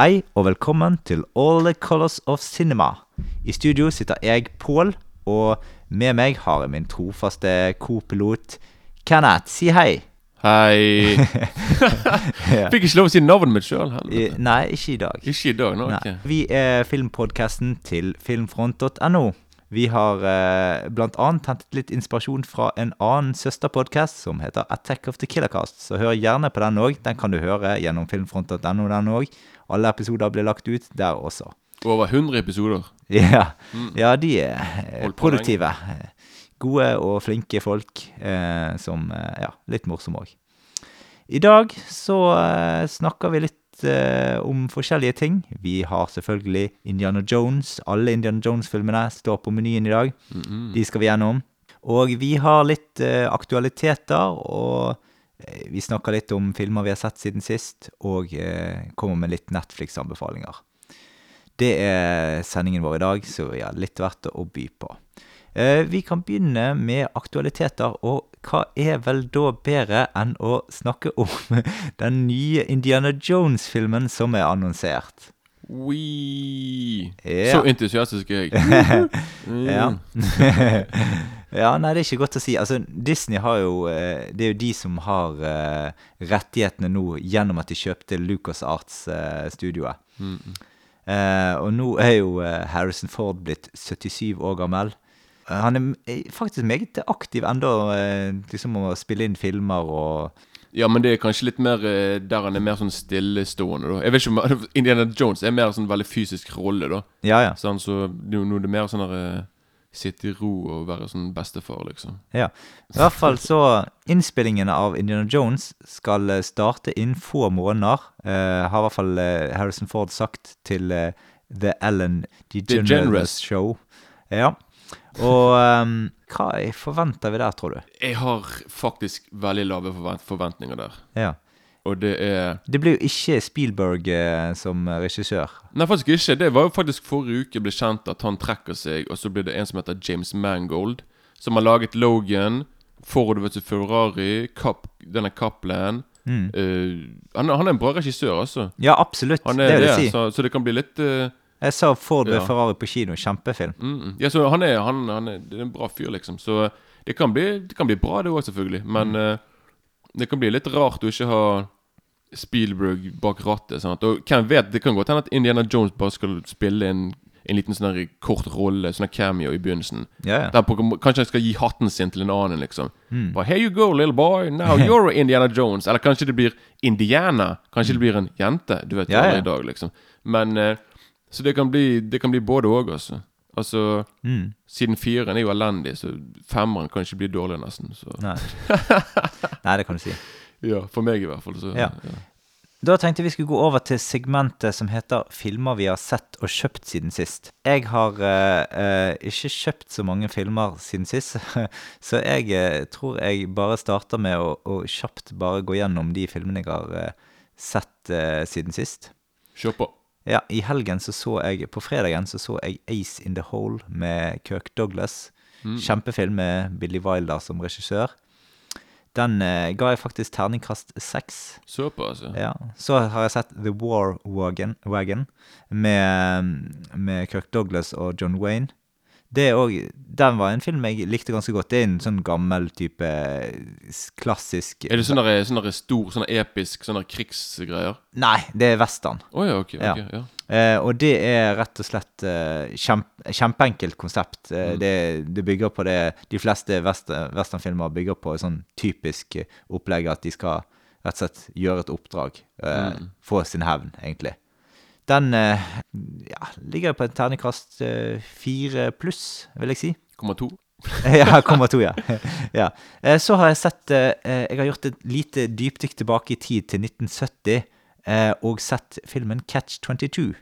Hei og velkommen til All the Colors of Cinema. I studio sitter jeg, Pål, og med meg har jeg min trofaste co-pilot Kenneth. Si hei. Hei. Ja. Fikk ikke lov å si navnet mitt sjøl. Nei, ikke i dag. Ikke i dag. nå, okay. ok. Vi er filmpodkasten til filmfront.no. Vi har eh, blant annet hentet litt inspirasjon fra en annen søsterpodkast som heter Attack of the Killercast. Så hør gjerne på den òg. Den kan du høre gjennom filmfront.no, den òg. Alle episoder blir lagt ut der også. Over 100 episoder. Ja, Mm. ja de er produktive. Gode og flinke folk eh, som eh, Ja, litt morsomme òg. I dag så eh, snakker vi litt eh, om forskjellige ting. Vi har selvfølgelig Indiana Jones. Alle Indiana Jones-filmene står på menyen i dag. Mhm. De skal vi gjennom. Og vi har litt eh, aktualiteter, og eh, vi snakker litt om filmer vi har sett siden sist, og kommer med litt Netflix-anbefalinger. Det er sendingen vår i dag, så vi har litt verdt å by på. Vi kan begynne med aktualiteter, og hva er vel da bedre enn å snakke om den nye Indiana Jones-filmen som er annonsert? Wee. Ja. Så entusiastisk jeg. Mm. Ja. ja, nei, det er ikke godt å si. Altså, Disney har jo eh, Det er jo de som har uh, rettighetene nå gjennom at de kjøpte Lucas Arts-studioet. Mm. uh, og nå er jo eh, Harrison Ford blitt 77 år gammel. Eh, han er er faktisk meget aktiv ennå, eh, liksom å spille inn filmer og Ja, men det er kanskje litt mer eh, der han er mer sånn stillestående, da. Jeg vet ikke om Indiana Jones er mer sånn veldig fysisk rolle, da. Ja, ja. Sånn, så nå nå er det mer sånn der eh, Sitte i ro og være sånn bestefar, liksom. Ja. I hvert fall så Innspillingene av Indiana Jones skal eh, starte innen få måneder. eh, har i hvert fall eh, Harrison Ford sagt til eh, The Ellen DeGeneres. Show. Ja. Og um, hva forventer vi der, tror du? Jeg har faktisk veldig lave forvent forventninger der. Ja. Og det er Det blir jo ikke Spielberg eh, som regissør. Nei, faktisk ikke. Det var jo faktisk forrige uke ble kjent at han trekker seg, og så blir det en som heter James Mangold, som har laget Logan, Ford vs. Ferrari, Cap, denne Kaplan. Mm. uh, han, han er en bra regissør, altså. Ja, absolutt. Det vil det, si. så, så det kan bli litt eh, Jeg sa Ford ved Ja. Ferrari på kino. Kjempefilm. mm, mm. Ja, så han er, han, han er, er en bra fyr, liksom. Så det kan bli, det kan bli bra, det òg, selvfølgelig. Men Mm. eh, det kan bli litt rart å ikke ha Spielberg bak rattet. Sant? Og hvem vet, det kan godt hende at Indiana Jones bare skal spille en, en liten sånn kort rolle, sånn cameo i begynnelsen. Ja. Der på, kanskje han skal gi hatten sin til en annen, liksom. Mm. Bare, Here you go, little boy. Now you're Indiana Jones. Eller kanskje det blir Indiana. Kanskje det blir en jente. Du vet Ja, ja, ja. i dag, liksom. Men eh, Så det kan bli, det kan bli både òg, altså. Altså Mm. Siden fireren er jo elendig, så femmeren kan ikke bli dårlig, nesten. Så. Nei. Nei, det kan du si. Ja, For meg, i hvert fall. Så, Ja. Da tenkte vi skulle gå over til segmentet som heter 'Filmer vi har sett og kjøpt siden sist'. Jeg har uh, uh, ikke kjøpt så mange filmer siden sist, så jeg uh, tror jeg bare starter med å, å kjapt bare gå gjennom de filmene jeg har sett siden sist. Kjør på. Ja, I helgen så så jeg På fredagen så så jeg 'Ace in the Hole' med Kirk Douglas. Mm. Kjempefilm med Billy Wilder som regissør. Den eh, ga jeg faktisk terningkast seks. Såpass, ja. Ja. Så har jeg sett The War Wagon, Wagon med, med Kirk Douglas og John Wayne. Det også, den var en film jeg likte ganske godt. Det er en sånn gammel type s- klassisk Er det sånn der- sånn der stor, sånn der episk sånn der krigsgreier? Nei, det er western. Å ja, ok. Ja. ok, ja. Eh, og det er rett og slett eh, kjempe, kjempeenkelt konsept. Eh, Mm. det, det bygger på det De fleste west, westernfilmer bygger på et sånn typisk eh, opplegg at de skal rett og slett gjøre et oppdrag. Eh, Mm. Få sin hevn, egentlig. Den eh, ja, ligger på en terningkast eh, fire pluss, vil jeg si. Komma to. ja, komma to, ja. ja. Eh, Så har jeg sett Jeg har gjort et lite dypdykk tilbake i tid til 1970 eh, og sett filmen Catch 22.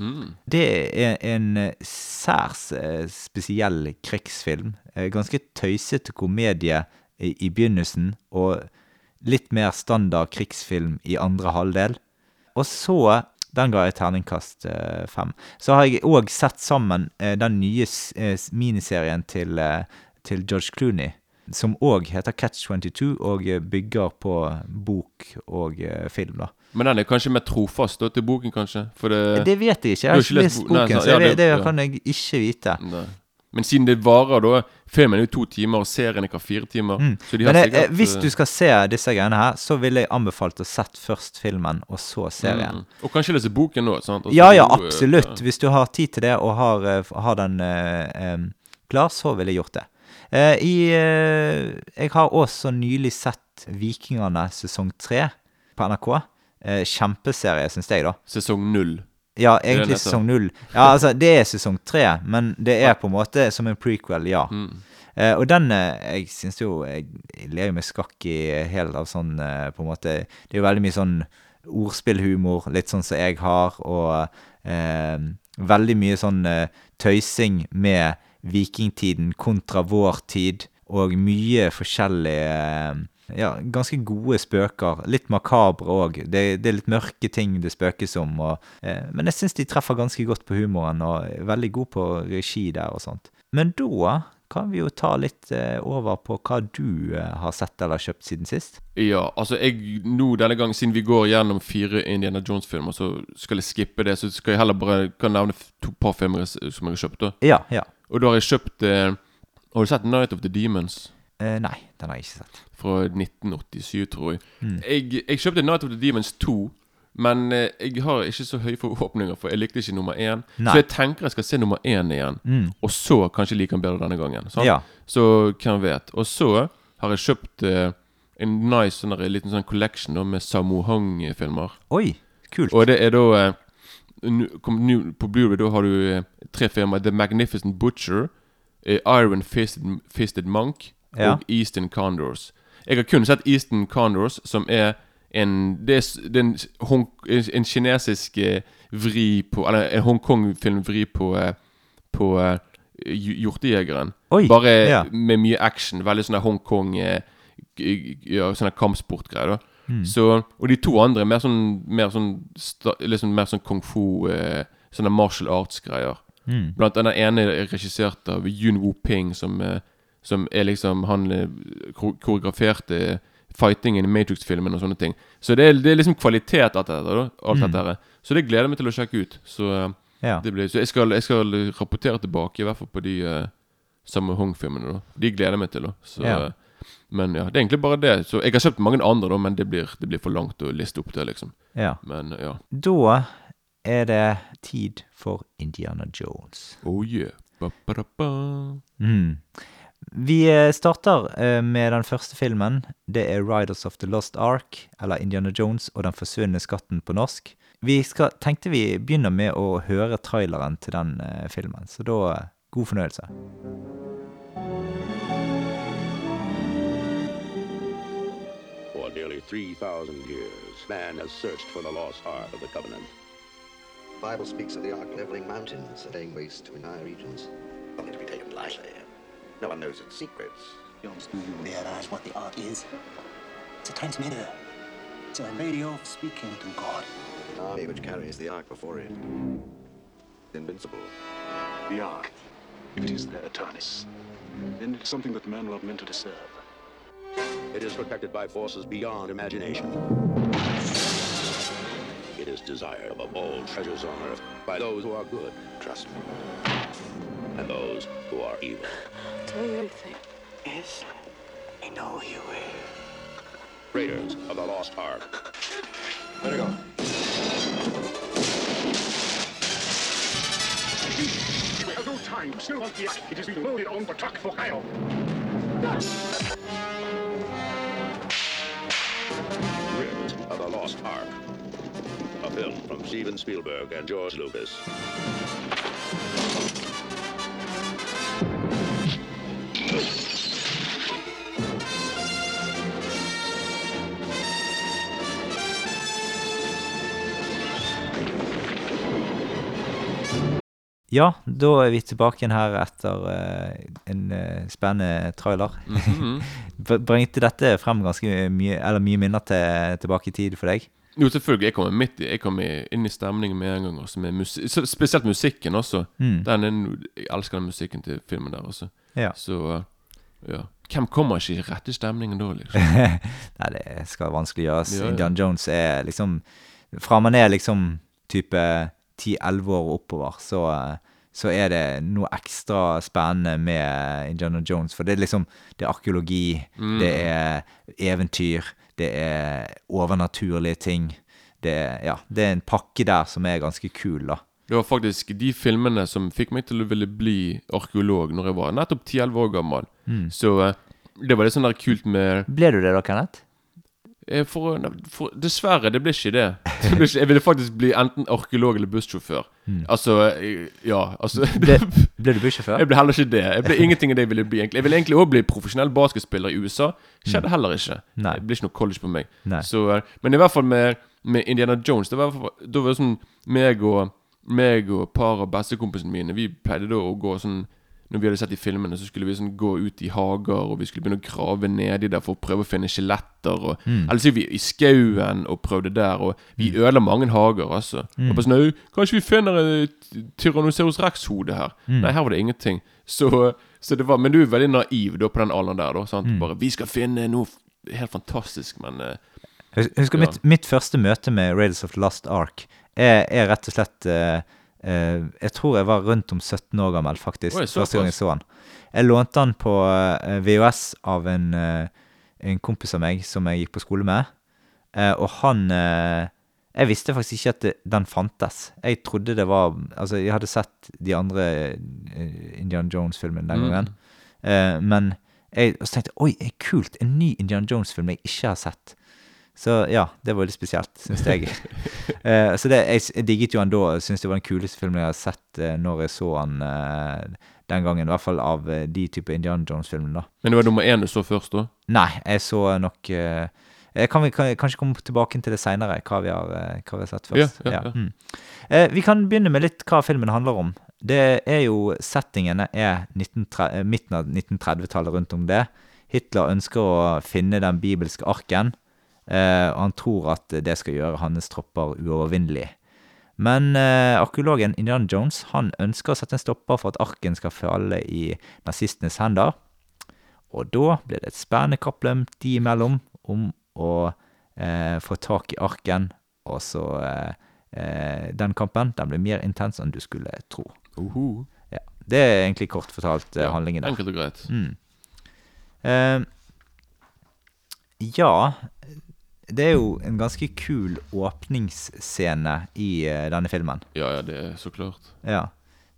Mm. Det er en særs spesiell krigsfilm. Ganske tøysete komedie i, i begynnelsen, og litt mer standard krigsfilm i andre halvdel. Og så Den ga jeg terningkast eh, fem. Så har jeg òg sett sammen eh, den nye s- eh, miniserien til, til George Clooney. som òg heter Catch 22, og bygger på bok og film, da. Men den er kanskje mer trofast da, til boken, kanskje? Det, Det vet jeg ikke. Jeg har ikke lest boken, nei, så ja, det- det kan jeg ikke vite. Nei. Men siden det varer, da Filmen er jo to timer, og serien er hva, fire timer? Så de har Mm. Men det, sikkert, hvis eh, du skal se disse greiene her, så ville jeg anbefalt å sett først filmen, og så serien. mm. Og kanskje lese boken nå? sant? Altså, Ja, ja, eh, absolutt. ja. Hvis du har tid til det og har, eh, har den uh, um, klar, så ville jeg gjort det. Uh, i, eh, jeg har også nylig sett Vikingene sesong tre på NRK. Eh, kjempeserie, syns jeg, da. Sesong null. Ja, egentlig sesong null. Ja, altså, det er sesong tre, men det er på en måte som en prequel, ja. Mm. Uh, og den eh, Jeg syns jo Jeg, jeg ler jo med skakk i helt av sånn uh, På en måte Det er jo veldig mye sånn ordspillhumor, litt sånn som jeg har, og uh, veldig mye sånn tøysing med vikingtiden kontra vår tid, og mye forskjellige ja, ganske gode spøker. Litt makabre òg. Det, det er litt mørke ting det spøkes om. Og, eh, men jeg syns de treffer ganske godt på humoren, og er veldig god på regi der og sånt. Men da kan vi jo ta litt eh, over på hva du eh, har sett eller kjøpt siden sist. Ja, altså jeg nå denne gangen, siden vi går gjennom fire Indiana Jones-filmer, så skal jeg skippe det. Så skal jeg heller bare kan nevne to par filmer som jeg har kjøpt. da Ja, ja. Og da har jeg kjøpt eh, Har du sett Night of the Demons? Eh, nei, den har jeg ikke sett. Fra 1987, tror jeg. Mm. jeg. Jeg kjøpte Night of the Demons 2. Men eh, jeg har ikke så høye forhåpninger, for jeg likte ikke nummer én. Nei. Så jeg tenker jeg skal se nummer én igjen. Mm. Og så kanskje like den bedre denne gangen. Ja. Så hvem vet. Og så har jeg kjøpt eh, en nice sånn der, liten sånn collection da, med Samu Hong-filmer. Oi, kult. Og det er da eh, På Blu-ray da har du eh, tre filmer. The Magnificent Butcher, eh, Iron Fisted, Fisted Monk Ja. og Eastern Condors. Jeg har kun sett Eastern Condors, som er en Det er, en, hong, en, kinesisk eh, vri på Eller en Hongkong-filmvri på eh, På uh, Hjortejegeren. Bare ja. med mye action. Veldig sånn Hongkong Ja, sånne kampsportgreier, da. Mm. Så, og de to andre er mer sånn Mer sånn, liksom mer sånn kung fu eh, Sånne martial arts-greier. Mm. Blant annet den ene er regissert av Yun Wu Ping, som, eh, som er liksom Han eh, koreograferte fightingen i Matrix-filmen og sånne ting. Så det er, det er liksom kvalitet alt dette. Da, alt Mm. dette. Så det gleder jeg meg til å sjekke ut. Så, eh, Ja. det blir, så jeg, skal, jeg skal rapportere tilbake, i hvert fall på de uh, Samme Hong-filmene. da De gleder jeg meg til. da så, Ja. eh, Men ja, det er egentlig bare det. Så Jeg har kjøpt mange andre, da men det blir, det blir for langt å liste opp det. liksom ja. Men ja. Da er det tid for Indiana Jones. Oh yeah. Ba, ba, da, ba. Mm. Vi eh, starter eh, med den første filmen. Det er 'Riders of the Lost Ark', eller 'Indiana Jones og den forsvunne skatten' på norsk. Vi skal, tenkte vi begynner med å høre traileren til den eh, filmen, så da god fornøyelse. For nearly 3,000 years, man has searched for the lost ark of the covenant. The Bible speaks of the ark leveling mountains, laying waste to entire regions. only to be taken lightly. No one knows its secrets. Jones, do you realize what the Ark is? It's a transmitter. It's a radio speaking to God. An army which carries the ark before it. Invincible. The Ark, if it is their Eternus, then it's something that men love meant to deserve. It is protected by forces beyond imagination. It is desired above all treasures on earth by those who are good, trust me, and those who are evil. Tell you everything. Yes, I know you will. Raiders of the lost ark. Let her go. We have no time. Still on the Ark. It is being loaded on the truck for Cairo. Raiders of the lost ark. A film from Steven Spielberg and George Lucas. Ja, da er vi tilbake igjen her etter uh, en uh, spennende trailer. Mm -hmm. Bringte dette frem ganske mye, eller mye minner til, tilbake i tid for deg? Jo, selvfølgelig. Jeg kommer midt i Jeg kommer inn i stemningen med en gang. Også, med musi spesielt musikken også. Mm. Den er, jeg elsker den musikken til filmen der også. Ja. Så eh, ja. Hvem kommer ikke i rette stemningen da, liksom? Nei, det skal vanskelig gjøres. Ja, ja. Indian Jones er liksom Fra man er liksom type 10-11 år og oppover, så, så er det noe ekstra spennende med Indiana Jones. For det er liksom Det er arkeologi, det er eventyr, det er overnaturlige ting. Det ja, det er en pakke der som er ganske kul, da. Det var faktisk de filmene som fikk meg til å ville bli arkeolog når jeg var nettopp 10-11 år gammel. Så eh, det var litt sånn der kult med Ble du det da, Kenneth? Eh, for, for, Dessverre, det ble ikke det. det ble ikke, jeg ville faktisk bli enten arkeolog eller bussjåfør. Altså eh, Ja, altså Ble, ble du bussjåfør? Jeg ble heller ikke det. Jeg ble ingenting av det jeg ville bli. egentlig Jeg ville egentlig også bli profesjonell basketspiller i USA. Skjedde heller ikke. Nei. Det ble ikke noe college på meg. Så, eh, men i hvert fall med, med Indiana Jones Det var, i da var det sånn meg og meg og et par av bestekompisene mine Vi pleide da å gå sånn Når vi hadde sett de filmene, så skulle vi sånn gå ut i hager, og vi skulle begynne å grave nedi der for å prøve å finne skjeletter. Og, Eller så gikk vi i skauen og prøvde der, og vi ødela mange hager, altså. Og på sånn Kanskje vi finner et Tyrannosaurus rex-hode her? Nei, her var det ingenting. Så, så det var Men du er veldig naiv da på den alderen der, da. Sant? Bare Vi skal finne noe helt fantastisk, men eh, Jeg husker Ja. mitt, mitt første møte med Raiders of the Last Ark er, er rett og slett eh, Jeg tror jeg var rundt om 17 år gammel, faktisk. Oi, første gang jeg så han. Jeg lånte han på eh, VHS av en, eh, en kompis av meg som jeg gikk på skole med. Eh, og han eh, Jeg visste faktisk ikke at det, den fantes. Jeg trodde det var Altså, jeg hadde sett de andre Indian Jones-filmene den Mm. gangen. Eh, men jeg så tenkte jeg, oi, kult, en ny Indian Jones-film jeg ikke har sett. Så ja, det var litt spesielt, syns jeg. uh, så det, jeg, jeg digget jo han da, og syntes det var den kuleste filmen jeg har sett uh, når jeg så han uh, den gangen. I hvert fall av de type Indian Jones-filmene, da. Men det var nummer én du så først, da? Nei, jeg så nok eh, kan vi kan, kanskje komme tilbake til det seinere, hva, vi har, hva vi har sett først. Ja, ja, ja. Mm. Eh, vi kan begynne med litt hva filmen handler om. Det er jo Settingene er 1930, eh, midten av 1930-tallet rundt om det. Hitler ønsker å finne den bibelske arken, og han tror at det skal gjøre hans tropper uovervinnelige. Men eh, arkeologen Indiana Jones han ønsker å sette en stopper for at arken skal falle i nazistenes hender. Og da blir det et spennende kappløp de imellom om å eh, få tak i arken. Og så eh, eh, Den kampen den blir mer intens enn du skulle tro. Uhu. Ja, Det er egentlig kort fortalt eh, handlingen der. Enkelt og greit. Mm. Eh, ja Det er jo en ganske kul åpningsscene i eh, denne filmen. Ja, ja, det er så klart. Ja.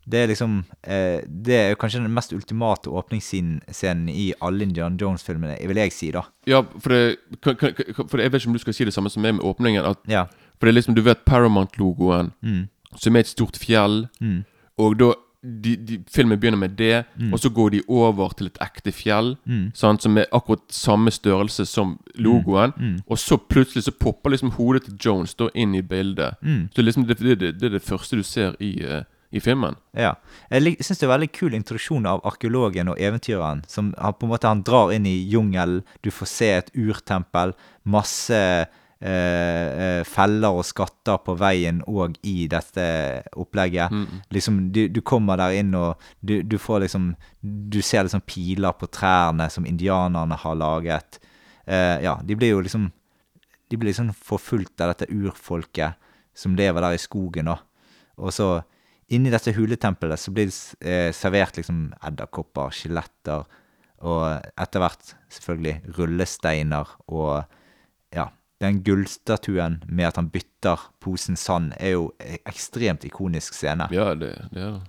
Det er liksom eh, Det er kanskje den mest ultimate åpningsscenen i alle Indiana Jones-filmene, vil jeg si, da. Ja, for det, kan, kan- for Jeg vet ikke om du skal si det samme som meg med åpningen. At, Ja. for det er liksom, du vet Paramount-logoen, Mm. som er et stort fjell. Mm. Og da de, de, Filmen begynner med det, og så går de over til et ekte fjell. Mm. Sant, som er akkurat samme størrelse som logoen. Mm. Og så plutselig så popper liksom hodet til Jones da inn i bildet. Mm. Så liksom det, det, det, er det første du ser i, uh, i filmen. Ja. Jeg syns det er veldig kul introduksjon av arkeologen og eventyreren. Som har på en måte Han drar inn i jungelen, du får se et urtempel, masse feller og skatter på veien og i dette opplegget. Liksom, du, du kommer der inn, og du, du får liksom Du ser liksom piler på trærne som indianerne har laget. Eh, ja, de blir jo liksom De blir liksom forfulgt av dette urfolket som lever der i skogen, da. Og så inni dette huletempelet så blir det eh, servert liksom edderkopper, skjeletter, og etter hvert selvfølgelig rullesteiner og ja. Den gullstatuen med at han bytter posen sand, er jo e- ekstremt ikonisk scene. Ja, det, det er det.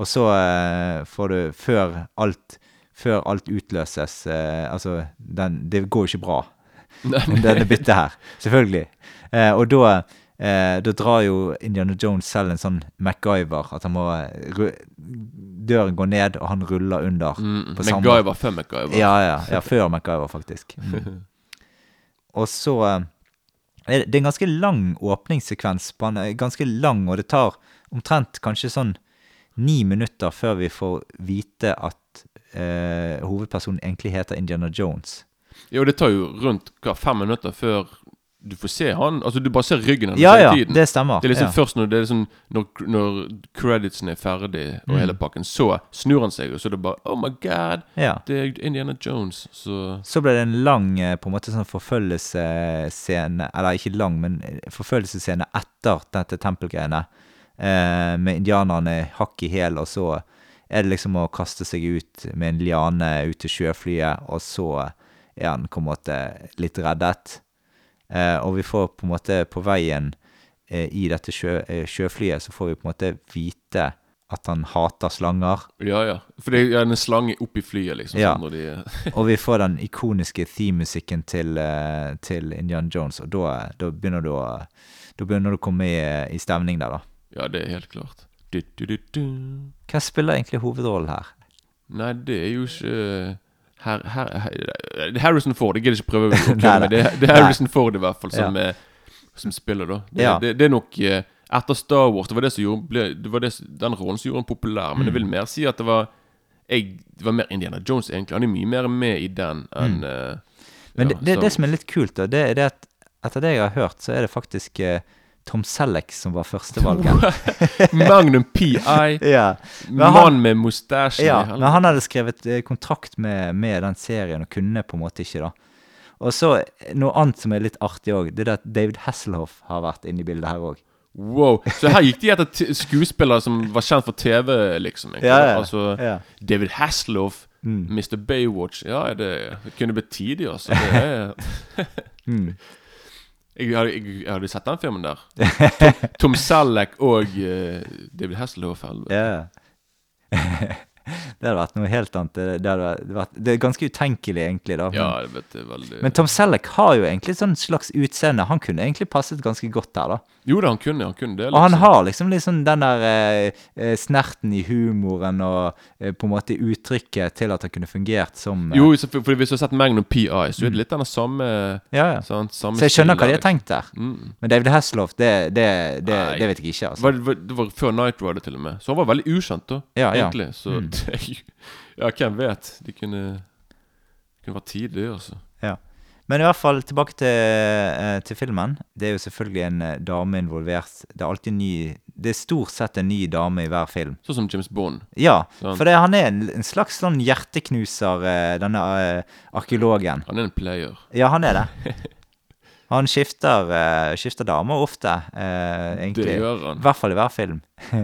Og så eh, får du Før alt, før alt utløses eh, Altså, den, det går jo ikke bra, denne byttet her. Selvfølgelig. Eh, og da eh, Da drar jo Indiana Jones selv en sånn MacGyver. At han må ru- Døren går ned, og han ruller under. Mm, på samme- MacGyver før MacGyver. Ja, ja. ja før MacGyver, faktisk. Mm. Og så eh, er det, det er en ganske lang åpningssekvens. På han er ganske lang, og det tar omtrent kanskje sånn ni minutter før vi får vite at eh, hovedpersonen egentlig heter Indiana Jones. Jo, det tar jo rundt hva, fem minutter før Du får se han Altså, du bare ser ryggen hans Ja, hele ja, tiden. det stemmer. Det er liksom ja. først når det er liksom Når, når creditsen er ferdig, og Mm. hele pakken, så snur han seg, og så er det bare Oh my god! ja. Det er Indiana Jones. Så Så ble det en lang eh, på en måte sånn forfølgelsesscene Eller ikke lang, men forfølgelsesscene etter dette tempelgreiene. Eh, med indianerne hakk i hæl, og så er det liksom å kaste seg ut med en liane ut til sjøflyet, og så er han på en måte litt reddet. Eh, og vi får på en måte på veien eh, i dette sjø, eh, sjøflyet, så får vi på en måte vite at han hater slanger. Ja, ja. For det er en slange oppi flyet, liksom. Ja. Sånn, de, Og vi får den ikoniske theme-musikken til, til Indiana Jones, og da, da begynner du å Da begynner du å komme i, i stemning der, da. ja, det er helt klart. Du, du, du. Hvem spiller egentlig hovedrollen her? Nei, det er jo ikke her, her, her, er Harrison Ford. Jeg gidder ikke prøve å med det. Det er Harrison Ford i hvert fall som, Ja. er, som spiller, da. Det, Ja. det, det er nok eh, Etter Star Wars Det var det som gjorde ble, Det var det, den rollen som gjorde han populær. Men jeg Mm. vil mer si at det var jeg, Det var mer Indiana Jones, egentlig. Han er mye mer med i den enn mm. uh, Men ja, det, det, det som er litt kult, da, det er at etter det jeg har hørt, så er det faktisk eh, Tom Selleck som var førstevalget. Magnum PI. ja. Mann med mustasje. Ja, men han hadde skrevet eh, kontrakt med, med den serien, og kunne på en måte ikke, da. Og så eh, noe annet som er litt artig òg, det er at David Hasselhoff har vært inne i bildet her òg. Wow. Så her gikk de etter skuespillere som var kjent for TV, liksom. Ja, ja. Altså Ja. David Hasselhoff, Mm. Mr. Baywatch Ja, det, det kunne blitt tidlig, altså. Det er, Mm. Jeg, hadde, jeg, jeg hadde sett den filmen der. Tom, Tom Selleck og uh, David Hasselhoff. Yeah. Det hadde vært noe helt annet. Det, det, hadde vært, det er ganske utenkelig, egentlig. da. Men, Ja, jeg vet det veldig men Tom Selleck har jo egentlig sånn slags utseende. Han kunne egentlig passet ganske godt der, da. Jo da, han kunne, han kunne det. Liksom. Og han liksom. har liksom liksom den der eh, eh, snerten i humoren og eh, på en måte uttrykket til at han kunne fungert som eh, Jo, for, for hvis du har sett Magnum PI, så er det litt den samme, Ja, ja. Sånn, samme Så jeg skjønner hva de har tenkt der. Mm. Men David Hasselhoff, det, det, det, det vet jeg ikke, altså. Var, det- var, det var før Night Rider, til og med. Så han var veldig ukjent, da. Ja, ja. Egentlig. Så Mm. det, Ja, hvem vet? De kunne kunne vært tidlig, altså. Ja. Men i hvert fall tilbake til, eh, til filmen. Det er jo selvfølgelig en eh, dame involvert. Det er alltid ny Det er stort sett en ny dame i hver film. Sånn som James Bond. Ja, Sant. for det, han er en, en slags sånn hjerteknuser, eh, denne arkeologen. Han er en player. Ja, han er det. Han skifter, skifter damer ofte, egentlig. Det gjør han. I hvert fall i hver film.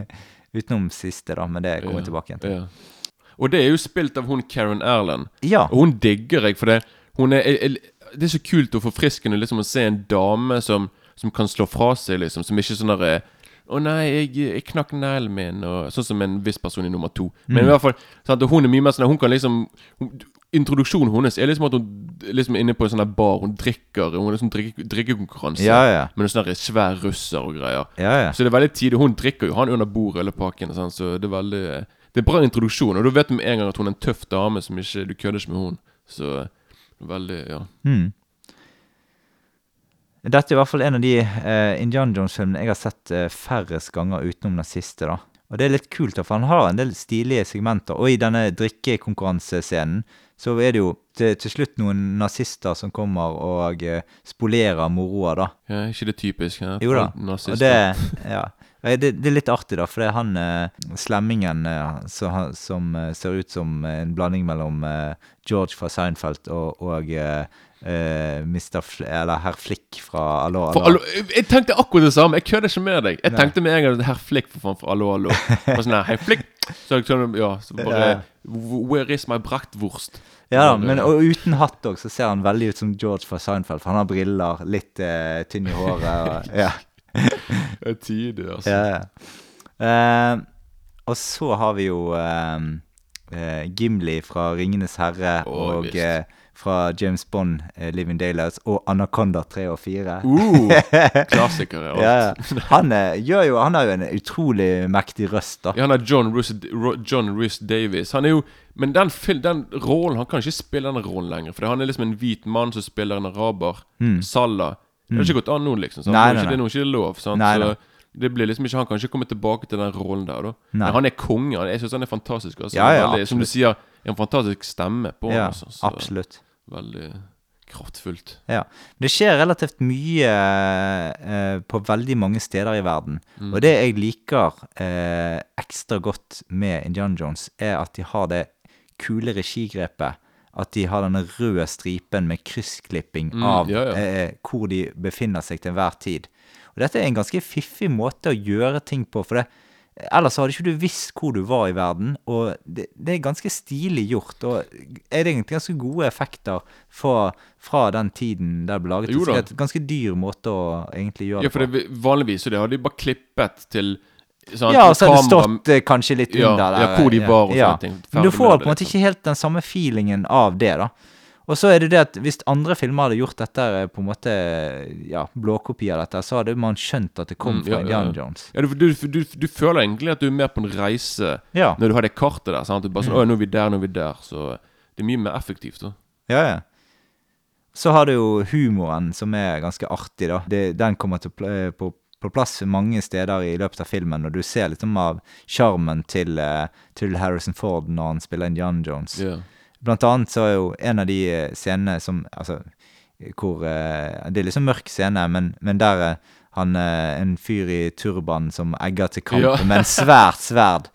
Utenom siste, da, men det kommer Ja, jeg tilbake igjen til. Ja. Og det er jo spilt av hun Karen Erland. Ja. Og hun digger jeg, for det hun er- er- Det er så kult og forfriskende liksom å se en dame som, som kan slå fra seg, liksom. Som ikke sånn derre å nei, jeg, jeg knakk neglen min, og sånn som en viss person i nummer to. Men Mm. i hvert fall sant, Hun er mye mer sånn Hun kan liksom hun, Introduksjonen hennes er liksom at hun liksom er inne på en sånn bar. Hun drikker. Hun er sånn drikke, drikkekonkurranse Ja, ja. med en sånn svær russer og greier. Ja, ja. Så det er veldig tidlig. Hun drikker jo han under bordet hele pakken. sånn, Så det er veldig Det er bra introduksjon. Og da vet du med en gang at hun er en tøff dame som ikke Du kødder ikke med hun. Så veldig Ja. Mm. Dette er i hvert fall en av de eh, Indiana Jones-filmene jeg har sett eh, færrest ganger utenom den siste. da. Og det er litt kult, da, for han har en del stilige segmenter. Og i denne drikkekonkurransescenen så er det jo til, til slutt noen nazister som kommer og eh, spolerer moroa, da. ja ikke det typisk? Ja? Jo da. Nazister. Og det, ja. Og Det, det er litt artig, da, for det er han eh, slemmingen eh, så, han- som eh, ser ut som en blanding mellom eh, George fra Seinfeld og, og eh, eh, Mr. Fl eller herr Flick fra Allo Allo. jeg, tenkte akkurat det samme. Jeg kødder ikke med deg. Jeg Nei. tenkte med en gang herr Flick for faen fra Allo Allo. Sånn her, hei Flick Så jeg sånn, ja, så bare Ja. Where is my bratwurst? Ja da, Men, eh, og uten hatt òg, så ser han veldig ut som George fra Seinfeld. For han har briller, litt eh, tynn i håret. Og, ja. Det er tidlig, altså. ja, ja. Eh, og så har vi jo eh, eh, Gimli fra 'Ringenes herre' Å, og eh, fra James Bond, eh, 'Living Daylights', og 'Anaconda 3 og 4'. Uh, klassikere. alt. Ja. Han, eh, jo, han har jo en utrolig mektig røst, da. Ja, han er John Rhys, John Rhys Davis. Han er jo Men den, den rollen Han kan ikke spille den rollen lenger. For han er liksom en hvit mann som spiller en araber. Salah. Det har ikke gått an nå, liksom. Sant? Nei, Nei, nei, det er nei. nå ikke lov. Sant? Nei, så det blir liksom ikke Han kan ikke komme tilbake til den rollen der, da. Nei. Men han er konge. Han- Jeg syns han er fantastisk. Altså. Ja, ja, veldig, som du sier, en fantastisk stemme på Ja, ham. Altså. Absolutt. Veldig Kraftfullt. Ja. Det skjer relativt mye eh, på veldig mange steder i verden. Og det jeg liker eh, ekstra godt med Indiana Jones, er at de har det kule regigrepet. At de har denne røde stripen med kryssklipping Mm, av ja, ja. Eh, hvor de befinner seg til enhver tid. Og dette er en ganske fiffig måte å gjøre ting på, for det, ellers hadde ikke du visst hvor du var i verden, og det, det er ganske stilig gjort, og er det egentlig ganske gode effekter fra, fra den tiden det ble laget. Jo det er et ganske dyr måte å egentlig gjøre Ja, for det på. det, vanligvis så det har de bare klippet til sånn, Ja, og så hadde det stått eh, kanskje litt Ja, under der. ja, hvor de var og ja. sånne ting. Men du får på en måte liksom. ikke helt den samme feelingen av det, da. Og så er det det at hvis andre filmer hadde gjort dette eh, på en måte ja, blåkopi av dette, så hadde man skjønt at det kom Mm, fra ja, ja, Indiana ja. Jones. Ja, du, du, du, du føler egentlig at du er mer på en reise Ja. når du har det kartet der. Sant? Du bare sånn, Mm. Å, nå er vi der, nå er vi der. Så det er mye mer effektivt. da Ja, ja. Så har du jo humoren, som er ganske artig, da. Det, den kommer til å pl- på, på plass mange steder i løpet av filmen, og du ser litt om av sjarmen til, eh, til Harrison Ford når han spiller Indiana Jones. Yeah. Blant annet så er jo en av de eh, scenene som Altså, hvor eh, Det er liksom mørk scene, men, men der er han eh, en fyr i turban som egger til kamp Ja. med en svært sverd.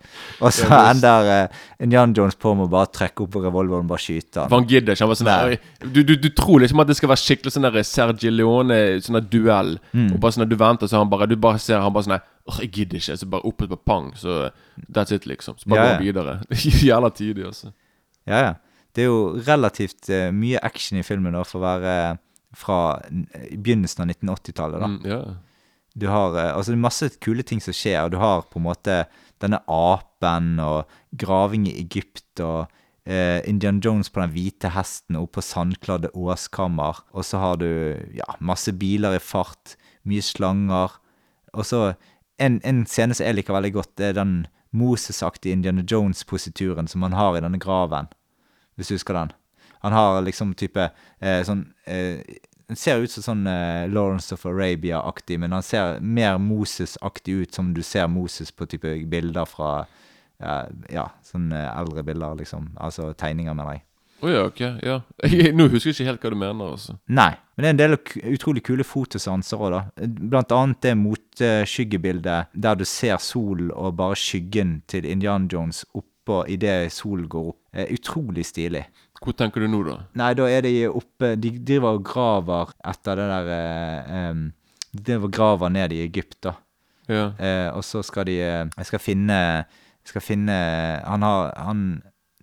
Og så Ja, ender eh, Indiana Jones på med å bare trekke opp revolveren og bare skyte han. For han gidder ikke. Han var sånn der, du, du, du tror liksom at det skal være skikkelig sånn der Sergio Leone sånn der duell. Mm. Og bare sånn at du venter, så han bare Du bare ser han bare sånn der, Åh, jeg gidder ikke. Så bare opp et par pang, så that's it, liksom. Så bare Ja, gå videre. Jævla tidlig, altså. Ja, ja. Det er jo relativt uh, mye action i filmen da, for å være fra begynnelsen av 1980-tallet. da. Mm, ja. Du har eh, altså det er masse kule ting som skjer. og Du har på en måte denne apen og graving i Egypt og eh, Indian Jones på den hvite hesten oppe på sandkladde åskammer. Og så har du ja, masse biler i fart, mye slanger. Og så en, en scene som jeg liker veldig godt, det er den Moses-aktige Indiana Jones-posituren som han har i denne graven. Hvis du husker den. Han har liksom type eh, sånn eh, Den ser ut som sånn eh, Lawrence of Arabia-aktig, men han ser mer Moses-aktig ut, som du ser Moses på type bilder fra eh, Ja, sånne eldre bilder, liksom. Altså tegninger, mener jeg. Å ja, ok. Ja. Jeg, nå husker jeg ikke helt hva du mener, altså. Nei, men det er en del utrolig kule fotosanser òg, da. Blant annet det motskyggebildet der du ser solen og bare skyggen til Indian Jones oppå idet solen går opp. Eh, utrolig stilig. Hvor tenker du nå, da? Nei, da er de oppe De driver og graver etter det der eh, De driver og graver ned i Egypt, da. Ja. Eh, og så skal de eh, Jeg skal finne Skal finne Han har Han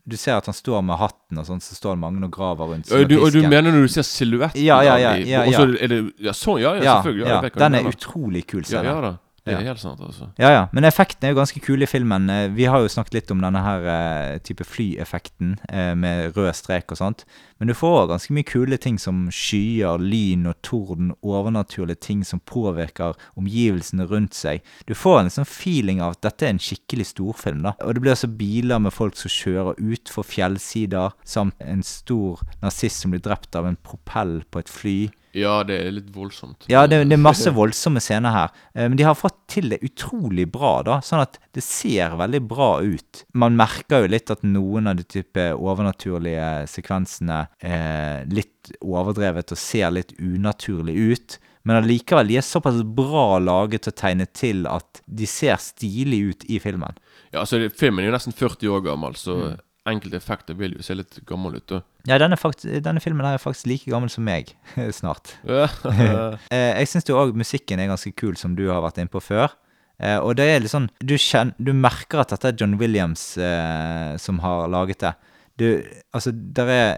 Du ser at han står med hatten og sånn, så står det mange og graver rundt. Og du, og du mener når du ser silhuetten Ja, ja, ja. ja, ja, Og så ja. er det Ja, sånn, ja, ja, Ja, selvfølgelig. ja, jeg den er utrolig kul. Ja, scene. ja da. Det er Ja. helt sant, altså. Ja, ja, men effekten er jo ganske kul i filmen. Eh, Vi har jo snakket litt om denne her eh, type flyeffekten eh, med rød strek og sånt. Men du får ganske mye kule ting som skyer, lyn og torden, overnaturlige ting som påvirker omgivelsene rundt seg. Du får en sånn feeling av at dette er en skikkelig storfilm, da. Og det blir altså biler med folk som kjører utfor fjellsider, samt en stor nazist som blir drept av en propell på et fly. Ja, det er litt voldsomt. Ja, det, det er masse voldsomme scener her. Eh, Men de har fått til det utrolig bra, da. Sånn at det ser veldig bra ut. Man merker jo litt at noen av de type overnaturlige sekvensene er litt overdrevet og ser litt unaturlig ut. Men allikevel, de er såpass bra laget og tegnet til at de ser stilig ut i filmen. Ja, altså, filmen er jo nesten 40 år gammel, så Mm. Enkelte effekter vil jo se litt gammel ut, da. Ja, denne, denne filmen er faktisk like gammel som meg, snart. Eh, jeg syns jo òg musikken er ganske kul, som du har vært inne på før. Eh, og det er litt sånn Du, kjenner, du merker at dette er John Williams eh, som har laget det. Du, altså, der er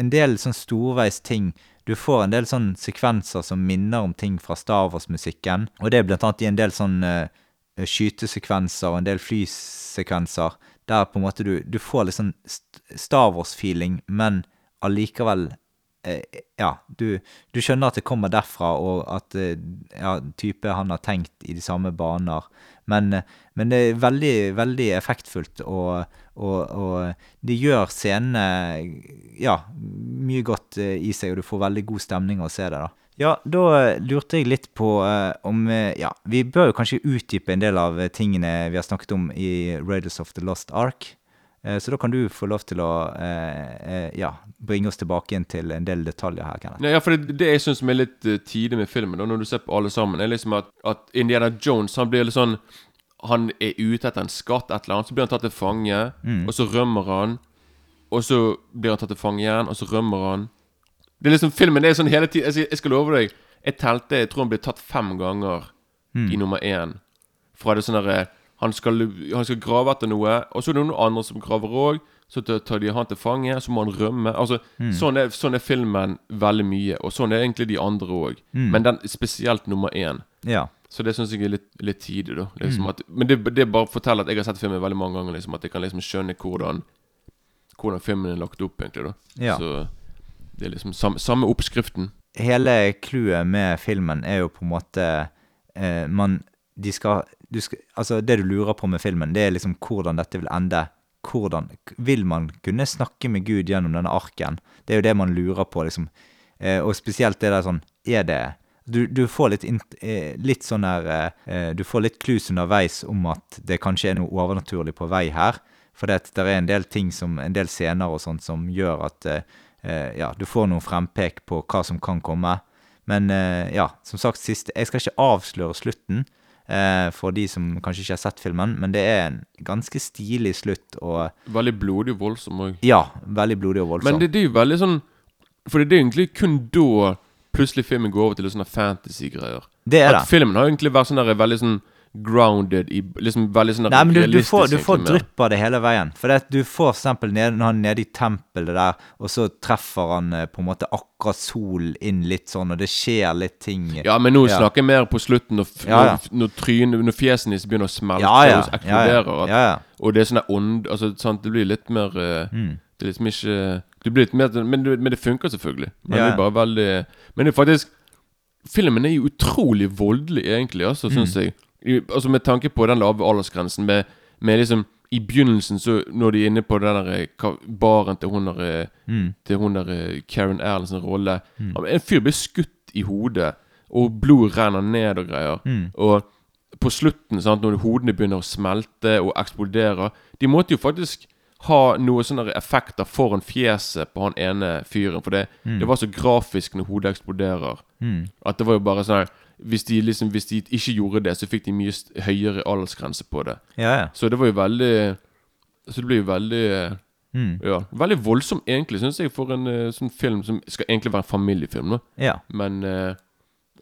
en del sånn storveis ting. Du får en del sånn sekvenser som minner om ting fra Star Wars-musikken. Og det er blant annet i en del sånn eh, skytesekvenser og en del flysekvenser der på en måte du, du får litt sånn st- Star Wars-feeling, men allikevel eh, Ja, du, du skjønner at det kommer derfra, og at eh, ja, type han har tenkt i de samme baner. Men, eh, men det er veldig, veldig effektfullt, og, og, og det gjør scenene ja, mye godt eh, i seg, og du får veldig god stemning av å se det. da. Ja, da eh, lurte jeg litt på eh, om eh, Ja, vi bør jo kanskje utdype en del av eh, tingene vi har snakket om i Raiders of the Lost Ark. Eh, Så da kan du få lov til å eh, eh, ja, bringe oss tilbake igjen til en del detaljer her, Kenneth. Nei, ja, for det, det jeg syns er litt uh, tidlig med filmen, da, når du ser på alle sammen, er liksom at, at Indiana Jones han blir litt sånn Han er ute etter en skatt, et eller annet, så blir han tatt til fange, og så rømmer han. Og så blir han tatt til fange igjen, og så rømmer han. Det er liksom Filmen det er sånn hele tiden. Jeg, skal- jeg skal love deg. Jeg telte Jeg tror han ble tatt fem ganger i nummer én. Fra det sånn derre han, skal- han skal grave etter noe, og så er det noen andre som graver òg. Så tar- de han til fange, så må han rømme. Altså, sånn, er, sånn er filmen veldig mye, og sånn er egentlig de andre òg. Men den spesielt nummer én. Ja. Så det syns jeg er litt, litt tidlig, da. Liksom at, men det, det bare forteller at jeg har sett filmen veldig mange ganger. Liksom, at jeg kan liksom skjønne hvordan Hvordan filmen er lagt opp, egentlig. da Ja. Så det er liksom samme, samme oppskriften. Hele clouet med filmen er jo på en måte eh, Man De skal, du skal Altså, det du lurer på med filmen, det er liksom hvordan dette vil ende. Hvordan Vil man kunne snakke med Gud gjennom denne arken? Det er jo det man lurer på, liksom. Eh, og spesielt det der sånn Er det Du, du får litt, eh, litt sånn der eh, Du får litt clues underveis om at det kanskje er noe overnaturlig på vei her. For det, er en del ting som En del scener og sånt som gjør at eh, ja, du får noen frempek på hva som kan komme. Men eh, ja, som sagt sist Jeg skal ikke avsløre slutten eh, for de som kanskje ikke har sett filmen, men det er en ganske stilig slutt og Veldig blodig og voldsom òg. ja, veldig blodig og voldsom. Men det, det er jo veldig sånn For det er egentlig kun da plutselig filmen går over til sånne fantasy-greier. Det er At det. filmen har egentlig vært sånn der veldig sånn grounded i Liksom veldig sånn Nei, men du, du får, du får drypp av det hele veien. For det, du får eksempel ned, når han er nede i tempelet der, og så treffer han eh, på en måte akkurat solen inn litt sånn, og det skjer litt ting Ja, men nå Ja. snakker jeg mer på slutten, når, Ja, ja. når, når Når fjesene deres begynner å smelte Ja, og eksplodere. Og det er sånn der ånd altså, sant? Det blir litt mer eh, Mm. Det er liksom ikke Du blir litt mer Men, men det funker selvfølgelig. Men det er bare veldig Men det er faktisk Filmen er jo utrolig voldelig, egentlig, altså, Mm. jeg. Altså Med tanke på den lave aldersgrensen, med, med liksom I begynnelsen, så når de er inne på den der eh, baren til hun der eh, Mm. Til hun der eh, Karen Erlands rolle mm. En fyr blir skutt i hodet, og blod renner ned og greier. Mm. Og på slutten, sant, når hodene begynner å smelte og eksplodere De måtte jo faktisk ha noen sånne effekter foran fjeset på han ene fyren. For det, det var så grafisk når hodet eksploderer. Mm. At det var jo bare sånn hvis de, liksom, hvis de ikke gjorde det, så fikk de mye høyere aldersgrense på det. Ja, ja. Så det var jo veldig Så det blir jo veldig Mm. Ja, veldig voldsom egentlig, syns jeg, for en eh, sånn film som skal egentlig være en familiefilm. da ja. Men eh,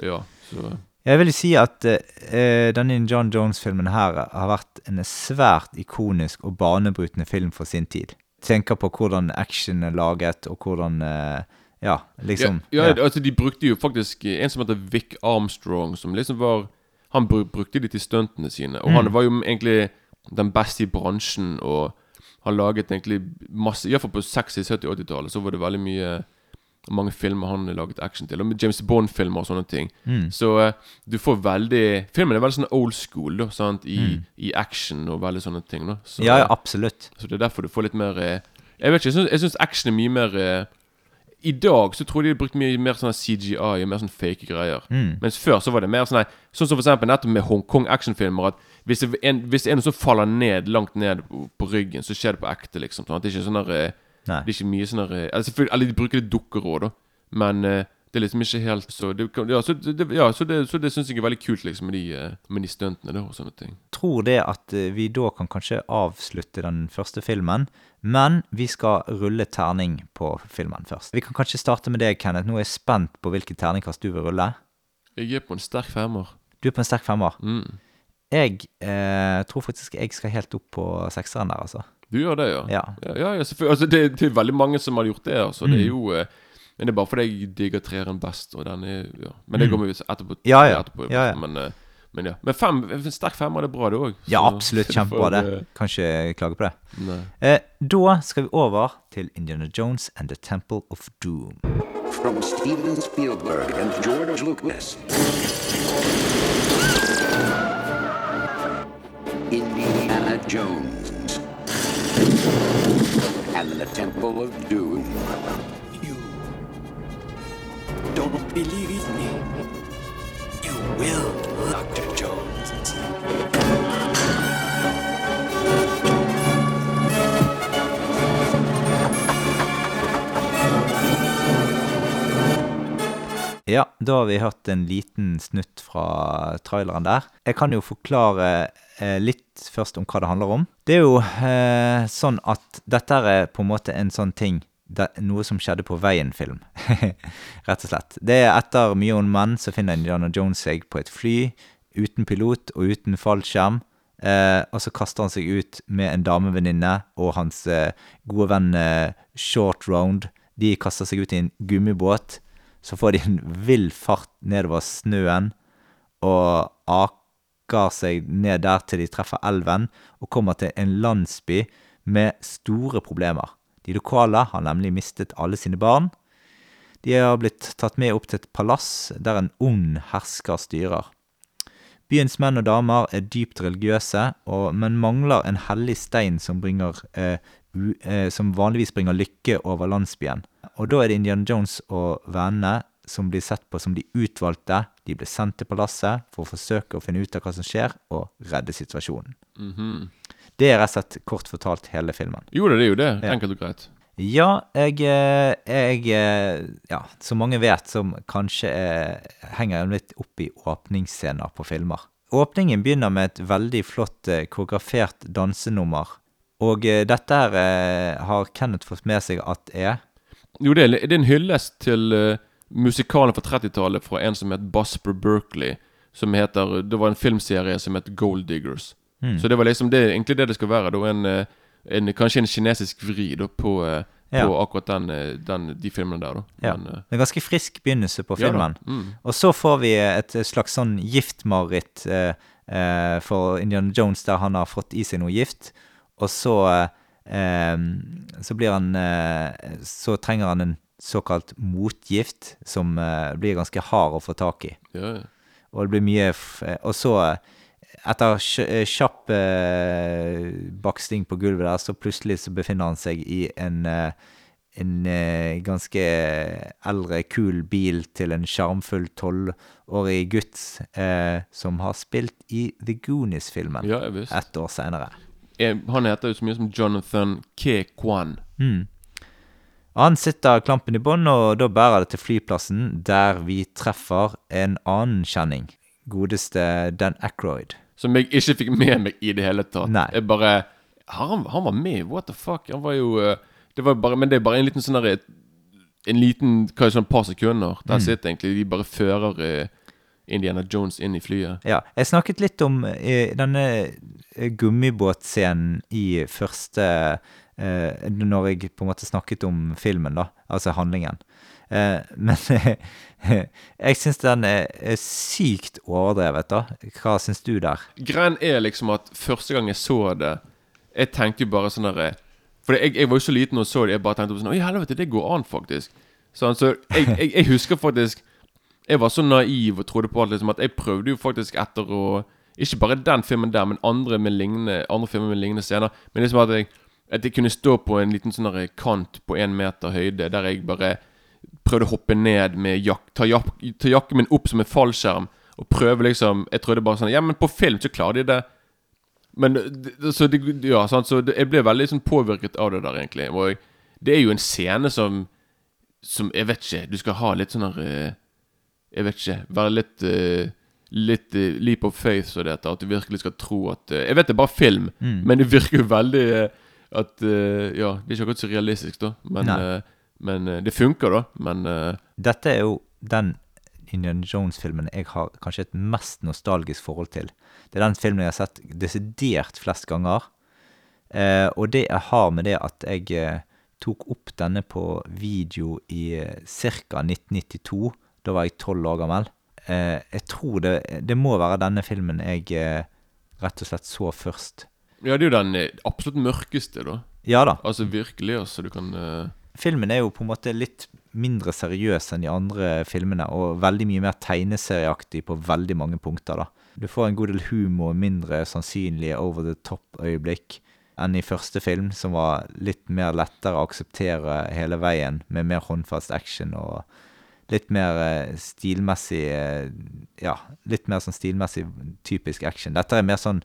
ja, så Jeg vil si at uh, denne John Jones-filmen her har vært en svært ikonisk og banebrytende film for sin tid. Tenker på hvordan action er laget, og hvordan eh, Ja, liksom. ja, ja, altså De brukte jo faktisk en som heter Vic Armstrong, som liksom var Han bru- brukte de til stuntene sine. Og Mm. han var jo egentlig den beste i bransjen, og han laget egentlig masse Iallfall på 60-, 70-, 80-tallet så var det veldig mye mange filmer han laget action til. Og med James Bond-filmer og sånne ting. Mm. Så uh, du får veldig Filmen er veldig sånn old school da sant? I, i action og veldig sånne ting. da så, Mm. Ja, absolutt. så det er derfor du får litt mer eh, Jeg vet ikke, jeg syns, action er mye mer eh, I dag så tror jeg de har brukt mye mer sånn CGI og mer sånn fake greier. Mm. Mens før så var det mer sånn Sånn som for eksempel nettopp med Hongkong-actionfilmer. At hvis det, en, hvis det er noe som faller ned langt ned på, ryggen, så skjer det på ekte, liksom. Sånn det er ikke sånn der, eh, Det er ikke mye sånn der, eh, Eller Eller de bruker litt dukker òg, da. Men eh, det er liksom ikke helt Så det, ja, så det, ja, så det, så det syns jeg er veldig kult, liksom, med de, eh, med de stuntene da, og sånne ting. Tror det at eh, vi da kan kanskje avslutte den første filmen, men vi skal rulle terning på filmen først. Vi kan kanskje starte med deg, Kenneth. Nå er jeg spent på hvilken terningkast du vil rulle. Jeg er på en sterk femmer. Du er på en sterk femmer. Mm. Jeg eh, tror faktisk jeg skal helt opp på sekseren der, altså. Du gjør det, ja? Ja. Ja, ja, selvfølgelig. Altså, det, det er veldig mange som har gjort det. Altså. Det er Mm. jo eh, Men det er bare fordi jeg digger treeren best. Og den er, ja. Men det Mm. kommer vi etterpå. Ja, ja. etterpå Ja, ja. Men, eh, men ja. Men fem, en sterk femmer det er bra, det òg. Ja, absolutt. Kjempebra, det. Kan ikke klage på det. Eh, da skal vi over til Indiana Jones and the Temple of Doom. From Steven Spielberg and George Lucas. Indiana Jones and the Temple of Doom don't believe me, you will, Dr. Jones. Ja, da har vi hørt en liten snutt fra traileren der. Jeg kan jo forklare eh, litt først om hva det handler om. Det er jo eh, sånn at dette er på en måte en sånn ting det, Noe som skjedde på veien-film, rett og slett. Det er etter mye om menn så finner Indiana Jones seg på et fly uten pilot og uten fallskjerm. Eh, og så kaster han seg ut med en damevenninne og hans eh, gode venn eh, Short Round. De kaster seg ut i en gummibåt. Så får de en vill fart nedover snøen og aker seg ned der til de treffer elven og kommer til en landsby med store problemer. De lokale har nemlig mistet alle sine barn. De har blitt tatt med opp til et palass der en ond hersker styrer. Byens menn og damer er dypt religiøse, og, men mangler en hellig stein som, bringer, eh, u, eh, som vanligvis bringer lykke over landsbyen. Og da er det Indian Jones og vennene som blir sett på som de utvalgte. De blir sendt til palasset for å forsøke å finne ut av hva som skjer, og redde situasjonen. Det er rett og slett kort fortalt hele filmen. Jo da, det er jo det. Enkelt og greit. Ja, jeg, eh, jeg eh, Ja, som mange vet, som kanskje er, henger litt opp i åpningsscener på filmer. Åpningen begynner med et veldig flott eh, koreografert dansenummer. Og dette her har Kenneth fått med seg at er Jo, det er, en hyllest til musikalen fra 30-tallet fra en som het Busper Berkeley. Som heter Det var en filmserie som het Gold Diggers. Hmm. Så det var liksom det, egentlig det det skal være. Da, en, eh, en, kanskje en kinesisk vri da, på, eh, Ja. på akkurat den, eh, den, de filmene der. Da. Ja. Men, eh, En ganske frisk begynnelse på ja filmen. Mm. Og så får vi et slags sånn giftmareritt eh, eh, for Indiana Jones, der han har fått i seg noe gift. Og så eh, Så blir han Så trenger han en såkalt motgift, som blir ganske hard å få tak i. Ja, ja. Og det blir mye Og så, etter eh, kjapp eh, baksting på gulvet der, så plutselig så befinner han seg i en eh, en ganske eldre, kul bil til en sjarmfull tolvårig gutt eh, som har spilt i The Goonies-filmen ja ett år seinere. Han heter jo så mye som Jonathan K. Kwan. Mm. Han sitter klampen i bånn, og da bærer det til flyplassen, der vi treffer en annen kjenning. Godeste Dan Ackroyd. Som jeg ikke fikk med meg i det hele tatt. Nei. Jeg bare han, han var med, what the fuck? Han var jo eh, det var bare, Men det er bare en liten sånn derre En liten hva er det, sånn par sekunder. Der Mm. sitter egentlig De bare fører eh, Indiana Jones inn i flyet. Ja, jeg snakket litt om eh, denne eh, gummibåtscenen i første eh, Når jeg på en måte snakket om filmen, da. Altså handlingen. Eh, men jeg syns den er, sykt overdrevet, da. Hva syns du der? Greien er liksom at første gang jeg så det Jeg tenkte jo bare sånn derre For jeg, jeg var jo så liten og så det, jeg bare tenkte sånn Oi, helvete, det går an, faktisk. Sånn, så jeg, jeg, jeg husker faktisk Jeg var så naiv og trodde på alt liksom at jeg prøvde jo faktisk etter å Ikke bare den filmen der, men andre, lignende, andre filmer med lignende scener. Men liksom at jeg, at jeg kunne stå på en liten sånn kant på én meter høyde, der jeg bare prøvde å hoppe ned med jak ta, jak ta jakken min opp som en fallskjerm. Og prøve liksom Jeg trodde bare sånn Ja, men på film så klarer de det. Men Så det, ja, sant, så det, jeg ble veldig sånn påvirket av det der, egentlig. Og det er jo en scene som Som Jeg vet ikke. Du skal ha litt sånn der eh, Jeg vet ikke. Være litt uh, Litt uh, leap of faith, så det heter. At du virkelig skal tro at uh, Jeg vet det er bare film, men det virker jo veldig uh, at Ja, det er ikke akkurat så realistisk, da. Men, men eh, det funker, da. Men eh, Dette er jo den Indiana Jones-filmen jeg har kanskje et mest nostalgisk forhold til. Det er den filmen jeg har sett desidert flest ganger. Eh, og det jeg har med det at jeg eh, tok opp denne på video i eh, ca. 1992. Da var jeg tolv år gammel. Eh, jeg tror det, det må være denne filmen jeg eh, rett og slett så først. Ja, det er jo den absolutt mørkeste, da. Ja da. Altså virkelig, altså. Du kan Filmen er jo på en måte litt mindre seriøs enn de andre filmene, og veldig mye mer tegneserieaktig på veldig mange punkter, da. Du får en god del humor, mindre sannsynlige over the top-øyeblikk enn i første film, som var litt mer lettere å akseptere hele veien, med mer håndfast action og litt mer eh, stilmessig eh, Ja, litt mer sånn stilmessig typisk action. Dette er mer sånn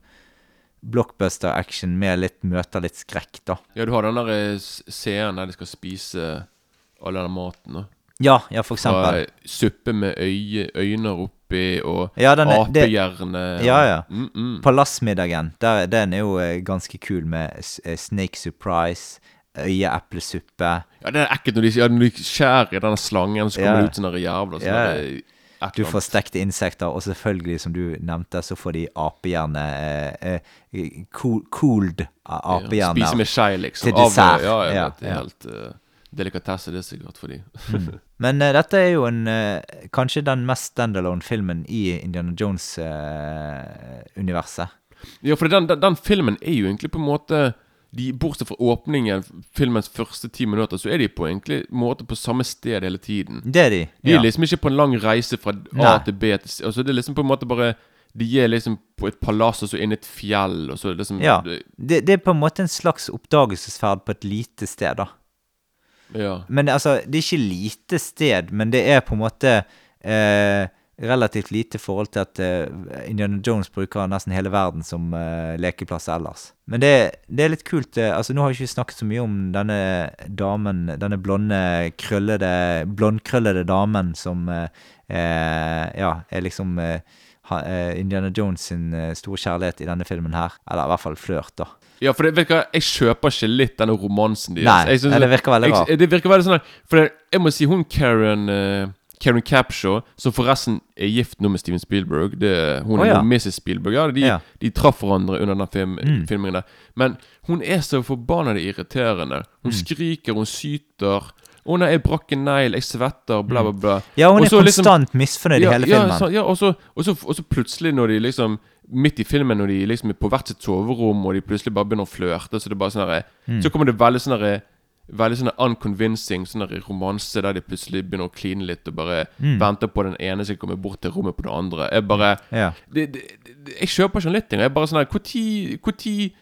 blockbuster-action med litt møter litt skrekk, da. Ja, du har den der eh, scenen der de skal spise all den maten, da. Ja, ja, for eksempel. Fra suppe med øye, øyne oppi, og Ja, den er- apehjerne. Ja, ja. Mm, mm. Palassmiddagen, der, den er jo eh, ganske kul med eh, snake surprise, øyeeplesuppe. Ja, det er ekkelt når de, ja, når de skjærer i denne slangen, så kommer Ja. det ut sånne jævler. Ja. Sånne, ja. Du får stekte insekter, og selvfølgelig, som du nevnte, så får de apehjerne eh, eh, cool, Cooled apehjerner. Spise med skje, liksom. Til dessert. ja, ja, Ja, det er ja. helt uh, delikatesse, det er sikkert for de. Men uh, dette er jo en, uh, kanskje den mest standalone-filmen i Indiana Jones-universet. ja, for den, den, den filmen er jo egentlig på en måte de, Bortsett fra åpningen, filmens første ti minutter, så er de på egentlig måte på samme sted hele tiden. det er de. De er liksom ikke på en lang reise fra A Nei. til B til. Altså, det er liksom på en måte bare De er liksom på et palass, og så inn i et fjell, og så er det liksom Ja. det- Det, det er på en måte en slags oppdagelsesferd på et lite sted, da. ja. Men altså, det er ikke lite sted, men det er på en måte eh, relativt lite i forhold til at uh, Indiana Jones bruker nesten hele verden som uh, lekeplass ellers. Men det, det er litt kult. Uh, altså, nå har vi ikke snakket så mye om denne damen, denne blonde, krøllede, blondkrøllede damen som uh, Ja, er liksom Indiana Jones sin store kjærlighet i denne filmen her. Eller i hvert fall flørt, da. Ja, for det virker, jeg kjøper ikke litt denne romansen deres. Nei, Jeg synes det virker veldig rart. Det virker veldig sånn For jeg må si hun Karen Karen Capshaw, som forresten er gift nå med Steven Spielberg det, Hun Å, er ja. Mrs. Spielberg. Ja, de, Ja. Mm. de traff hverandre under den film, filmingen der. Men hun er så forbanna irriterende. Hun Mm. skriker, hun syter. Å nei, jeg brakk en negl, jeg svetter, bla, bla, bla. Mm. Ja, hun også, er konstant liksom- konstant misfornøyd i hele ja, filmen. så, ja, og så, og, så, og så plutselig når de liksom Midt i filmen når de liksom er på hvert sitt soverom, og de plutselig bare begynner å flørte, så det bare sånn Mm. Så kommer det veldig sånn herre Veldig sånn unconvincing sånn der romanse der de plutselig begynner å kline litt og bare Mm. venter på den ene som kommer bort til rommet på den andre. Jeg bare Ja. det, det, det, Jeg kjøper ikke litt engang. Jeg bare sånn her Når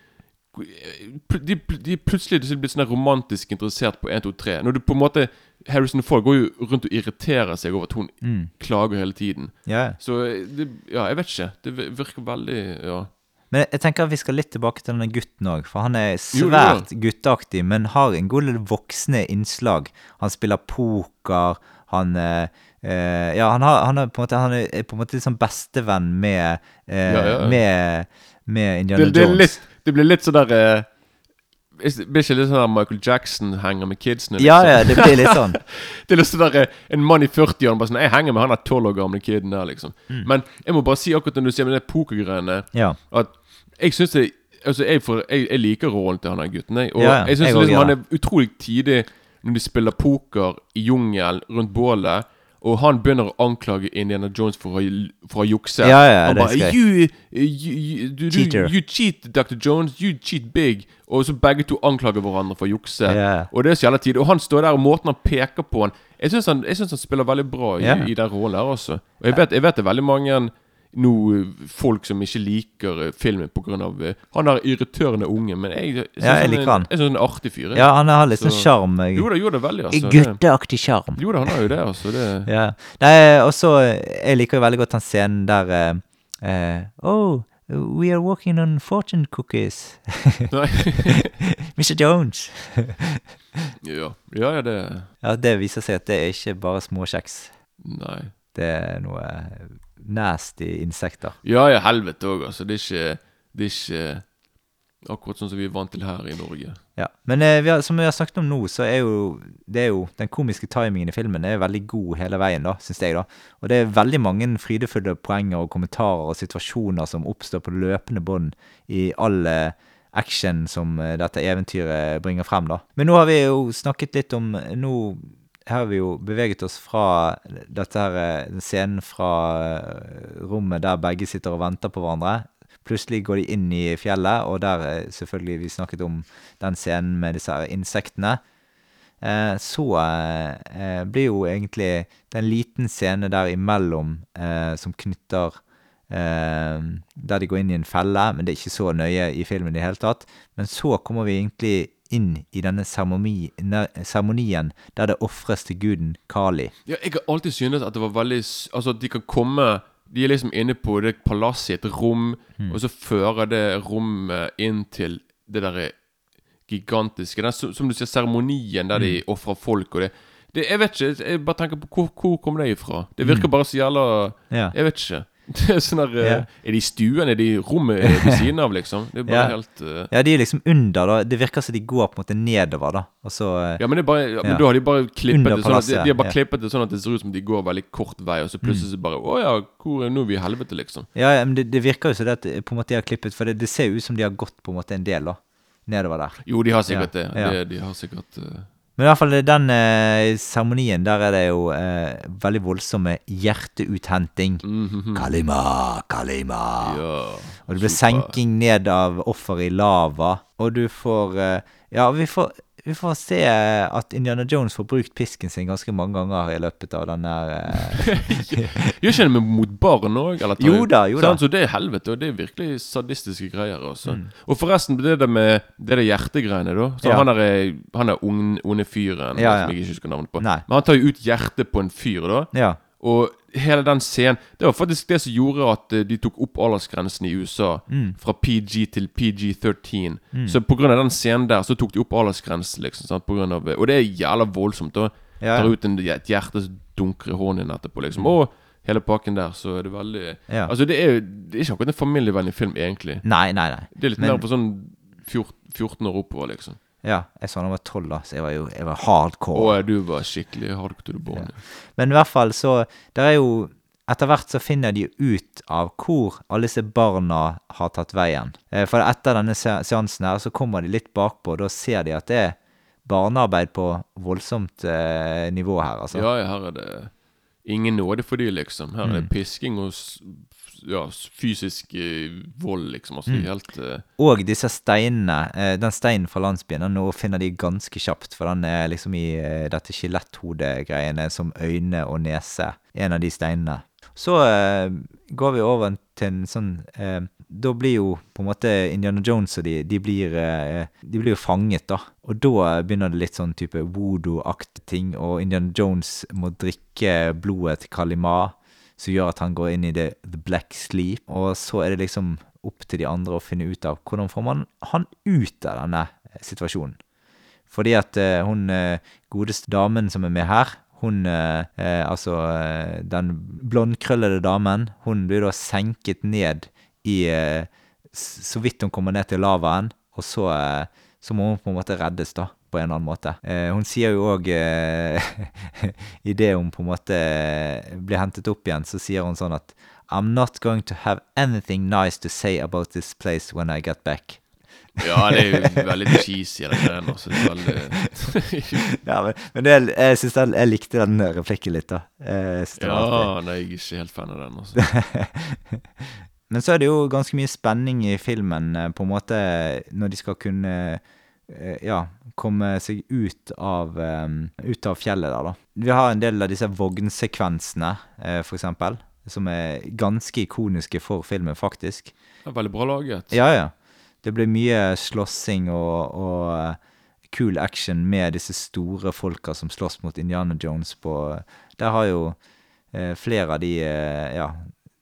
de, de plutselig er blitt sånn romantisk interessert på 1, 2, 3. Når du på en måte Harrison Ford går jo rundt og irriterer seg over at hun Mm. klager hele tiden. Yeah. Så det, Ja, jeg vet ikke. Det virker veldig Ja. Men jeg tenker at vi skal litt tilbake til denne gutten òg, for han er Jo, svært gutteaktig, men har en god del voksne innslag. Han spiller poker, han eh, eh, Ja, han, har, han, er på en måte, han er på en måte liksom bestevenn med eh, Ja, ja, ja. Med, med Indiana Det, det, Jones. litt, det blir litt sånn der eh, Blir ikke litt sånn der Michael Jackson henger med kidsene? Ja, liksom? ja, det blir litt sånn. Det er litt sånn der eh, En mann i 40-årene bare sånn Jeg henger med han der 12 år gamle kiden der, liksom. Mm. Men jeg må bare si akkurat når du sier med det pokergreiene Ja. At jeg syns det Altså, jeg, får, jeg, jeg liker rollen til han der gutten, jeg. Og Ja, jeg syns liksom han er utrolig tidig når de spiller poker i jungelen rundt bålet. Og han begynner å anklage Indiana Jones for å, for å jukse. Ja, ja, han bare skal you, you, you, you cheat, Dr. Jones. You cheat big. Og så begge to anklager hverandre for å jukse. Ja. Og det er så jævla tid. Og han står der, og måten han peker på han Jeg syns han, han spiller veldig bra i, Ja. i den rollen der også. Og jeg vet, jeg vet det er veldig mange nå eh, folk som ikke liker eh, filmen pga. Han er irriterende unge, men jeg, jeg, synes Ja, jeg han er han. Jeg syns han er en artig fyr. ja, han har litt sånn Så- sjarm. eh, Jo da, jo da, veldig, altså. Gutteaktig sjarm. Jo da, han har jo det, altså. Det, Ja. Nei, også eh, Jeg liker jo veldig godt den scenen der uh, eh, Oh, we are walking on fortune cookies. Mr. Jones. ja. ja, ja, det Ja, det viser seg at det er ikke bare småkjeks. Nei. Det er noe nasty insekter. Ja, ja, helvete òg, altså. Det er ikke Det er ikke akkurat sånn som vi er vant til her i Norge. Ja. Men eh, vi har, som vi har snakket om nå, så er jo det er jo den komiske timingen i filmen er veldig god hele veien, da, syns jeg. da. Og det er veldig mange frydefulle poenger og kommentarer og situasjoner som oppstår på løpende bånd i all eh, action som eh, dette eventyret bringer frem, da. Men nå har vi jo snakket litt om Nå her har vi jo beveget oss fra dette her, eh, scenen fra eh, rommet der begge sitter og venter på hverandre. Plutselig går de inn i fjellet, og der eh, selvfølgelig vi snakket om den scenen med disse her insektene. Eh, så eh, blir jo egentlig det en liten scene der imellom eh, som knytter Der de går inn i en felle, men det er ikke så nøye i filmen i det hele tatt. Men så kommer vi egentlig inn i denne seremonien der det ofres til guden Kali. Ja, jeg har alltid syntes at det var veldig Altså at de kan komme De er liksom inne på det palasset et rom, og så fører det rommet inn til det derre gigantiske den, som, du sier, seremonien der de ofrer folk og det det, Jeg vet ikke. Jeg bare tenker på hvor, hvor kom det ifra? Det virker bare så jævla Ja. Jeg vet ikke. Det er sånn der, eh, Ja. Er de i stuen? Er de i rommet ved siden av, liksom? Det er bare Ja. helt eh, Ja, de er liksom under, da. Det virker som de går på en måte nedover, da. Og så eh, Ja, men, det er bare, ja, men Ja. da har de bare klippet Under det sånn at de, palasset, de har bare ja. klippet det sånn at det ser ut som de går veldig kort vei, og så plutselig så bare Å ja, hvor er nå er vi i helvete, liksom? Ja, ja, men det, det virker jo som det at på en måte de har klippet, for det, det ser jo ut som de har gått på en måte en del, da. Nedover der. Jo, de har sikkert Ja, det. ja. det. De har sikkert eh, Men i hvert fall den eh, seremonien, der er det jo eh, veldig voldsomme hjerteuthenting. Kalima, kalima. mhm, Ja. Og det blir super. senking ned av offer i lava. Og du får eh, Ja, vi får, vi får se at Indiana Jones får brukt pisken sin ganske mange ganger i løpet av den der eh, Gjør ikke det mot barn òg? Jo da, jo da. Så det er helvete, og det er virkelig sadistiske greier. Også. Mm. Og forresten, det der med det der hjertegreiene, da. Så Ja. Han er, han er ung- onde fyren Ja, ja. som jeg ikke husker navnet på. Nei. Men han tar jo ut hjertet på en fyr, da. Ja. Og hele den scenen Det var faktisk det som gjorde at eh, de tok opp aldersgrensen i USA Mm. fra PG til PG-13. Så på grunn av den scenen der så tok de opp aldersgrensen, liksom. Sant? På grunn av, og det er jævla voldsomt. da Ja. Tar ut en, et hjerte som dunker i hånden etterpå, liksom. Og hele pakken der, så er det veldig Ja. Altså, det er jo Det er ikke akkurat en familievennlig film, egentlig. Nei, nei, nei. Det er litt Men- mer på sånn 14, 14 år oppover, liksom. Ja, jeg så han var tolv, da, så jeg var jo jeg var hardcore. Eh, du var skikkelig hardcore to the. Men i hvert fall så Det er jo Etter hvert så finner de ut av hvor alle disse barna har tatt veien. Eh, For etter denne seansen her så kommer de litt bakpå, og da ser de at det er barnearbeid på voldsomt eh, nivå her, altså. Ja, ja, her er det ingen nåde for de, liksom. Her er Mm. det pisking og ja, fysisk eh, vold, liksom. Altså, Mm. helt eh, Og disse steinene, eh, den steinen fra landsbyen, den nå finner de ganske kjapt, for den er liksom i eh, dette skjeletthodegreiene som øyne og nese, en av de steinene. Så eh, går vi over til en sånn eh, Da blir jo på en måte Indiana Jones og de, de blir eh, De blir jo fanget, da. Og da begynner det litt sånn type voodoo-aktig ting, og Indiana Jones må drikke blodet til Kalima, som gjør at han går inn i the, the black sleep. Og så er det liksom opp til de andre å finne ut av hvordan får man han ut av denne situasjonen. Fordi at eh, hun eh, godeste damen som er med her, hun eh, eh, Altså eh, den blondkrøllede damen, hun blir da senket ned i eh, Så vidt hun kommer ned til lavaen, og så, så må hun på en måte reddes, da. På en eller annen måte. Eh, hun sier jo òg eh, Idet hun på en måte eh, blir hentet opp igjen, så sier hun sånn at I'm not going to have anything nice to say about this place when I get back. Ja, det er jo veldig cheesy, det greiene. Altså, er veldig Ja, men, men det, jeg synes jeg, jeg likte den replikken litt, da. Ja, nei, jeg er ikke helt fan av den, altså. Men så er det jo ganske mye spenning i filmen, på en måte, når de skal kunne ja, komme seg ut av, um, ut av fjellet der, da. Vi har en del av disse vognsekvensene, uh, for eksempel, som er ganske ikoniske for filmen, faktisk. Det er veldig bra laget. Ja, ja. Det blir mye slåssing og, og eh, cool action med disse store folka som slåss mot Indiana Jones på Der har jo uh, flere av de uh, ja,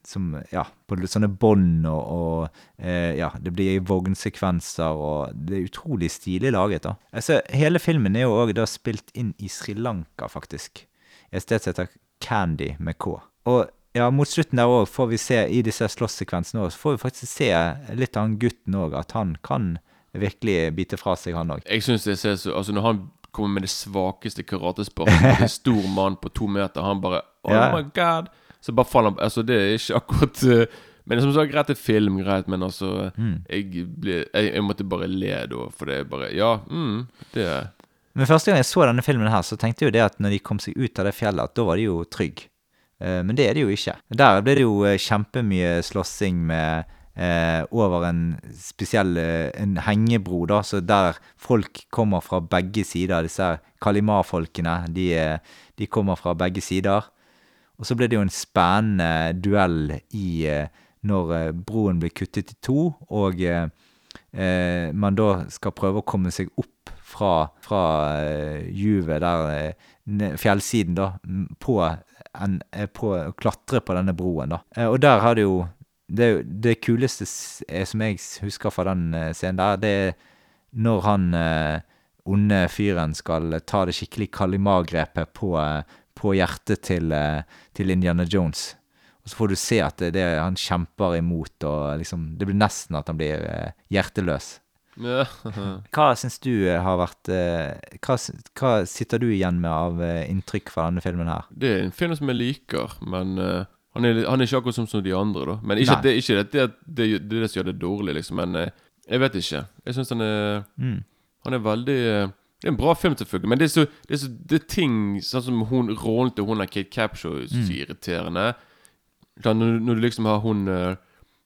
som Ja, på sånne bånd og, og eh, Ja, det blir vognsekvenser, og det er utrolig stilig laget, da. Altså, hele filmen er jo òg da spilt inn i Sri Lanka, faktisk. Et sted som heter Candy med K. Og ja, mot slutten der òg får vi se, i disse slåsssekvensene òg, får vi faktisk se litt av han gutten òg, at han kan virkelig bite fra seg, han òg. Jeg synes det ser så Altså, når han kommer med det svakeste karatesparket mot en stor mann på to meter, han bare Oh Ja. my god! Så bare faller han Altså, det er ikke akkurat eh, Men som sagt, greit er film, greit, men altså Mm. jeg, ble, jeg, jeg måtte bare le da, for det er bare Ja, mm, det er Men første gang jeg så denne filmen her, så tenkte jeg jo det at når de kom seg ut av det fjellet, at da var de jo trygge. Eh, Men det er de jo ikke. Der ble det jo eh, kjempemye slåssing med eh, over en spesiell en hengebro, da, så der folk kommer fra begge sider. Disse her Kalima-folkene, de, de kommer fra begge sider. Og så ble det jo en spennende duell i eh, når eh, broen blir kuttet i to, og eh, man da skal prøve å komme seg opp fra, fra juvet der, fjellsiden da, på, en, på å klatre på denne broen da. Og der har det jo, det, det kuleste som jeg husker fra den scenen der, det er når han, onde fyren skal ta det skikkelig Kalimar-grepet på, eh, på hjertet til, eh, til Indiana Jones. Og så får du se at det, det han kjemper imot, og liksom Det blir nesten at han blir eh, hjerteløs. Ja. Hva syns du eh, har vært hva, hva sitter du igjen med av inntrykk fra denne filmen her? Det er en film som jeg liker, men uh, han, er, han er ikke akkurat som, som de andre, da. Men ikke, det, ikke det, det, det, det er det som gjør det dårlig, liksom. Men uh, jeg vet ikke. Jeg syns han er Mm. Han er veldig eh, Det er en bra film, selvfølgelig, men det er så Det er, så, det er ting sånn som hun rollen til hun er Kate Capshaw, så Mm. irriterende. Da, når, når du liksom har hun eh,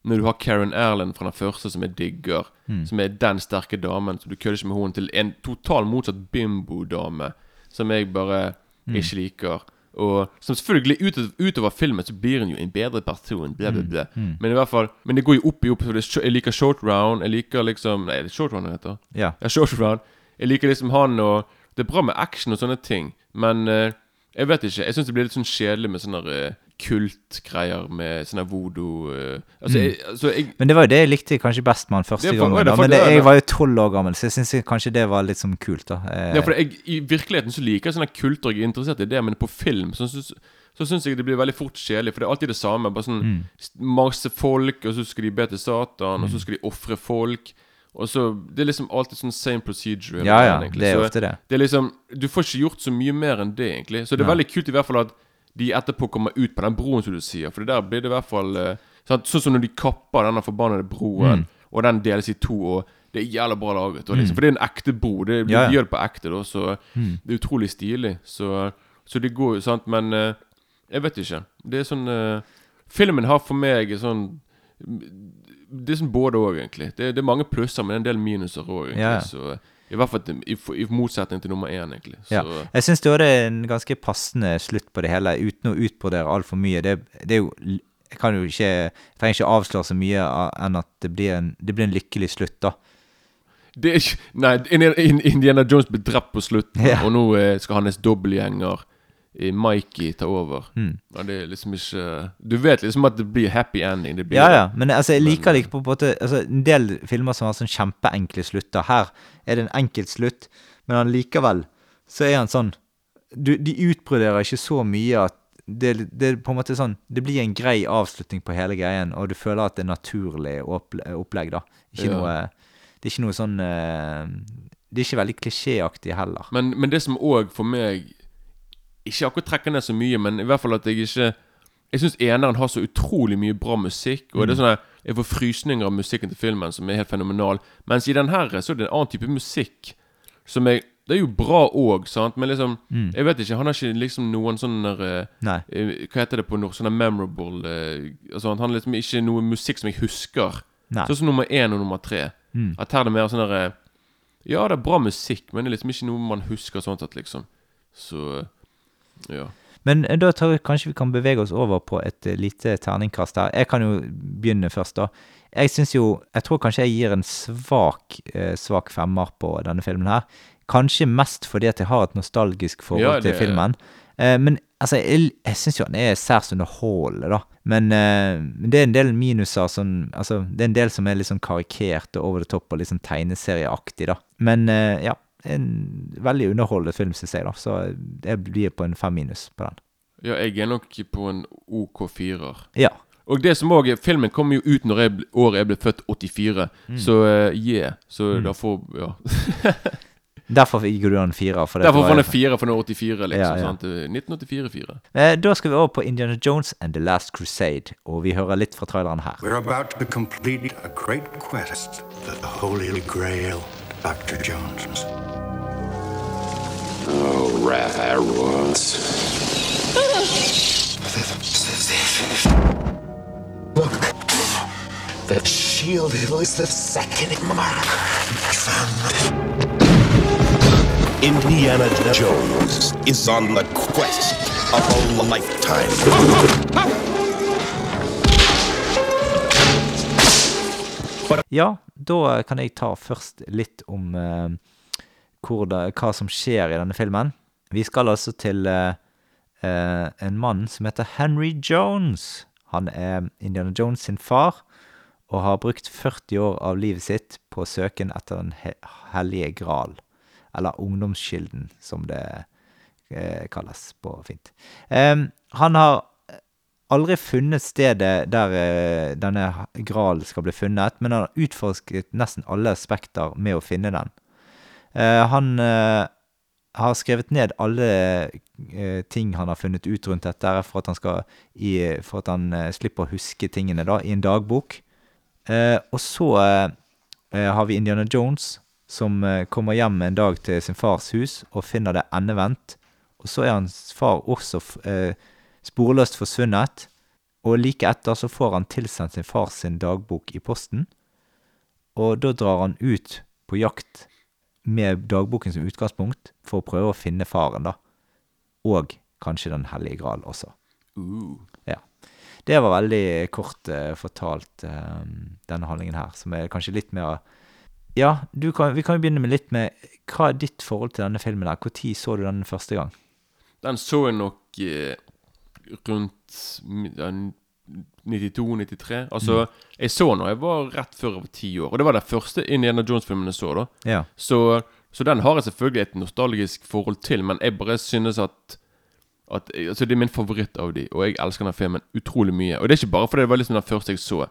Når du har Karen Erland fra den første, som jeg digger, Mm. som er den sterke damen, så du kødder ikke med henne, til en total motsatt bimbo-dame, som jeg bare Mm. ikke liker. Og som selvfølgelig utover, utover filmen så blir hun jo en bedre person. Bla, bla, bla. Men i hvert fall Men det går jo opp i opp. Så det er, sho- jeg liker short round. Jeg liker liksom Nei, det er short round det heter. Ja. Ja, short round. Jeg liker liksom han og Det er bra med action og sånne ting, men eh, jeg vet ikke. Jeg syns det blir litt sånn kjedelig med sånne uh, kultgreier med sånne voodoo eh, Altså, jeg, altså jeg, Men det var jo det jeg likte kanskje best med han første Det er for- gangen. det er da. for- Men det, det er- jeg var jo tolv år gammel, så jeg syns kanskje det var litt sånn kult, da. Eh, Ja, for jeg, I virkeligheten så liker jeg sånne kulter, jeg er interessert i det, men på film så syns så syns jeg det blir veldig fort kjedelig, for det er alltid det samme. Bare sånn Mm. Masse folk, og så skal de be til Satan, og så skal de ofre folk. Og så Det er liksom alltid sånn same procedure. ja, ja, egentlig. det er Så ofte det. det er liksom Du får ikke gjort så mye mer enn det, egentlig. Så det er ja. veldig kult i hvert fall at de etterpå kommer ut på den broen, som du sier. For det der blir det i hvert fall Sånn. Sånn som når de kapper denne forbannede broen, Mm. og den deles i to, og det er jævla bra laget. Liksom, For det er en ekte bro. Det, de Ja, ja. gjør det på ekte, da, så Mm. det er utrolig stilig. Så, så det går jo, sant. Men uh, jeg vet ikke. Det er sånn uh, Filmen har for meg sånn Det er sånn både òg, egentlig. Det, det er mange plusser, men en del minuser òg. Så I hvert fall i, i motsetning til nummer én, egentlig. Så, Ja. Jeg syns det er en ganske passende slutt på det hele, uten å utbrodere altfor mye. Det, det er jo Jeg kan jo ikke Jeg trenger ikke avsløre så mye enn at det blir en, det blir en lykkelig slutt, da. Det er ikke Nei, Indiana- Jones blir drept på slutten, Ja. og nå eh, skal hans dobbeltgjenger Mikey ta over. Mm. Ja, det er liksom ikke Du vet liksom at det blir happy ending. Det blir Ja, ja, men altså, jeg liker det ikke på en måte altså, En del filmer som har sånn kjempeenkle slutter. Her er det en enkel slutt, men allikevel så er han sånn du, De utbroderer ikke så mye at det, det på en måte sånn Det blir en grei avslutning på hele greien, og du føler at det er naturlig opplegg, da. Ikke Ja. noe Det er ikke noe sånn eh, Det er ikke veldig klisjéaktig heller. Men, men det som òg for meg Ikke akkurat trekker ned så mye, men i hvert fall at jeg ikke Jeg syns eneren har så utrolig mye bra musikk. Og det er sånn at Jeg får frysninger av musikken til filmen, som er helt fenomenal. Mens i den her så er det en annen type musikk som jeg Det er jo bra òg, sant, men liksom Jeg vet ikke, han har ikke liksom noen sånn eh, Hva heter det på norsk? Sånn memorable eh, Altså Han har liksom ikke noe musikk som jeg husker. Sånn som nummer én og nummer tre. At her er det mer sånn der Ja, det er bra musikk, men det er liksom ikke noe man husker sånn sett, liksom. Så Ja. Men eh, da tror jeg kanskje vi kan bevege oss over på et eh, lite terningkast her. Jeg kan jo begynne først, da. Jeg syns jo Jeg tror kanskje jeg gir en svak, eh, svak femmer på denne filmen her. Kanskje mest fordi at jeg har et nostalgisk forhold Ja, til filmen. Eh, men altså, jeg, jeg syns jo han er særs underholdende, da. Men eh, det er en del minuser som Altså, det er en del som er litt sånn karikert og over the top og litt sånn tegneserieaktig, da. Men ja. En veldig underholdende film, syns jeg, da. Så jeg blir på en fem minus på den. ja, jeg er nok på en OK firer. Ja. Og det som også, Filmen kom jo ut når jeg, året jeg ble født, 84. Så eh, yeah. Så da får Ja. Derfor gikk du den fire. For det Derfor var- det fire, for den er 84, liksom. Ja, ja. Sant? 1984-4. Eh, Da skal vi over på Indiana Jones and The Last Crusade, og vi hører litt fra traileren her. We're about to complete a great quest, the Holy Grail, Dr. Jones. Once. Look. that shield is the second mark. Indiana Jones is on the quest of a lifetime. Ja, da kan jeg ta først litt om eh, hvor det, hva som skjer i denne filmen. Vi skal altså til eh, eh, en mann som heter Henry Jones. Han er Indiana Jones sin far, og har brukt 40 år av livet sitt på søken etter Den he hellige gral. Eller Ungdomskilden, som det eh, kalles på fint. Eh, han har aldri funnet stedet der eh, denne Gral skal bli funnet, men han har utforsket nesten alle aspekter med å finne den. Eh, han har skrevet ned alle eh, ting han har funnet ut rundt dette, for at han, skal i, for at han eh, slipper å huske tingene da, i en dagbok. Eh, og så eh, eh, har vi Indiana Jones, som eh, kommer hjem en dag til sin fars hus og finner det endevendt. Og så er hans far også sporløst forsvunnet. Og like etter så får han tilsendt sin fars dagbok i posten. Og da drar han ut på jakt med dagboken som utgangspunkt for å prøve å finne faren, da. Og kanskje Den hellige gral også. Uh. Ja. Det var veldig kort uh, fortalt, eh, denne handlingen her, som er kanskje litt mer Ja, du kan, vi kan jo begynne med litt med hva er ditt forhold til denne filmen? her? Når så du den første gang? Den så jeg nok eh, rundt 92-93. Altså, jeg så den da jeg var rett før jeg var ti år. Og det var den første Indiana Jones-filmen jeg så. da Ja. Så, så den har jeg selvfølgelig et nostalgisk forhold til, men jeg bare synes at at, altså Det er min favoritt av de, og jeg elsker den filmen utrolig mye. Og det er ikke bare fordi det var liksom den første jeg så.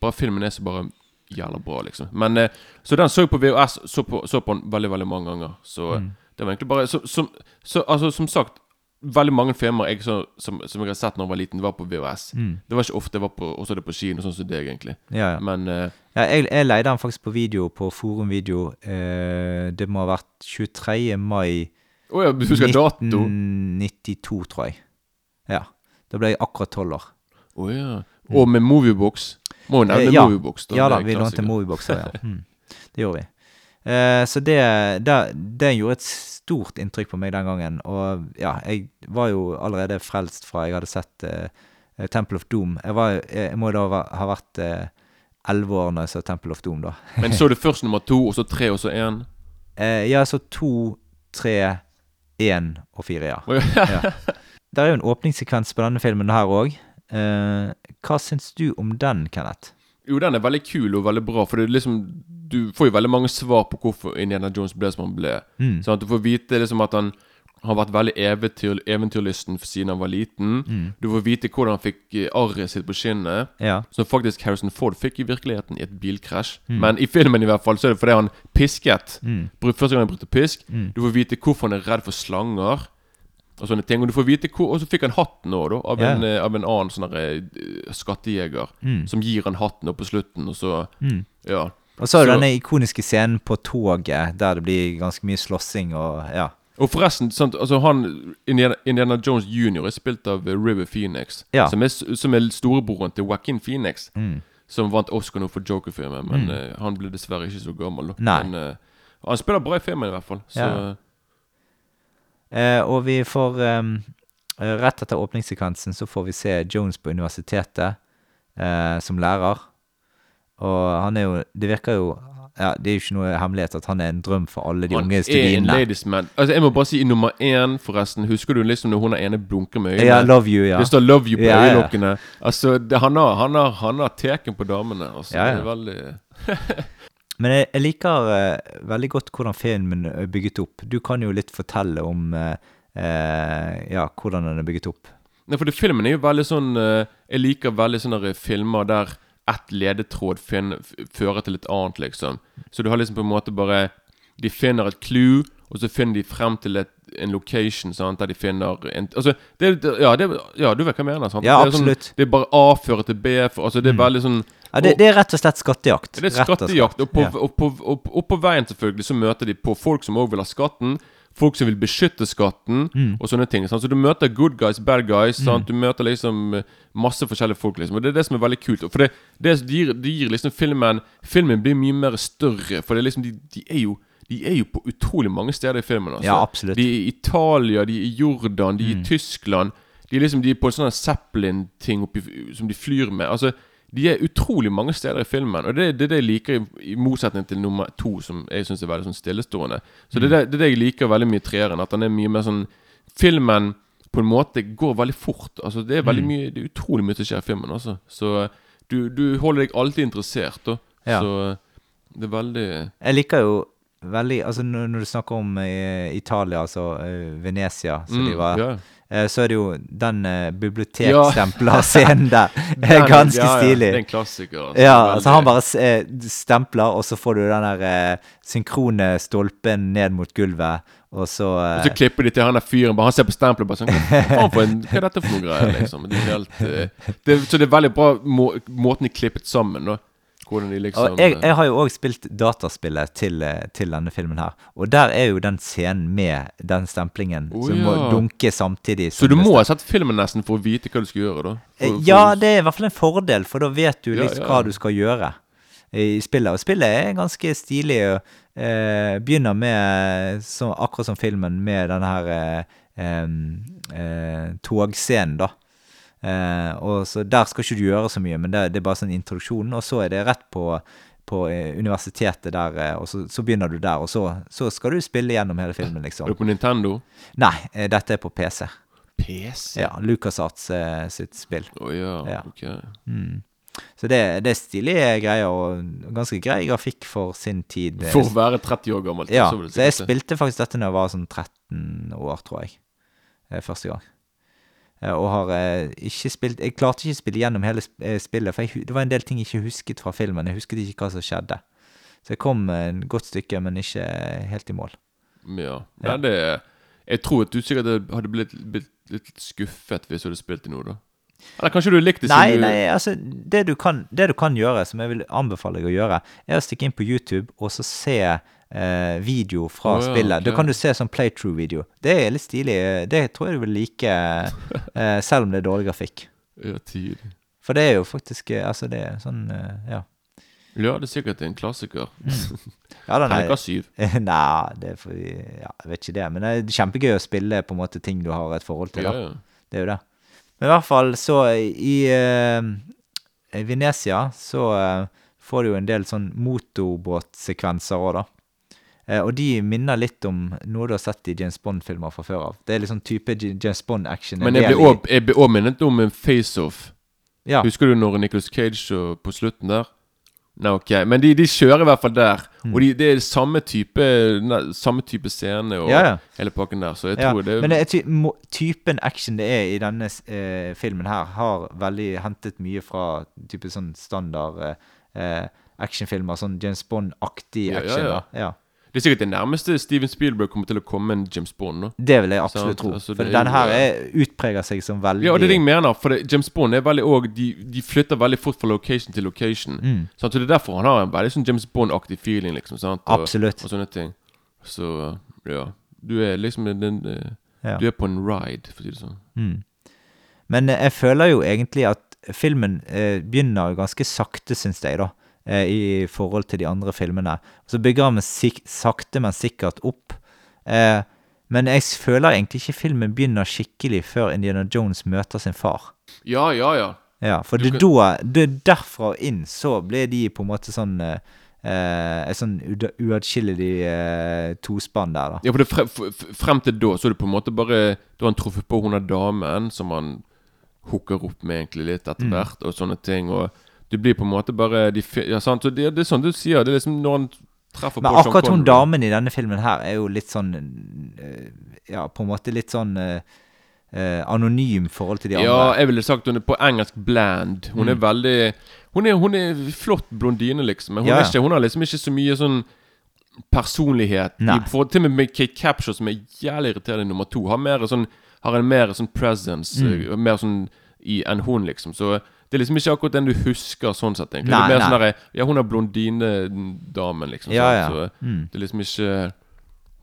Bare filmen er så bare jævla bra, liksom. Men eh, Så den så jeg på VHS, så på, så på den veldig, veldig mange ganger. Så det var egentlig bare så, som, så, Altså, som sagt, veldig mange filmer jeg så, som, som jeg har sett da jeg var liten, var på VHS. Det var ikke ofte jeg var på også det på kino, sånn som deg, egentlig. Ja, ja. Men uh, ja jeg, jeg leide den faktisk på video på Forum Video. Uh, det må ha vært 23. mai oh, ja, du husker dato? 1992, tror jeg. Ja. Da ble jeg akkurat tolv år. Å ja. Og med Moviebox. Må jo nevne Eh, ja. Moviebox. Ja da, vi lånte Moviebox. Ja. Mm. Det gjorde vi. Eh, så det, det, det gjorde et stort inntrykk på meg den gangen. Og ja, jeg var jo allerede frelst fra jeg hadde sett eh, Temple of Doom. Jeg, var, jeg må da va- ha vært elleve år når jeg så Temple of Doom, da. Men så du først nummer to, og så tre, og så én? Eh, ja, så to, tre, én og fire, ja. Ja. Det er jo en åpningssekvens på denne filmen her òg. Eh, hva syns du om den, Kenneth? Jo, den er veldig kul og veldig bra, for det liksom du får jo veldig mange svar på hvorfor Indiana Jones ble som han ble. Mm. Sånn Du får vite liksom at han har vært veldig eventyr, eventyrlysten siden han var liten. Mm. Du får vite hvordan han fikk eh, arret sitt på skinnet. Ja. Som faktisk Harrison Ford fikk i virkeligheten i et bilkrasj. Mm. Men i filmen i hvert fall så er det fordi han pisket. Mm. Første gang han brukte pisk. Mm. Du får vite hvorfor han er redd for slanger. Og sånne ting Og du får vite hvor Og så fikk han hatten òg, da. Av, yeah. en, eh, av en annen sånn eh, skattejeger. Mm. Som gir han hatten opp på slutten, og så Mm. Ja. Og så er det denne ikoniske scenen på toget, der det blir ganske mye slåssing og ja. Og forresten, sant, altså han Indiana, Indiana Jones jr. er spilt av eh, River Phoenix. Ja. Som, er, som er storebroren til Joaquin Phoenix. Mm. Som vant Oscar nå for Joker-filmen, men eh, han ble dessverre ikke så gammel. Nei. Men uh, han spiller bra i filmen, i hvert fall. Så Ja. Eh, og vi får eh, Rett etter åpningssekvensen så får vi se Jones på universitetet eh, som lærer. Og han er jo Det virker jo ja, Det er jo ikke noe hemmelighet at han er en drøm for alle de han unge er en studiene. ladies man. Altså, jeg må bare si i nummer én, forresten. Husker du liksom når hun er ene blunker med øynene? Ja, love you, ja. Det står 'love you' på Ja, ja. Altså, det, han, har, han, har, han har teken på damene. Altså, Ja, ja. Det er veldig Men jeg, jeg liker eh, veldig godt hvordan filmen er bygget opp. Du kan jo litt fortelle om eh, eh, ja, hvordan den er bygget opp. Nei, for det, filmen er jo veldig sånn eh, Jeg liker veldig sånne filmer der ett ledetråd fin, fører til et annet, liksom. Så du har liksom på en måte bare De finner et clue, og så finner de frem til et, en location sant, der de finner en, Altså, det, det, ja, det, ja, du vet hva jeg mener? sant? Ja, det er sånn, absolutt. det er bare A fører til B. For, altså, det er veldig sånn Ja, det, det er rett og slett skattejakt. det er og skattejakt. Og på, og, på, og, på- og på veien selvfølgelig så møter de på folk som òg vil ha skatten. Folk som vil beskytte skatten, Mm. og sånne ting. Sant? Så du møter good guys, bad guys. Sant? Du møter liksom eh, masse forskjellige folk. liksom Og det er det som er veldig kult. For det, det gir, det gir liksom filmen Filmen blir mye mer større. For det er liksom de, de er jo De er jo på utrolig mange steder i filmen. Altså. Ja, absolutt. De er i Italia, de er i Jordan, de er Mm. i Tyskland. De er liksom De er på en sånn Zeppelin-ting som de flyr med. Altså de er utrolig mange steder i filmen, og det er det, det jeg liker, i, i motsetning til nummer to, som jeg syns er veldig sånn stillestående. Så det, er det, det jeg liker veldig mye i treeren, at den er mye mer sånn Filmen på en måte går veldig fort. Altså Det er veldig Mm. mye Det er utrolig mye som skjer i filmen. Altså Så du, du holder deg alltid interessert, da. Ja. Så det er veldig Jeg liker jo veldig Altså når, når du snakker om eh, Italia, altså eh, Venezia, så de Mm, var ja. eh, Så er det jo den uh, bibliotekstemplerscenen der. er Den- ganske ja, ja, stilig. Det er en klassiker. altså. Ja, Veldig- altså han bare eh, stempler, og så får du den der eh, synkrone stolpen ned mot gulvet, og så Og eh, så klipper de til han der fyren. Bare han ser på stempelet bare sånn Hva faen for en, hva er dette for noe greier, liksom? Det er helt, eh, det, så det er veldig bra må, måten de klippet sammen, da. Hvordan de liksom Og jeg, eh, jeg har jo òg spilt dataspillet til, eh, til denne filmen her, og der er jo den scenen med den stemplingen oh, som må dunke samtidig. Så du må ha sett filmen nesten for å vite hva du skal gjøre, da? Eh, For, for, Ja, det er i hvert fall en fordel, for da vet du Ja, litt ja. hva du skal gjøre i spillet. Og spillet er ganske stilig. og eh, begynner med, så, akkurat som filmen, med denne her eh, eh, togscenen, da. Eh, og så Der skal ikke du gjøre så mye, men det, det er bare sånn introduksjon, og så er det rett på på eh, universitetet der, eh, og så, så begynner du der, og så, så skal du spille gjennom hele filmen, liksom. Er liksom. på Nintendo? Nei, dette er på PC. PC? Ja, LucasArts eh, sitt spill. Å ja, Ja. ok. Mm. Så det, det er stilige greier, og ganske grei grafikk for sin tid. For å være 30 år gammel. ja, så så jeg spilte faktisk dette da jeg var sånn 13 år, tror jeg. Første gang. Eh, Og har eh, ikke spilt Jeg klarte ikke å spille gjennom hele eh, spillet, for jeg, det var en del ting jeg ikke husket fra filmen. Jeg husket ikke hva som skjedde. Så jeg kom et godt stykke, men ikke helt i mål. Ja. Nei, det Jeg tror at du sikkert hadde blitt, blitt litt skuffet hvis du hadde spilt i noe, da. Eller kanskje du likte Nei, nei, altså det du, kan, det du kan gjøre, som jeg vil anbefale deg å gjøre, er å stikke inn på YouTube og så se video fra oh, ja, spillet. Da kan du se sånn playthrough-video. Det er litt stilig. Det tror jeg du vil like, eh, selv om det er dårlig grafikk. Ja, tidlig. For det er jo faktisk eh, Altså, det er sånn eh, Ja. Ja, det er sikkert en klassiker. ja den er, Terningkast syv. Nei, det for Ja, jeg vet ikke det. Men det er kjempegøy å spille på en måte ting du har et forhold til. Ja, ja. Det er jo det. Men i hvert fall så i eh, i Venezia så eh, får du jo en del sånn motorbåtsekvenser òg, da. Eh, og de minner litt om noe du har sett i James Bond-filmer fra før av. Det er sånn type James Bond-action. Men jeg blir ble òg minnet om en face-off. Ja. Husker du når Nicholas Cage og på slutten der? Nei, ok. Men de, de kjører i hvert fall der. Mm. Og de, det er samme type ne, Samme type scene og Ja, ja. hele pakken der. Så jeg Ja, tror det men det ty typen action det er i denne eh, filmen her, har veldig hentet mye fra type sånn standard eh, eh, actionfilmer. Sånn James Bond-aktig Ja, ja, action. ja. da. Ja. Det er sikkert det nærmeste Steven Spielberg kommer til å komme en James Bond. nå Det vil jeg absolutt Sant, tro. altså, For jo, her er, utpreger seg som veldig Ja, og det er det jeg mener. For det, James Bond er veldig også, de, de flytter veldig fort fra location til location. Mm. Sant? Så det er derfor han har en veldig sånn James Bond-aktig feeling. liksom sant? Og, Absolutt. Og sånne ting. Så ja. Du er liksom den, den eh, Ja. Du er på en ride, for å si det sånn. Mm. Men eh, jeg føler jo egentlig at filmen eh, begynner ganske sakte, syns jeg, da. Eh, I forhold til de andre filmene. Så bygger han sik sakte, men sikkert opp. Eh, men jeg føler egentlig ikke filmen begynner skikkelig før Indiana Jones møter sin far. Ja, ja, ja. Ja, For det kan- da det, Derfra og inn så ble de på en måte sånn eh, Et sånn uatskillelig eh, tospann der, da. Ja, for det fre, f- f- Frem til da så er det på en måte bare Da har han truffet på hun damen som han hooker opp med egentlig litt etter Mm. hvert, og sånne ting. Og det blir på en måte bare de, Ja, sant. så det, det er sånn du sier. Det er liksom når han treffer Men på Sean akkurat hun damen i denne filmen her er jo litt sånn eh, Ja, på en måte litt sånn eh, eh, anonym forhold til de andre. Ja, jeg ville sagt hun er på engelsk bland. Hun er Mm. veldig Hun er, hun er flott blondine, liksom. Men hun, Ja, er ikke, hun har liksom ikke så mye sånn personlighet. I for, til med Kate Capture, som er jævlig irriterende nummer to, har, mer sånn, har en mer sånn presence. Mm. eh, Mer sånn i, enn hun, liksom. Så det er liksom ikke akkurat den du husker sånn sett, egentlig. Nei, det er mer nei. sånn derre Ja, hun er blondinedamen, liksom. Ja, ja. Så Mm. det er liksom ikke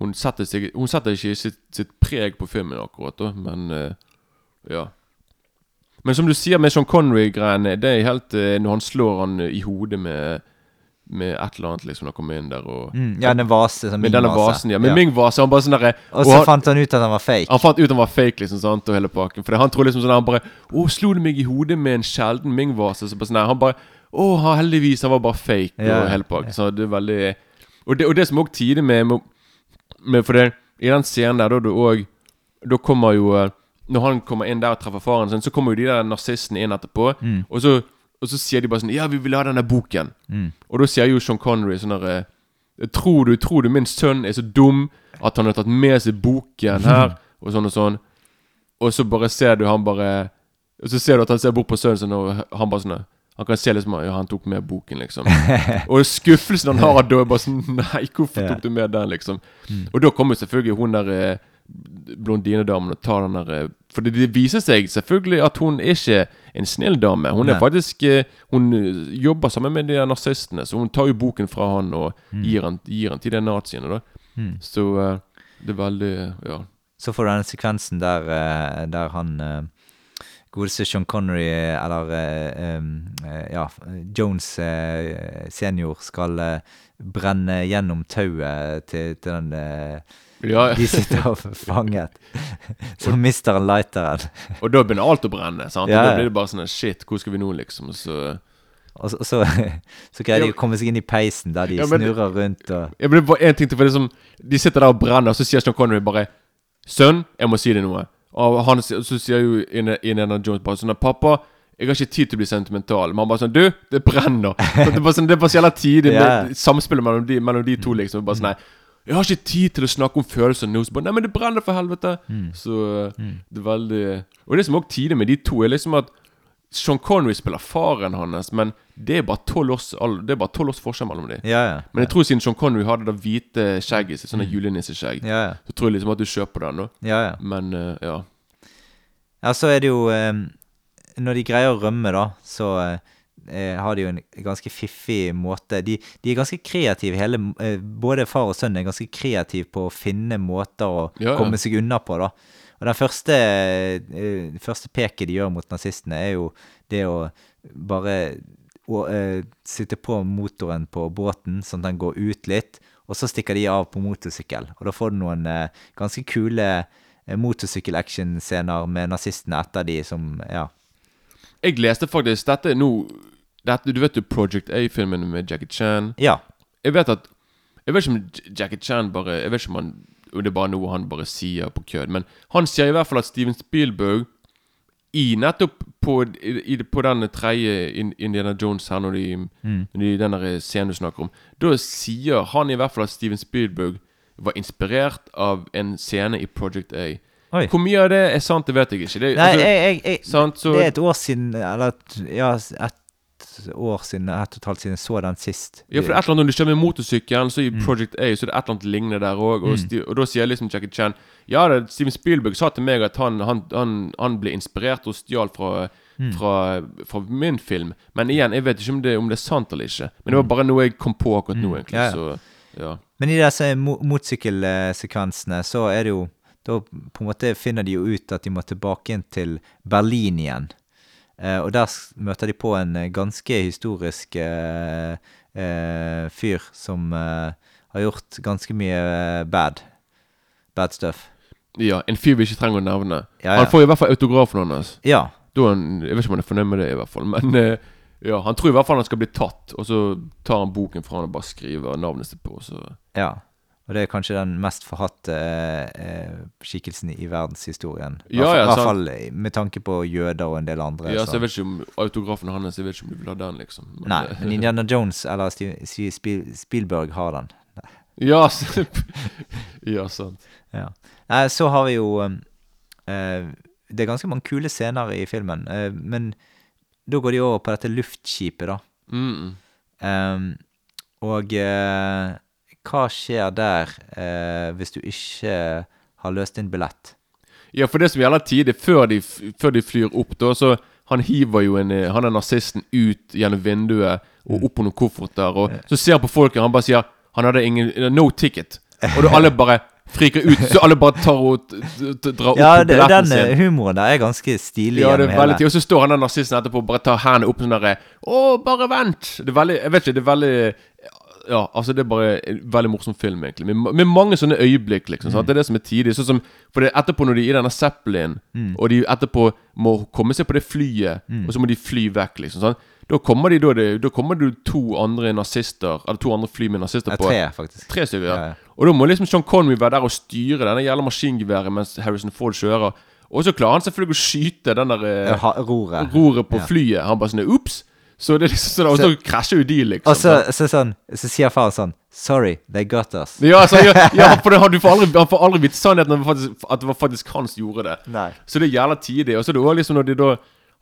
Hun setter, seg, hun setter ikke sitt, sitt preg på filmen akkurat, da, men eh, ja. Men som du sier med Sean Connery-greiene, det er helt eh, når han slår han i hodet med Med et eller annet, liksom, han kommer inn der og Mm, ja, den vase. Sånn Med denne vasen, ja. Med Ming-vase. Han bare sånn derre Og så fant han ut at han var fake. Han fant ut at han var fake, liksom, sant, og hele pakken. For han tror liksom sånn Han bare 'Å, slo du meg i hodet med en sjelden Ming-vase?' Så bare sånn, Han bare 'Å, heldigvis, han var bare fake', Ja, og hele pakken. Så det er veldig Og det, og det som òg tider med, med, med For det, i den scenen der, da du òg Da kommer jo eh, Når han kommer inn der og treffer faren sin, så kommer jo de der nazistene inn etterpå. Mm. Og, så, og så sier de bare sånn 'Ja, vi vil ha denne boken'. Mm. Og da sier jo Sean Connery sånn der eh, Tror du, tror du min sønn er så dum at han har tatt med seg boken her, og sånn og sånn, og så bare ser du han bare Og så ser du at han ser bort på sønnen sin, og han bare sånn Han kan se liksom Ja, han tok med boken, liksom. og skuffelsen han har da, er bare sånn Nei, hvorfor tok du med den, liksom? Og da kommer selvfølgelig hun der eh, blondinedamen og tar den der eh, For det, viser seg selvfølgelig at hun er ikke en snill dame. Hun er Nei. faktisk eh, Hun eh, jobber sammen med de nazistene, så hun tar jo boken fra han og gir, han, gir han til de naziene, da. Mm. Så eh, det er veldig Ja. Så får du den sekvensen der, der han godeste Sean Connery, eller ja, Jones senior, skal brenne gjennom tauet til, til den Ja, De sitter fanget. Så mister han lighteren. Og da begynner alt å brenne. sant? Ja, Og da blir det bare sånn Shit, hvor skal vi nå, liksom? Så Og så, så, så greier de å komme seg inn i peisen, der de Ja, men- snurrer rundt og det er bare en ting til, for det som De sitter der og brenner, og så sier Sean Connery bare 'Sønn, jeg må si deg noe'. Og han, så sier jo Indiana Jones bare sånn 'Pappa, jeg har ikke tid til å bli sentimental'. Men han bare sånn 'Du, det brenner'. Så det, er bare sånn, det er bare så jævla tidlig Ja. samspillet mellom de, mellom de to, liksom. Bare sånn Nei, jeg har ikke tid til å snakke om følelsene nå. Så bare Nei, men det brenner, for helvete. Så uh, det er veldig Og det som òg tidlig med de to, er liksom at Sean Connery spiller faren hans, men det er bare tolv års, all- det bare 12 års forskjell mellom dem. Ja, ja. Men jeg tror siden Sean Connery hadde det hvite skjegget sitt, sånn julenisseskjegg, Ja, så tror jeg liksom at du kjøper den. ja, ja. Men uh, ja. Ja, så er det jo um, Når de greier å rømme, da, så eh, har de jo en ganske fiffig måte De, de er ganske kreative, hele eh, Både far og sønn er ganske kreative på å finne måter å Ja, ja. komme seg unna på, da. Og den første, eh, første peket de gjør mot nazistene, er jo det å bare å, uh, sitte på motoren på båten, sånn at den går ut litt, og så stikker de av på motorsykkel. Og da får du noen uh, ganske kule uh, motorsykkel-action-scener med nazistene etter de som Ja. Jeg leste faktisk Dette er nå dette, Du vet jo Project A-filmen med Jackie Chan. Ja. Jeg vet at Jeg vet ikke om Jackie Chan bare Jeg vet ikke om han om det er bare noe han bare sier på kødd, men han sier i hvert fall at Steven Spielberg i nettopp på, i, på den tredje Indiana Jones her, når de, når de den der scenen du snakker om, da sier han i hvert fall at Steven Spielberg var inspirert av en scene i Project A. Oi. Hvor mye av det er sant, det vet jeg ikke. Det, Nei, altså, jeg, jeg, jeg sant, så, Det er et år siden Eller ja, et år siden, ett og et halvt siden jeg så den sist. Ja, for det er et eller annet Når du kjører med motorsykkelen, så i Mm. Project A Så er det et eller annet lignende der òg. Og, mm. og da sier liksom Jackie Chan Ja, det, Steven Spielberg sa til meg at han, han, han, han ble inspirert og stjal fra, Mm. fra, fra min film. Men igjen, jeg vet ikke om det, om det er sant eller ikke. Men det var Mm. bare noe jeg kom på akkurat nå, egentlig. Ja, ja. Så ja. Men i disse mo motsykkelsekvensene så er det jo Da på en måte finner de jo ut at de må tilbake inn til Berlin igjen. Eh, og der s- møter de på en eh, ganske historisk eh, fyr som har gjort ganske mye bad. Bad stuff. ja. En fyr vi ikke trenger å nevne. Ja, ja. Han får i hvert fall autografen hans. Ja. Han, jeg vet ikke om han er fornøyd med det, i hvert fall. Men ja, han tror i hvert fall han skal bli tatt, og så tar han boken fra han og bare skriver navnet sitt på. Så ja. Og det er kanskje den mest forhatte eh, eh, skikkelsen i verdenshistorien. Ja, ja, I hvert fall med tanke på jøder og en del andre. Ja, så- jeg vet ikke om autografen hans Jeg vet ikke om du vil ha den, liksom. Men, Nei, eh, men Indiana Jones eller Spielberg har den. Ja, ja, sant. Ja. Nei, så har vi jo um, eh, Det er ganske mange kule scener i filmen, eh, men da går de over på dette luftskipet, da. Mm. Um, og eh, hva skjer der eh, hvis du ikke har løst inn billett? Ja, for det som gjelder tidlig, før de, før de flyr opp, da, så han hiver jo en, eh, han er nazisten ut gjennom vinduet og opp på noen kofferter, og så ser han på folket, han bare sier han hadde ingen No ticket. Og da alle bare friker ut, så alle bare tar og drar opp Ja, det, billetten den eh, sin. humoren der er ganske stilig. Ja, det er veldig tid. Og så står han der nazisten etterpå og bare tar hendene opp sånn derre Å, bare vent! Det er veldig Jeg vet ikke, det er veldig Ja, altså det er bare en veldig morsom film, egentlig. Med, med mange sånne øyeblikk, liksom. Sant? Det er det som er tidlig. Sånn som For det er etterpå, når de er i denne Zeppelin, og de etterpå må komme seg på det flyet, og så må de fly vekk, liksom. Sant? Da kommer de da, det, da kommer det to andre nazister Eller to andre fly med nazister Ja, på. tre, faktisk. Tre stykker, ja. Ja, ja. Og da må liksom Sean Connery være der og styre denne jævla maskingeværet mens Harrison Ford kjører. Og så klarer han selvfølgelig å skyte den der eh, Ja, roret. roret på Ja. flyet. Han bare sånn Ops! Så det så liksom sånn, så krasjer jo de, liksom. Og så, så, sånn, så sier faren sånn Sorry, they got us. Ja, altså, ja, ja for det, han, du får aldri, han får aldri vite sannheten faktisk, at det var faktisk han som gjorde det. Nei. Så det er jævla tidlig. Og så er det også liksom når de da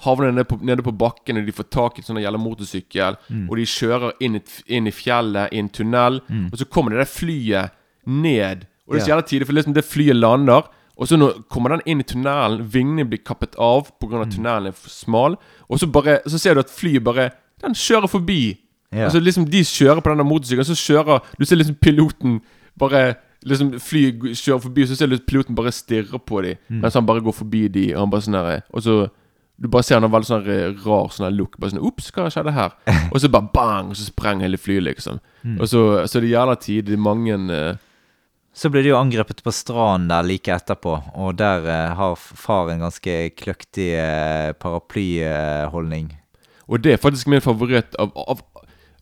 havner nede på, nede på bakken, og de får tak i en sånn jævla motorsykkel, og de kjører inn inn i fjellet, i en tunnel, og så kommer det der flyet ned. Og det er så jævla tidlig, for liksom det flyet lander, og så når kommer den inn i tunnelen, vingene blir kappet av pga. at tunnelen er for smal, og så bare Så ser du at flyet bare Den kjører forbi. Ja. Altså liksom De kjører på denne motorsykkelen, så kjører Du ser liksom piloten bare Liksom Flyet kjører forbi, så ser du piloten bare stirrer på dem mens han bare går forbi dem, Og han bare sånn her Og så Du bare ser han har veldig sånn rar sånn look. Bare sånn Ops, hva skjedde her? Og så bare bang, og så sprenger hele flyet, liksom. Og så, så det er jævla tid. Det er mange eh, Så ble de jo angrepet på stranden der like etterpå, og der eh, har far en ganske kløktig eh, paraplyholdning. Og det er faktisk min favoritt av, av,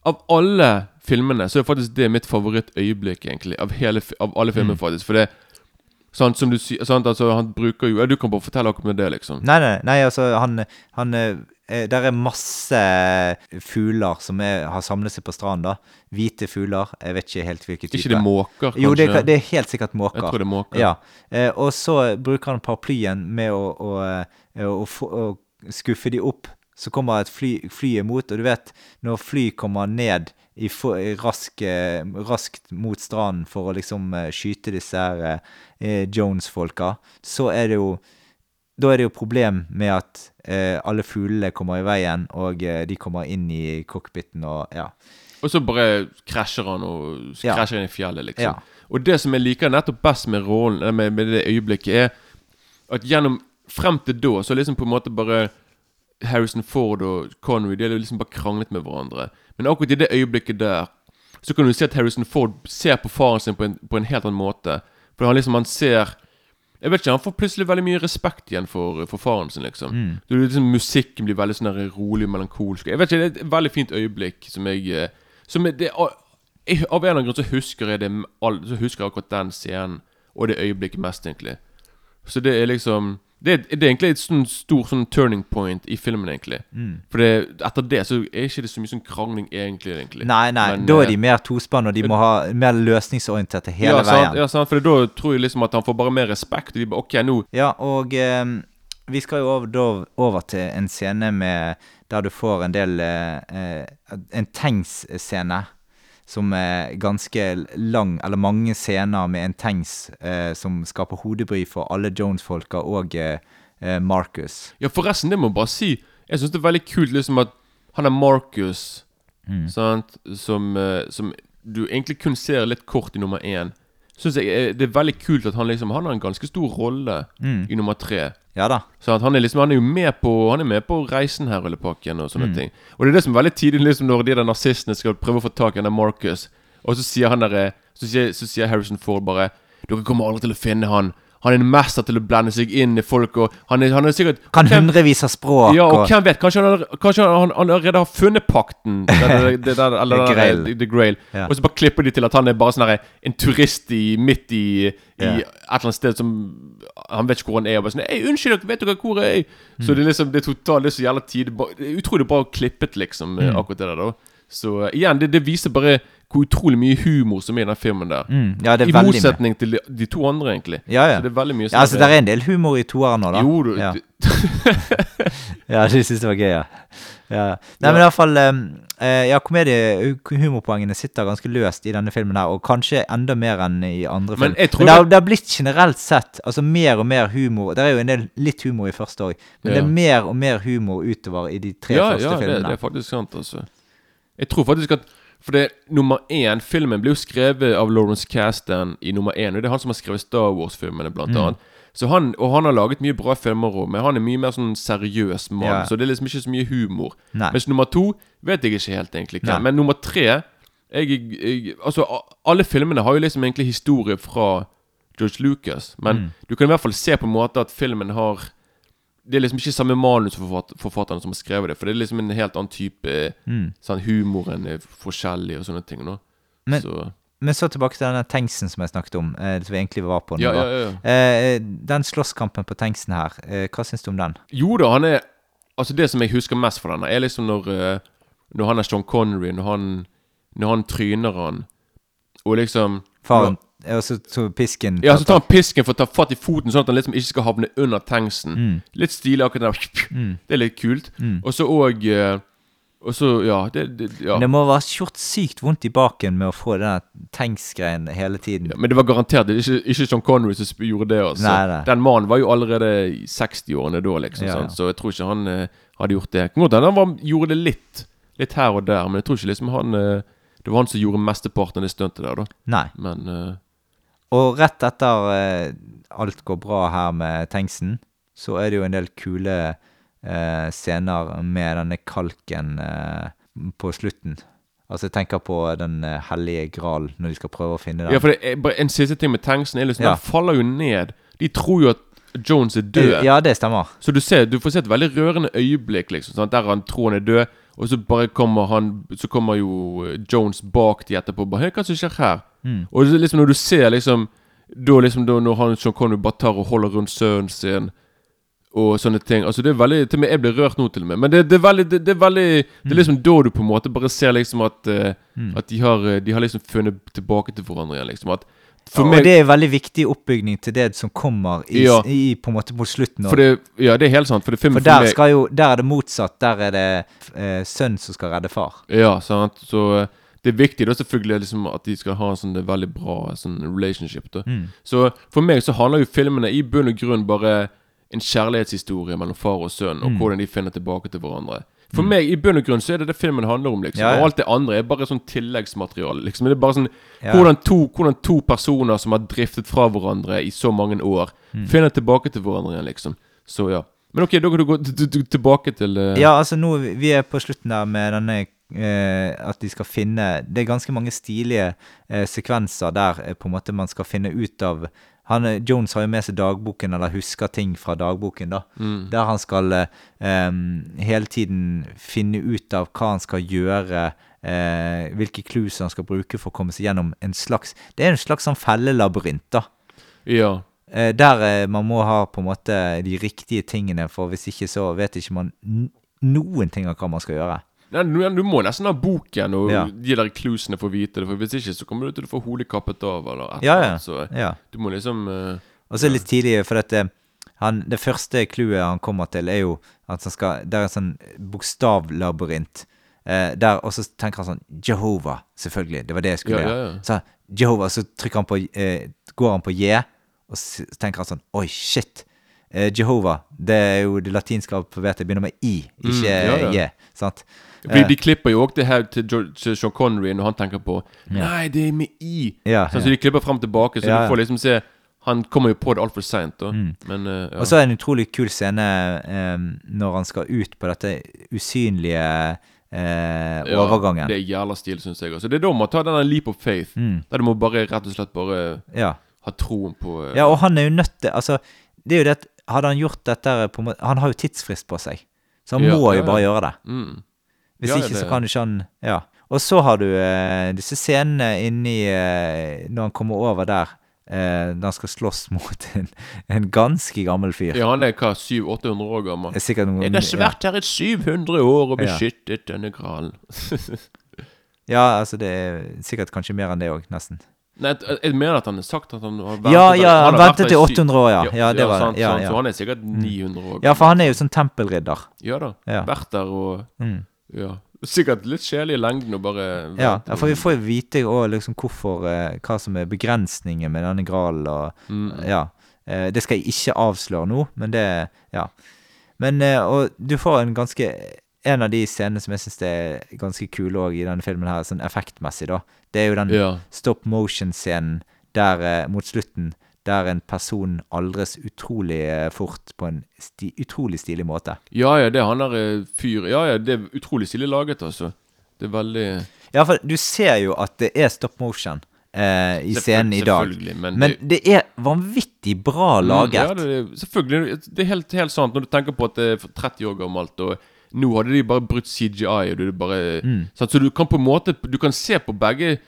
av alle filmene. Så er faktisk det mitt favorittøyeblikk, egentlig. Av, hele, av alle filmer, faktisk. For det Sant, som du sier sant, altså, Han bruker jo ja, Du kan bare fortelle akkurat med det, liksom. Nei, nei, nei, altså han, han eh, Der er masse fugler som er, har samlet seg på stranden, da. Hvite fugler. Jeg vet ikke helt hvilke typer. Ikke det måker, kanskje? Jo, det, det er helt sikkert måker. Jeg tror det er måker. Ja. Eh, og så bruker han paraplyen med å, å, eh, å, å skuffe de opp. Så kommer et fly, fly imot, og du vet når fly kommer ned i for, i rask, eh, raskt mot stranden for å liksom eh, skyte disse her eh, Jones-folka, så er det jo da er det jo problem med at eh, alle fuglene kommer i veien, og eh, de kommer inn i cockpiten og ja. Og så bare krasjer han og Ja. krasjer inn i fjellet, liksom. Ja. Og det som jeg liker nettopp best med rollen, med, med det øyeblikket, er at gjennom Frem til da så liksom på en måte bare Harrison Ford og Connery De har liksom bare kranglet med hverandre. Men akkurat i det øyeblikket der så kan du se at Harrison Ford ser på faren sin på en, på en helt annen måte. For han liksom Han ser Jeg vet ikke, Han får plutselig veldig mye respekt igjen for, for faren sin, liksom. Det er liksom Musikken blir veldig sånn rolig melankolsk. Jeg vet ikke, Det er et veldig fint øyeblikk som jeg eh, Som det, Av en eller annen grunn så husker jeg det Så husker jeg akkurat den scenen og det øyeblikket mest, egentlig. Så det er liksom Det det er egentlig et sånn stor sånn turning point i filmen, egentlig. For det, etter det så er ikke det så mye sånn krangling, egentlig. egentlig Nei, nei, Men, da eh, er de mer tospann, og de må ha mer løsningsorienterte hele ja, sant, veien. ja, sant, for da tror jeg liksom at han får bare mer respekt. Og de bare, ok, nå Ja, og eh, vi skal jo over, da over til en scene med der du får en del eh, eh, En tanks-scene som er ganske lang, eller mange scener med en tanks eh, som skaper hodebry for alle Jones-folka og eh, eh, Marcus. Ja, forresten, det må jeg bare si. Jeg syns det er veldig kult liksom at han er Marcus, sant, som, eh, som du egentlig kun ser litt kort i nummer én. Synes jeg eh, Det er veldig kult at han liksom Han har en ganske stor rolle i nummer tre. Ja da. Sant? Han er liksom Han er jo med på Han er med på reisen her, Rullepakken, og sånne ting. Og det er det som er veldig tidlig, liksom når de der nazistene skal prøve å få tak i han der Marcus, og så sier han der så sier, så sier Harrison Ford bare Dere kommer aldri til å finne han. Han er en mester til å blende seg inn i folk, og han er, han er sikkert Kan hvem- hundrevis av språk ja, og og hvem vet? Kanskje han, kanskje han, han allerede har funnet pakten? Det, eller, The Grail. The, the Grail. Ja. Og så bare klipper de til at han er bare sånn en turist i, midt i, i Ja. et eller annet sted som Han vet ikke hvor han er. Og bare sånn 'Ei, unnskyld dere, vet dere hvor jeg er? Så det er liksom Det er totalt Det er så jævla tid Utrolig bra klippet, liksom, Mm. akkurat det der, da. Så eh, igjen, det, det viser bare hvor utrolig mye humor som er i den filmen der. Mm, ja, det I veldig mye. motsetning til de, de to andre, egentlig. Ja, ja. Så det er veldig mye ja, altså, det er en del humor i toeren nå, da. Jo, du, ja. ja, du syns det var gøy, ja. ja. Nei, men i hvert fall um, Ja, komedie, humorpoengene sitter ganske løst i denne filmen her, og kanskje enda mer enn i andre Men filmer. tror Men det har, det- har blitt generelt sett altså mer og mer humor. Det er jo en del litt humor i første òg, men det er mer og mer humor utover i de tre første ja, det, det er faktisk sant, altså. Jeg tror faktisk at For det nummer én Filmen ble jo skrevet av Lawrence Kasdan i nummer én. Og det er han som har skrevet Star Wars-filmene, blant Mm. annet. Så han, og han har laget mye bra filmer òg, men han er mye mer sånn seriøs mann. Yeah. Så det er liksom ikke så mye humor. Nei. Mens nummer to vet jeg ikke helt, egentlig. Hvem. Men nummer tre jeg, jeg, Altså, alle filmene har jo liksom egentlig historie fra George Lucas. Men Mm. du kan i hvert fall se på en måte at filmen har det er liksom ikke samme manusforfatterne som har skrevet det. For det er liksom en helt annen type Mm. Sånn Humoren er forskjellig og sånne ting. nå Men- Så Men så tilbake til denne tanksen som jeg snakket om, eh, som vi egentlig var på nå. Ja, ja, ja. Eh, den slåsskampen på tanksen her, eh, hva syns du om den? Jo da, han er Altså Det som jeg husker mest fra denne, er liksom når eh, Når han er Sean Connery, når han Når han tryner han og liksom Faren Og så tar pisken Ja, så tar han pisken for å ta fatt i foten, sånn at han liksom ikke skal havne under tanksen. Mm. Litt stilig akkurat der. Det er litt kult. Og så òg Og så, ja, det, det ja. Men det må være gjort sykt vondt i baken med å få den tanksgreien hele tiden. Ja, Men det var garantert det ikke, ikke John Connery som gjorde det. Altså. Nei, nei. Den mannen var jo allerede i 60-årene da, liksom. Ja, ja. Så jeg tror ikke han eh, hadde gjort det. Godt hende han var, gjorde det litt Litt her og der, men jeg tror ikke liksom han eh, Det var han som gjorde mesteparten av det stuntet der, da. Nei. Men eh, Og rett etter eh, alt går bra her med tanksen, så er det jo en del kule eh, scener med denne kalken eh, på slutten. Altså, jeg tenker på den hellige gral, når de skal prøve å finne den. Ja, for det er en siste ting med tanksen er liksom Ja. Den faller jo ned. De tror jo at Jones er død. Ja, det stemmer. Så du ser, du får se et veldig rørende øyeblikk, liksom. Sant? Der han tror han er død, og så bare kommer han Så kommer jo Jones bak de etterpå. Bare, Hei, hva som skjer her? Mm. Og liksom når du ser liksom Da liksom da når han Sean Connery bare tar og holder rundt sønnen sin og sånne ting. Altså det er veldig Til og med jeg blir rørt nå, til og med. Men det, det er veldig Det, det er veldig Det er liksom da du på en måte bare ser liksom at eh, At de har eh, De har liksom funnet tilbake til hverandre igjen, liksom. At for og meg det er veldig viktig oppbygning til det som kommer i, Ja. i på en måte mot slutten. For det Ja, det er helt sant. For For der, jo, der er det motsatt. Der er det eh, sønn som skal redde far. Ja, sant. Så eh, det er viktig da selvfølgelig liksom, at de skal ha en sånn veldig bra sånn relationship. da Mm. Så for meg så handler jo filmene i bunn og grunn bare en kjærlighetshistorie mellom far og sønn, Mm. og hvordan de finner tilbake til hverandre. For meg, i bunn og grunn, så er det det filmen handler om, liksom. Ja, ja. Og alt det andre er bare sånn tilleggsmateriale. Liksom. Det er bare sånn Ja. hvordan, to, hvordan to personer som har driftet fra hverandre i så mange år, Mm. finner tilbake til hverandre igjen, liksom. Så ja. Men ok, da kan du gå tilbake til uh... Ja, altså nå Vi er på slutten der med denne At de skal finne Det er ganske mange stilige eh, sekvenser der eh, på en måte man skal finne ut av han, eh, Jones har jo med seg dagboken, eller husker ting fra dagboken, da. Mm. Der han skal eh, hele tiden finne ut av hva han skal gjøre, eh, hvilke clues han skal bruke for å komme seg gjennom en slags Det er en slags sånn fellelabyrint, da. Ja. Eh, der eh, man må ha på en måte de riktige tingene, for hvis ikke så vet ikke man noen ting av hva man skal gjøre. Nei, du, må nesten ha boken og Ja. de der clusene for å vite det. For Hvis ikke så kommer du til å få hodet kappet av. Eller et Ja, ja. Så ja. du må liksom uh, Og så litt tidlig, for at eh, han, det første clouet han kommer til, er jo at han skal Det er en sånn bokstavlabyrint. Eh, der, og så tenker han sånn Jehova, selvfølgelig. Det var det jeg skulle gjøre. Så Jehova, så trykker han på eh, Går han på J, og så tenker han sånn Oi, shit. Eh, Jehova, det er jo det latinske alfabetet begynner med I, ikke Mm, ja, ja. J. Sant? Fordi De klipper jo òg det her til, Sean Connery når han tenker på Nei, det er med I. Sånn. Så de klipper frem og tilbake, så du får liksom se Han kommer jo på det altfor seint. Mm. Men eh, ja. Og så er det en utrolig kul scene um, når han skal ut på dette usynlige uh, Ja, overgangen. Det er jævla stil, syns jeg. også. det er da man tar denne leap of faith. Mm. Der du må bare rett og slett bare Ja. ha troen på uh, ja, og han er jo nødt til Altså, det er jo det at Hadde han gjort dette på en måte Han har jo tidsfrist på seg, så han må jo bare gjøre det. mm. Hvis Ja, ikke, så kan kan ikke han Ja. Og så har du eh, disse scenene inni eh, Når han kommer over der, eh, når han skal slåss mot en, en ganske gammel fyr. Ja, han er hva, 700-800 år gammel? Det er sikkert noen Jeg har vært her i 700 år og Ja. beskyttet denne gralen. Ja, altså det er sikkert kanskje mer enn det òg, nesten. Nei, jeg, mener at han har sagt at han har ventet Ja, ja, han vært ventet til i 800 år, ja. Ja, det var- sant, ja, sant, ja. Så han er sikkert 900 år Ja, for han er jo sånn tempelridder. Ja da. Ja. Vært der og Mm. Ja. Sikkert litt kjedelig i lengden å bare Ja, ja, for vi får jo vite også liksom hvorfor eh, Hva som er begrensningen med denne gralen og Mm. Ja. Eh, det skal jeg ikke avsløre nå, men det Ja. Men eh, Og du får en ganske En av de scenene som jeg syns er ganske kule òg i denne filmen, her, sånn effektmessig, da, det er jo den Ja. stop motion-scenen der eh, mot slutten der en person aldres utrolig eh, fort på en sti utrolig stilig måte. Ja, ja, det han der eh, fyr Ja, ja, det er utrolig stilig laget, altså. Det er veldig Ja, for du ser jo at det er stop motion eh, i scenen i dag. Selvfølgelig, men Men det- det er vanvittig bra laget. Mm, Ja, det, selvfølgelig. Det er helt, helt sant når du tenker på at det er 30 år gammelt. Og nå hadde de bare brutt CGI. Og er bare, Mm. Så du kan på en måte Du kan se på begge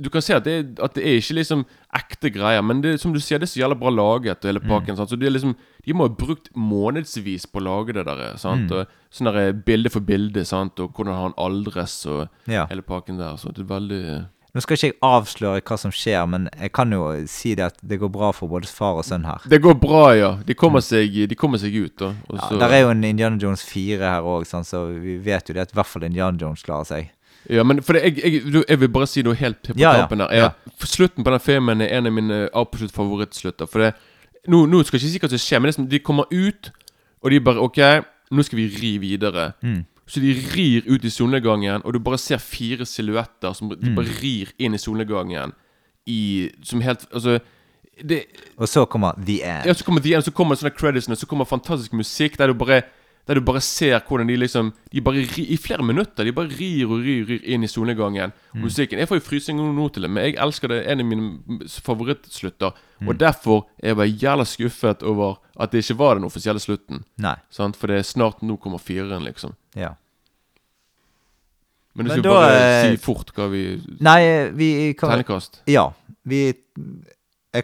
Du kan se at det, at det er ikke liksom ekte greier. Men det, som du sier, det er så jævla bra laget. Og Mm. hele pakken sant? Så det er liksom De må ha brukt månedsvis på å lage det der. Sant? Mm. Og sånn der bilde for bilde. Sant? Og hvordan han aldres og Ja. hele pakken der. Så det er veldig Nå skal ikke jeg avsløre hva som skjer, men jeg kan jo si det at det går bra for både far og sønn her. Det går bra, ja. De kommer seg, de kommer seg ut, da. Ja, der er jo en Indiana Jones 4 her òg, så vi vet jo det at i hvert fall Indiana Jones klarer seg. Ja, men for det, jeg, jeg, jeg vil bare si noe helt på Ja, tampen her. Ja. Slutten på den filmen er en av mine absolutt favorittslutter. For det nå, nå skal jeg ikke si hva som skjer, men det de kommer ut, og de bare OK, nå skal vi ri videre. Mm. Så de rir ut i solnedgangen, og du bare ser fire silhuetter som Mm. bare rir inn i solnedgangen i Som helt Altså det, Og så kommer The End. ja, så kommer The End, så kommer sånne creditsene, så kommer fantastisk musikk der du bare der du bare ser hvordan de liksom De bare ri, I flere minutter De bare rir og rir, rir inn i solnedgangen. Mm. Musikken Jeg får jo frysninger nå til det, men jeg elsker det. En av mine favorittslutter. Mm. Og derfor er jeg bare jævla skuffet over at det ikke var den offisielle slutten. Nei. Sant? For det er snart nå kommer fireren, liksom. Ja. Men du Men skal da, bare eh, si fort hva vi Nei, vi kan Tegnekast. Ja. Vi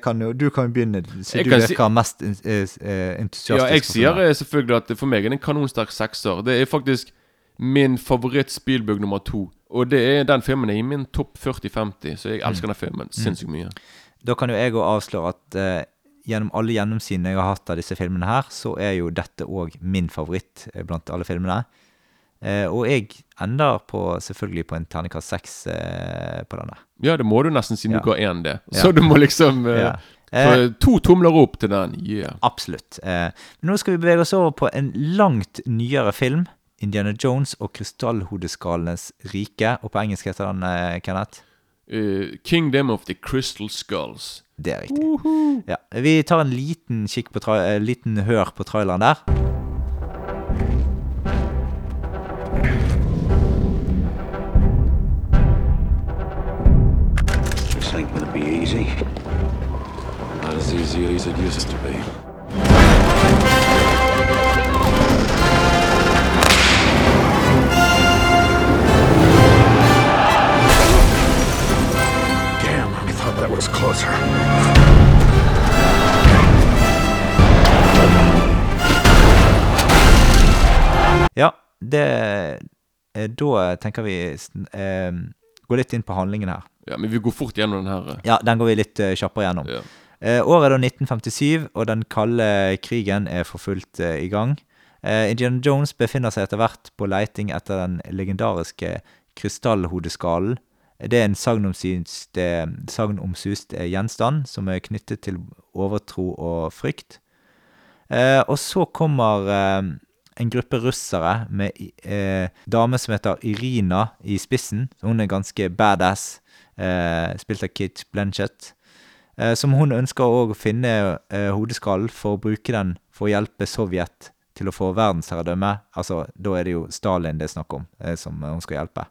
kan jo, Du kan jo begynne, så du virker si- mest eh, eh, entusiastisk. Ja, jeg sier eh, selvfølgelig at for meg er det en kanonsterk sekser. Det er faktisk min favoritt Spielberg nummer to. Og det er den filmen er i min topp 40-50, så jeg Mm. elsker den filmen sinnssykt mye. Da kan jo jeg òg avsløre at eh, gjennom alle gjennomsynene jeg har hatt av disse filmene her, så er jo dette òg min favoritt blant alle filmene. Eh, og jeg ender på, selvfølgelig på en terningkast seks eh, på denne. Ja, det må du nesten siden Ja. du ga én det. Så du må liksom eh, Ja. to tomler opp til den. Yeah. Absolutt. Eh, nå skal vi bevege oss over på en langt nyere film. 'Indiana Jones og krystallhodeskallenes rike'. Og på engelsk heter den, eh, Kenneth? Uh, Kingdom of the Crystal Skulls. Det er riktig. Ja. Vi tar en liten kikk på eh, liten hør på traileren der. Easy as it used to be. Damn, I thought that was closer. Ja, det Da tenker vi eh, gå litt inn på handlingen her. Ja, Men vi går fort gjennom den her. eh. Ja, den går vi litt eh, kjappere gjennom. Ja. Eh, året er da 1957, og den kalde krigen er for fullt eh, i gang. Eh, Indiana Jones befinner seg etter hvert på leiting etter den legendariske krystallhodeskallen. Det er en sagnomsust gjenstand som er knyttet til overtro og frykt. Og så kommer en gruppe russere med eh, dame som heter Irina i spissen. Hun er ganske badass, eh, spilt av Kate Blanchett. Eh, som hun ønsker òg å finne eh, hodeskallen for å bruke den for å hjelpe Sovjet til å få verdensherredømme. Altså, da er det jo Stalin det er snakk om, eh, som hun skal hjelpe.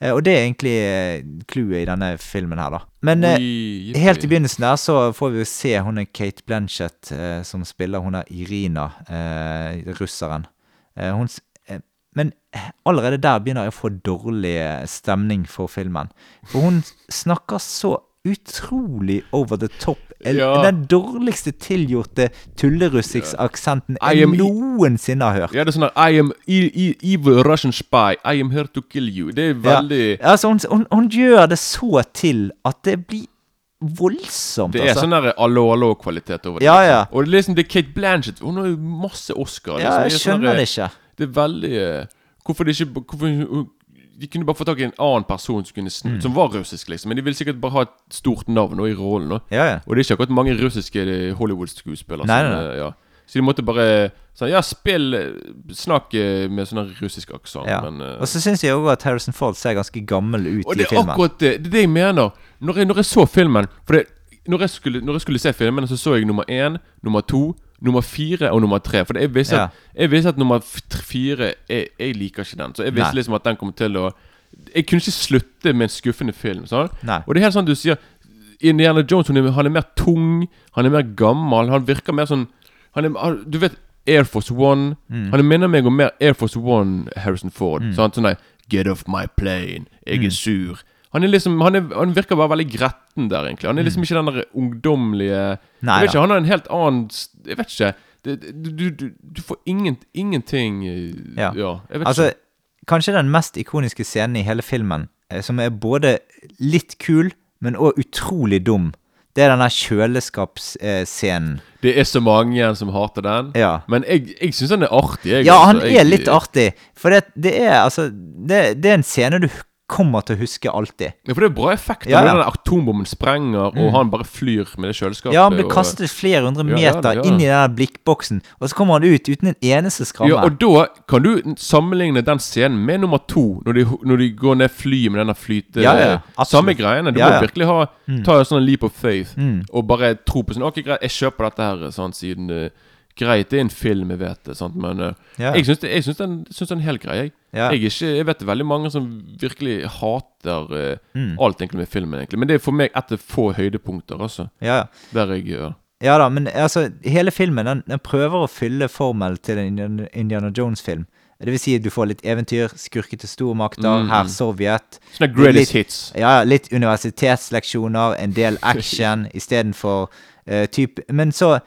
Eh, og det er egentlig clouet i denne filmen her, da. Men Oi, helt i begynnelsen der så får vi jo se hun er Kate Blanchett eh, som spiller hun er Irina, eh, russeren. Eh, hun, men allerede der begynner jeg å få dårlig stemning for filmen. For hun snakker så utrolig over the top. Ja. Den dårligste tilgjorte tullerussisk aksenten I jeg noensinne har hørt. Ja, det er sånn her I am e e evil Russian spy. I am here to kill you. Det er veldig Ja, altså hun, hun, hun gjør det så til at det blir voldsomt. Det er altså. sånn der allo-allo-kvalitet over det. Ja, liksom. ja. Og det er liksom det er Kate Blanchett. Hun har jo masse Oscar. Ja, jeg Det sånn skjønner det ikke. Det er veldig eh, Hvorfor det ikke hvorfor, De kunne bare få tak i en annen person som, kunne Mm. som var russisk, liksom. Men de ville sikkert bare ha et stort navn og i rollen. Og. Ja, ja. Og det er ikke akkurat mange russiske eh, Hollywood-skuespillere. Eh, Ja. Så de måtte bare sånn, Ja, spill eh, Snakk med sånn russisk aksent, Ja. men eh, Og så syns jeg òg at Harrison Ford ser ganske gammel ut og i det er filmen. akkurat det. Det er det jeg mener. Når jeg, når jeg så filmen For det, når, jeg skulle, når jeg skulle se filmen, så så jeg nummer én, nummer to, nummer fire og nummer tre. For jeg, visste Ja. at, jeg visste at nummer fire jeg, jeg liker ikke den. Så jeg visste Nei. liksom at den kom til å Jeg kunne ikke slutte med en skuffende film. Sånn? Og det er helt sånn du sier Indiana Jones han er mer tung, han er mer gammel, han virker mer sånn han er, Du vet Air Force One. Mm. Han minner meg om mer Air Force One Harrison Ford. Mm. Sånn der Get off my plane. Jeg Mm. er sur. Han liksom Han, er, han virker bare veldig gretten der, egentlig. Han er liksom ikke den der ungdommelige Mm. Nei Jeg vet ikke, Han har en helt annen Jeg vet ikke. Det, du, du, du får ingen, ingenting eh, Ja. ja Altså, ikke. kanskje den mest ikoniske scenen i hele filmen eh, som er både litt kul, men òg utrolig dum. Det er den der kjøleskapsscenen. Det er så mange igjen som hater den. Ja. Men jeg, jeg syns den er artig. Jeg, Ja, altså. han Jeg- er litt artig. For det, det er altså det, det er en scene du kommer til å huske alltid. Ja, for det er bra effekt Ja, når ja. den atombomben sprenger, og han bare flyr med det kjøleskapet. Ja, han blir og- kastet flere hundre meter ja. inn i den blikkboksen, og så kommer han ut uten en eneste skramme. Ja, og da kan du sammenligne den scenen med nummer to, når de, når de går ned flyet med denne flyte... Ja, ja, absolutt. Samme greiene. Du må virkelig ha ta en sånn leap of faith, Mm. og bare tro på sånn Ok, greit, jeg kjøper dette her, sånn, siden eh, Greit, det er en film, jeg vet det, sant, men uh, Ja. jeg syns den, den er helt grei, jeg. Ja. Jeg, ikke, jeg vet det veldig mange som virkelig hater uh, Mm. alt egentlig med filmen, egentlig. Men det er for meg et av få høydepunkter, altså. Ja. Der jeg ja. Ja da, men altså, hele filmen den, den prøver å fylle formel til en Indiana, Indiana Jones-film. Det vil si at du får litt eventyr, skurkete stormakter, Mm. her Sovjet. Sånne greatest litt, hits. Ja, litt universitetsleksjoner, en del action istedenfor uh, type Men så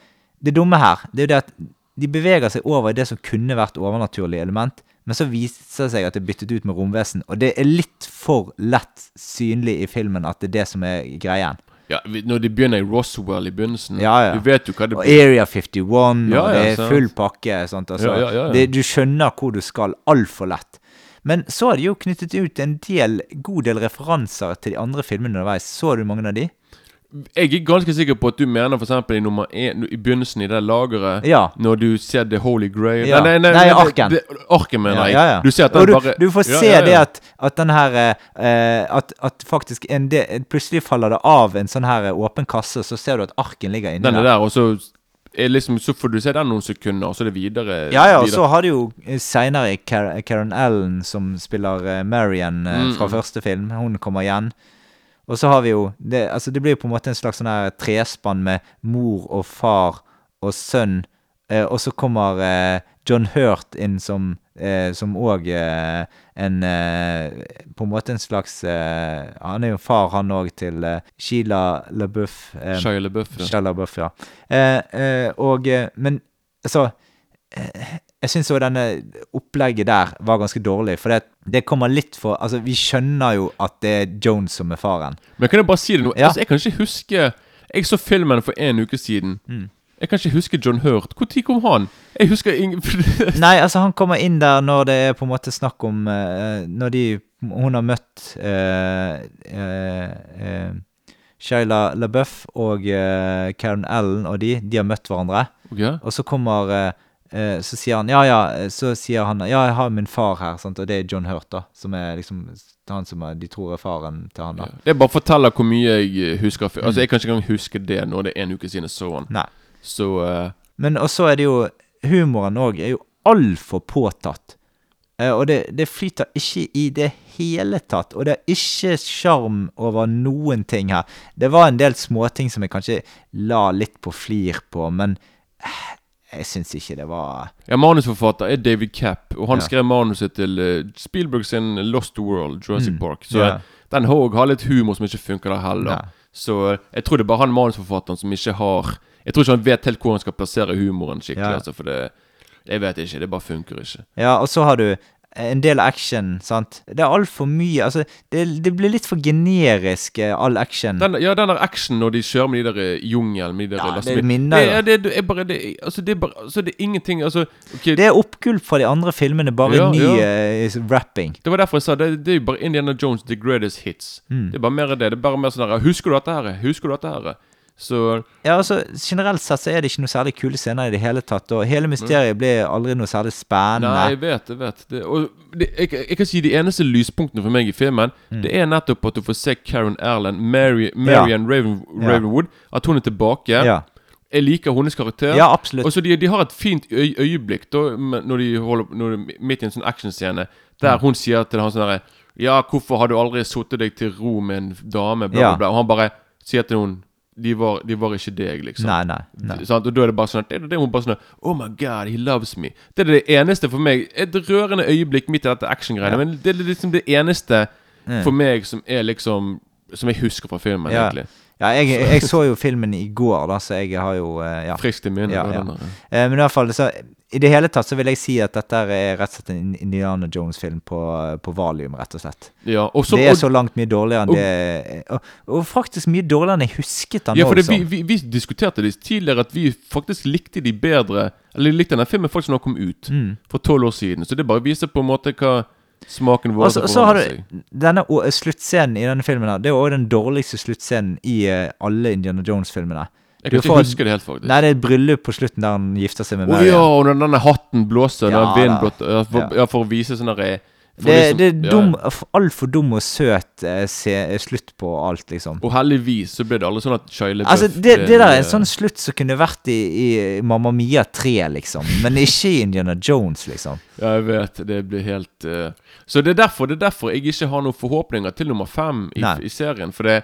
Det dumme her, det er jo det at de beveger seg over i det som kunne vært overnaturlig element, men så viser det seg at det er byttet ut med romvesen, og det er litt for lett synlig i filmen at det er det som er greien. Ja, Når de begynner i Roswell i begynnelsen Ja, ja. Du vet jo hva det Og Area 51, Ja, og det er full pakke. Sant? Altså. Det, du skjønner hvor du skal altfor lett. Men så er det jo knyttet ut en del, god del referanser til de andre filmene underveis. Så du mange av de? Jeg er ganske sikker på at du mener eksempel i nummer én I begynnelsen i det lageret Ja. Når du ser The Holy Grail Ja. Nei, nei, Nei, nei arken. Arken, mener jeg. Ja, ja. Du ser at den du, bare du får se det at, at den her uh, at, at faktisk en del, Plutselig faller det av en sånn her åpen kasse, så ser du at arken ligger inni Den der. der, og så liksom, Så får du se den noen sekunder, og så er det videre. Ja, ja, og så har du jo seinere Karen Allen som spiller eh, Marion eh, Mm, fra mm. første film. Hun kommer igjen. Og så har vi jo Det, altså det blir jo på en måte en slags sånn her trespann med mor og far og sønn. Eh, og så kommer eh, John Hurt inn som eh, som òg eh, en eh, På en måte en slags eh, Han er jo far, han òg, til Sheila LaBeouf. Eh, Shia LaBeouf, ja. Shia LaBeouf, ja. Eh, eh, og Men altså Jeg syns òg denne opplegget der var ganske dårlig. For det, det kommer litt for Altså, vi skjønner jo at det er Jones som er faren. Men kan jeg bare si det nå? Ja. Altså, jeg kan ikke huske Jeg så filmen for en uke siden. Mm. Jeg kan ikke huske John Hurt. Når kom han? Jeg husker ingen Nei, altså, han kommer inn der når det er på en måte snakk om uh, Når de Hun har møtt uh, Shaila LaBeouf og eh, Karen Allen og de. De har møtt hverandre. Ok. Og så kommer eh, eh, Så sier han Ja, ja. eh, Så sier han Ja, jeg har min far her, sant? og det er John Hurt, da. Som er liksom han som er, de tror er faren til han, da. Det bare forteller hvor mye jeg husker. husker. Altså, Jeg kan ikke engang huske det når det er en uke siden jeg så han. Nei. Så uh... Men og så er det jo Humoren òg er jo altfor påtatt. Eh, og det, det flyter ikke i det hele tatt. Og det er ikke sjarm over noen ting her. Det var en del småting som jeg kanskje la litt på flir på, men eh, jeg syns ikke det var Ja, Manusforfatter er David Capp, og han Ja. skrev manuset til eh, Spielberg sin Lost World, Jurassic Mm, Park. Så ja. den har har litt humor som ikke funker der heller. Ja. Så eh, jeg tror det er bare han manusforfatteren som ikke har Jeg tror ikke han vet helt hvor han skal plassere humoren skikkelig. Altså, for det Jeg vet ikke. Det bare funker ikke. Ja, og så har du en del action, sant. Det er altfor mye. Altså, det, det blir litt for generisk, eh, all action. Den, ja, den der action når de kjører med de der eh, jungelen med de der Ja, det minner jo. det, er- det, det er bare det, er- altså, det er bare altså, det er ingenting Altså ok, Det er oppgulp fra de andre filmene, bare Ja, ny ja. eh, rapping. Det var derfor jeg sa det, det er jo bare Indiana Jones The Greatest Hits. Mm. Det er bare mer av det. Det er bare mer sånn her Husker du dette her? Husker du dette her? Så Ja, altså, Generelt sett så er det ikke noe særlig kule scener i det hele tatt. Og hele mysteriet blir aldri noe særlig spennende. Nei, jeg vet, jeg vet. Det, og det, jeg, jeg kan si de eneste lyspunktene for meg i filmen, det er nettopp at du får se Karen Erland, Mary, Marian Raven, Ja. Ravenwood, at hun er tilbake. Ja. Jeg liker hennes karakter. Ja, absolutt. Og så de, de har et fint øy, øyeblikk da, når de holder når de, midt i en sånn actionscene, der hun sier til han sånn herre Ja, hvorfor har du aldri satt deg til ro med en dame? Bla, bla, bla. Og han bare sier til henne de var, de var ikke deg, liksom. Nei, nei, nei. Sånn, Og da er det bare sånn at det, det hun bare sånn Oh my god, he loves me. Det er det eneste for meg. Et rørende øyeblikk midt i dette actiongreiene. Ja. Men det er liksom det eneste Mm. for meg som er liksom Som jeg husker fra filmen, Ja. egentlig. Ja, jeg, jeg så jo filmen i går, da, så jeg har jo eh, ja. Friskt i minnet. Ja, ja. Eh, Men i hvert fall, så, i det hele tatt så vil jeg si at dette er rett og slett en Indiana Jones-film på, på valium, rett og slett. Ja, og så, det er og, så langt mye dårligere enn og- det og, og faktisk mye dårligere enn jeg husket den Ja, for det, også. vi, vi, vi diskuterte det tidligere at vi faktisk likte de bedre Eller likte denne filmen faktisk når den kom ut Mm. for tolv år siden. Så det bare viser på en måte hva smaken vår har du denne sluttscenen i denne filmen her, Det er jo også den dårligste sluttscenen i eh, alle Indiana Jones-filmene. Jeg kan ikke huske det helt, faktisk. Nei, det er et bryllup på slutten der han gifter seg med Mary. Oh, ja, og når denne hatten blåser, Ja, når vinden blåser ja, for, Ja. for å vise sånn derre for Det, liksom- det er dum, ja. ja. altfor dum og søt eh, se, slutt på alt, liksom. Og heldigvis så ble det aldri sånn at Shia LaBeouf Altså, det, det der er en sånn slutt som kunne vært i, i Mamma Mia 3, liksom. Men ikke i Indiana Jones, liksom. Ja, jeg vet. Det blir helt uh... Så det er derfor Det er derfor jeg ikke har noen forhåpninger til nummer fem i, i serien. For det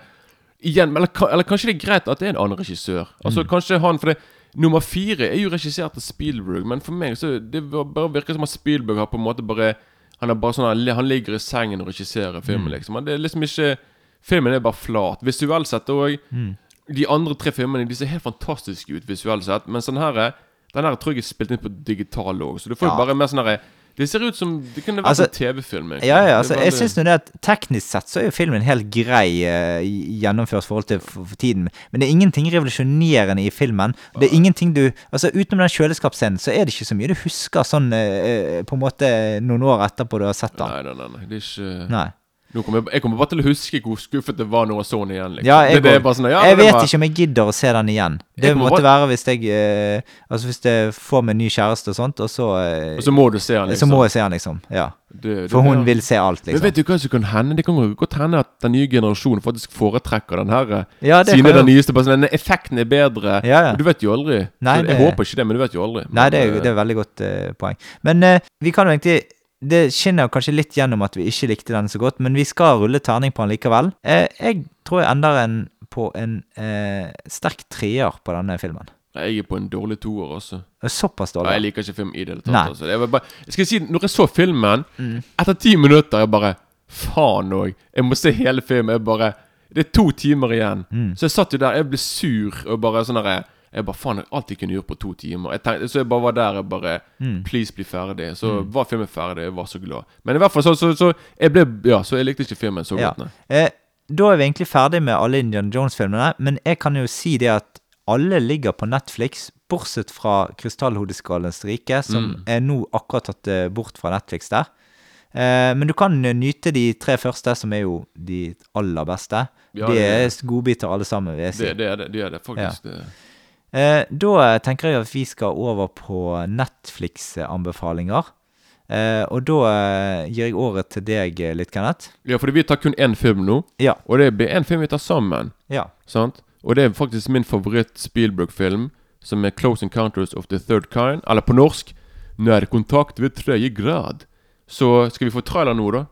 Igjen, eller, eller kanskje det er greit at det er en annen regissør. Altså Mm. kanskje han For det Nummer fire er jo regissert av Spielberg, men for meg så Det bare virker som at Spielberg har på en måte bare Han er bare sånn Han, han ligger i sengen og regisserer filmen, Mm. liksom. Men det er liksom ikke Filmen er bare flat. Visuelt sett òg. Mm. De andre tre filmene De ser helt fantastiske ut visuelt sett, mens den her er- Den her tror jeg er spilt inn på digital òg, så du får Ja. bare mer sånn herre Det ser ut som Det kunne vært Altså, en TV-film. Ja, ja, altså, jeg synes syns det at teknisk sett så er jo filmen helt grei uh, gjennomført i forhold til for, for tiden. Men det er ingenting revolusjonerende i filmen. Det er ingenting du Altså Utenom den kjøleskapsscenen så er det ikke så mye du husker sånn eh, på en måte noen år etterpå du har sett den. Nei, nei, nei, nei. Det er ikke Nei. Nå kommer jeg, jeg kommer bare til å huske hvor skuffet det var når jeg så den igjen. Liksom. Ja, jeg, det, det sånn, ja, jeg vet var, ikke om jeg gidder å se den igjen. Det måtte bare- være hvis jeg eh, Altså hvis jeg får meg en ny kjæreste og sånt, og så eh, Og så må du se den, Så liksom. må jeg se den, liksom. Ja. Det- For hun vil se alt, liksom. Men liksom. vet du hva som kan hende? Det kan godt hende at den nye generasjonen faktisk foretrekker den her. eh, Ja, det siden den nyeste sånn, den Effekten er bedre. Ja, ja. Du vet jo aldri. Nei, så jeg det- håper ikke det, men du vet jo aldri. Nei, det er, Men, det er veldig godt eh, poeng. Men eh, vi kan jo egentlig Det skinner kanskje litt gjennom at vi ikke likte den så godt, men vi skal rulle terning på den likevel. Eh, jeg tror jeg ender en på en eh, sterk treer på denne filmen. Jeg er på en dårlig toer også. Såpass Ja, dårlig. jeg liker ikke film i det hele tatt. Altså. Jeg, var bare, jeg skal si, når jeg så filmen, Mm. etter ti minutter Jeg bare Faen òg. Jeg må se hele filmen. Jeg bare Det er to timer igjen. Mm. Så jeg satt jo der, jeg ble sur og bare sånn derre Jeg bare faen, alt jeg kunne gjøre på to timer. Jeg tenkte, så jeg bare var der jeg bare Mm. Please, bli ferdig. Så var filmen ferdig. Jeg var så glad. Men i hvert fall så, så, så Jeg ble Ja, så jeg likte ikke filmen så Ja. godt, nei. Eh, da er vi egentlig ferdig med alle Indian Jones-filmene, men jeg kan jo si det at alle ligger på Netflix, bortsett fra Krystallhodeskallens rike, som Mm. er nå akkurat tatt eh, bort fra Netflix der. Eh, men du kan nyte de tre første, som er jo de aller beste. Ja, de er er- godbiter alle sammen, vil jeg si. Det, det er det. Det er det faktisk. Det. Eh, da tenker jeg at vi skal over på Netflix-anbefalinger. Eh, og da eh, gir jeg året til deg litt, Kenneth. Ja, fordi vi tar kun én film nå. Ja. Og det blir én film vi tar sammen. Ja. Sant? Og det er faktisk min favoritt-Spielberg-film, som er 'Close Encounters of the Third Kind'. Eller på norsk 'Nærkontakt ved tredje grad'. Så skal vi få trailer nå, da?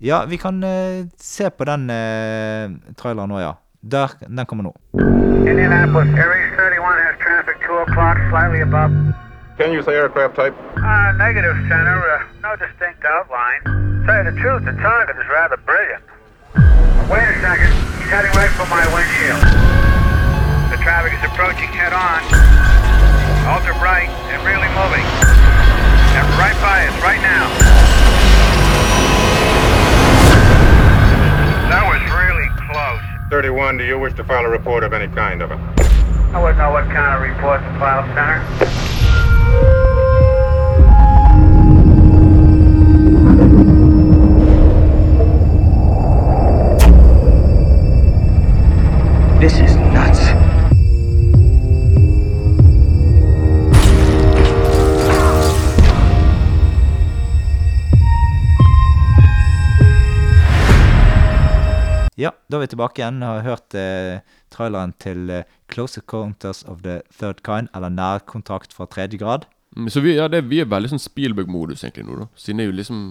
Ja, vi kan eh, se på den eh, traileren nå, ja. Der, den kommer nå. Indianapolis, Aries 31 has traffic 2 o'clock, slightly above. Can you say aircraft type? Uh, negative, Center. Uh, no distinct outline. Tell you the truth, the target is rather brilliant. Wait a second. He's heading right for my windshield. The traffic is approaching head on. Ultra bright and really moving. And right by us, right now. 31, do you wish to file a report of any kind of it? I wouldn't know what kind of report to file, Center. This is Ja, da er vi tilbake igjen og har hørt eh, traileren til eh, Close Encounters of the Third Kind, eller Nærkontakt fra tredje grad. Mm, Så vi, ja, det, vi er veldig sånn Spielberg-modus egentlig nå, da. Siden det er jo liksom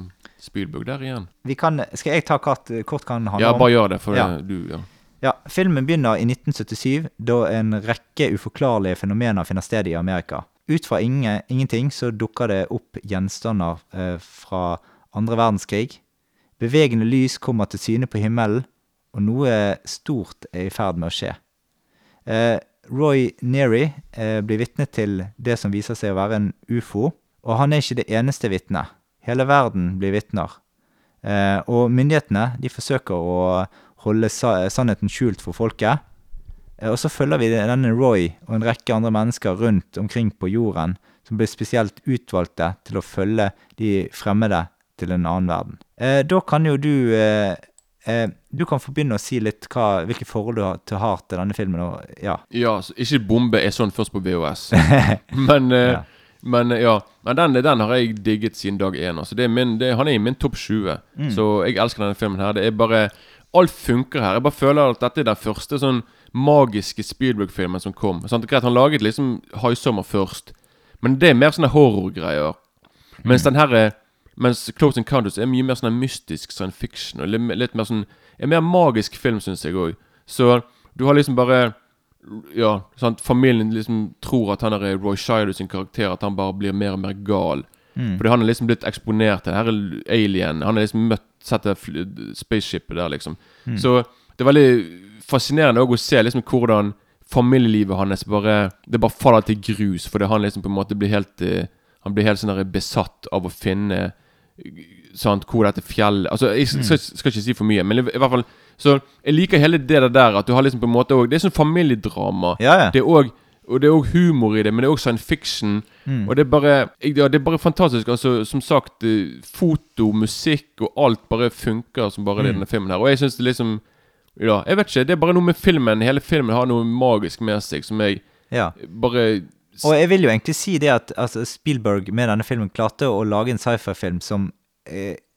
Spielberg der igjen. Vi kan, skal jeg ta kort, kort hva den handler Ja, bare gjør det, for Ja. du Ja. Ja, Filmen begynner i 1977, da en rekke uforklarlige fenomener finner sted i Amerika. Ut fra inge, ingenting så dukker det opp gjenstander eh, fra andre verdenskrig. Bevegende lys kommer til syne på himmelen, og noe stort er i ferd med å skje. Eh, Roy Neary eh, blir vitne til det som viser seg å være en ufo, og han er ikke det eneste vitnet. Hele verden blir vitner. Eh, og myndighetene de forsøker å holde sa sannheten skjult for folket. Og så følger vi denne Roy og en rekke andre mennesker rundt omkring på jorden som blir spesielt utvalgte til å følge de fremmede til en annen verden. Da kan jo du Du kan få begynne å si litt hva, hvilke forhold du har til, har til denne filmen. Og, ja. Ja, så ikke bombe er sånn først på VHS. men, eh, Ja. men eh, ja. Men den, den har jeg digget siden dag én. Altså. Det er min, det, han er i min topp 20. Mm. Så jeg elsker denne filmen her. Det er bare Alt funker her. Jeg bare føler at dette er den første sånn magiske Spielberg-filmen som kom. Sant? Greit, Han laget liksom High Summer først, men det er mer sånne horrorgreier. Mens den her er Mens Close Encounters er mye mer sånn mystisk science fiction. Og litt, litt mer sånn En mer magisk film, syns jeg òg. Så du har liksom bare Ja, sant familien liksom tror at han er Roy Scheider sin karakter, at han bare blir mer og mer gal. Mm. Fordi han er liksom blitt eksponert til denne alien. Han har liksom møtt Sett det spaceshipet der, liksom. Mm. Så det er veldig fascinerende å se liksom hvordan familielivet hans bare Det bare faller til grus, fordi han liksom på en måte blir helt eh, Han blir helt sånn besatt av å finne Sant, hvor dette fjellet Altså, jeg skal, skal ikke si for mye, men i, hvert fall Så jeg liker hele det der at du har liksom på en måte også, Det er sånn familiedrama. Ja, ja. Det er også, og det er òg humor i det, men det er òg science fiction. Mm. Og det er bare ja, Det er bare fantastisk. Altså, Som sagt, eh, foto, musikk og alt bare funker som bare det i Mm. denne filmen her. Og jeg syns det liksom Ja, jeg vet ikke. Det er bare noe med filmen. Hele filmen har noe magisk med seg som jeg Ja. bare Og jeg vil jo egentlig si det at altså, Spielberg med denne filmen klarte å lage en sci-fi-film som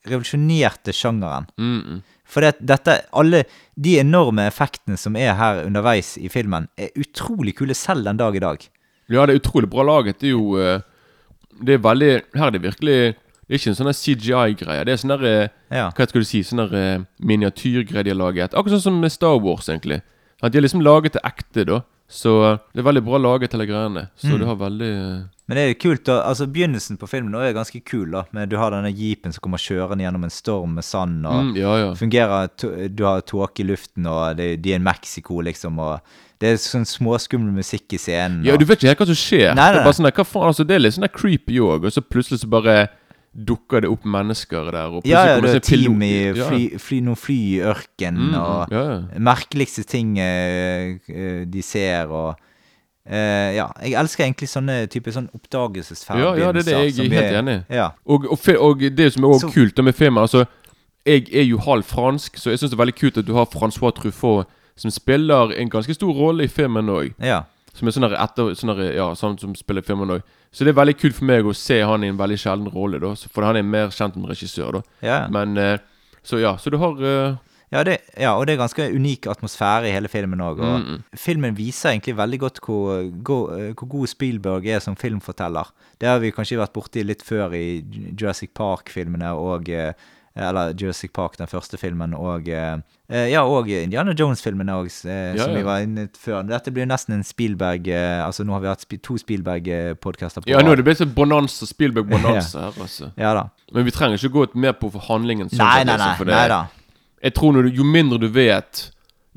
revolusjonerte sjangeren. mm, mm. For det, dette, alle de enorme effektene som er her underveis i filmen, er utrolig kule selv den dag i dag. Ja, det er utrolig bra laget. Det er jo eh, Det er veldig Her er det virkelig Det er ikke en sånn CGI-greie. Det er sånn eh, Ja. Hva skal du si? Sånn eh, miniatyrgreie de har laget. Akkurat sånn som Star Wars, egentlig. At de har liksom laget det ekte, da. Så eh, det er veldig bra laget, hele greiene. Så Mm. det har veldig eh, Men det er jo kult, da. Altså Begynnelsen på filmen er ganske kul. da Men Du har denne jeepen som kommer kjørende gjennom en storm med sand. Og Mm, ja, ja. fungerer Du har tåke i luften, og det, de er i Mexico, liksom. Og det er sånn småskummel musikk i scenen. Ja, og- du vet ikke helt hva som skjer. Nei, Det nei. er bare sånn der, hva faen, altså Det er litt sånn der creepy òg, og så plutselig så bare dukker det opp mennesker der. Og Ja, ja, det er team i fly, fly, noen fly i ørkenen, Mm, og ja, ja. merkeligste ting eh, eh, de ser, og uh, Ja, jeg elsker egentlig sånne type sånn oppdagelsesferdigheter. Ja, ja, det er det jeg er helt enig i. Ja. Og, og, og det som er også Så- kult med filmen Altså, jeg er jo halv fransk, så jeg syns det er veldig kult at du har Francois Truffaut som spiller en ganske stor rolle i filmen òg. Ja. Som er sånn etter sånn der, Ja, sånn som spiller filmen òg. Så det er veldig kult for meg å se han i en veldig sjelden rolle, da. For han er mer kjent som regissør, da. Ja. Men eh, Så ja, så du har eh, Ja, det, ja, og det er ganske unik atmosfære i hele filmen òg. Og Mm, mm. filmen viser egentlig veldig godt hvor, eh, hvor god Spielberg er som filmforteller. Det har vi kanskje vært borti litt før i Jurassic Park-filmene og Eller Jurassic Park, den første filmen, og eh, eh, Ja, og Indiana Jones-filmene òg, eh, Ja, som ja. vi var inne før. Dette blir nesten en Spielberg eh, Altså, nå har vi hatt to Spielberg-podkaster på Ja, nå er det blitt sånn bonanza, Spielberg-bonanza her, altså. Ja da. Men vi trenger ikke gå mer på handlingen. sånn Nei, nei, nei, nei da. Jeg tror du, Jo mindre du vet,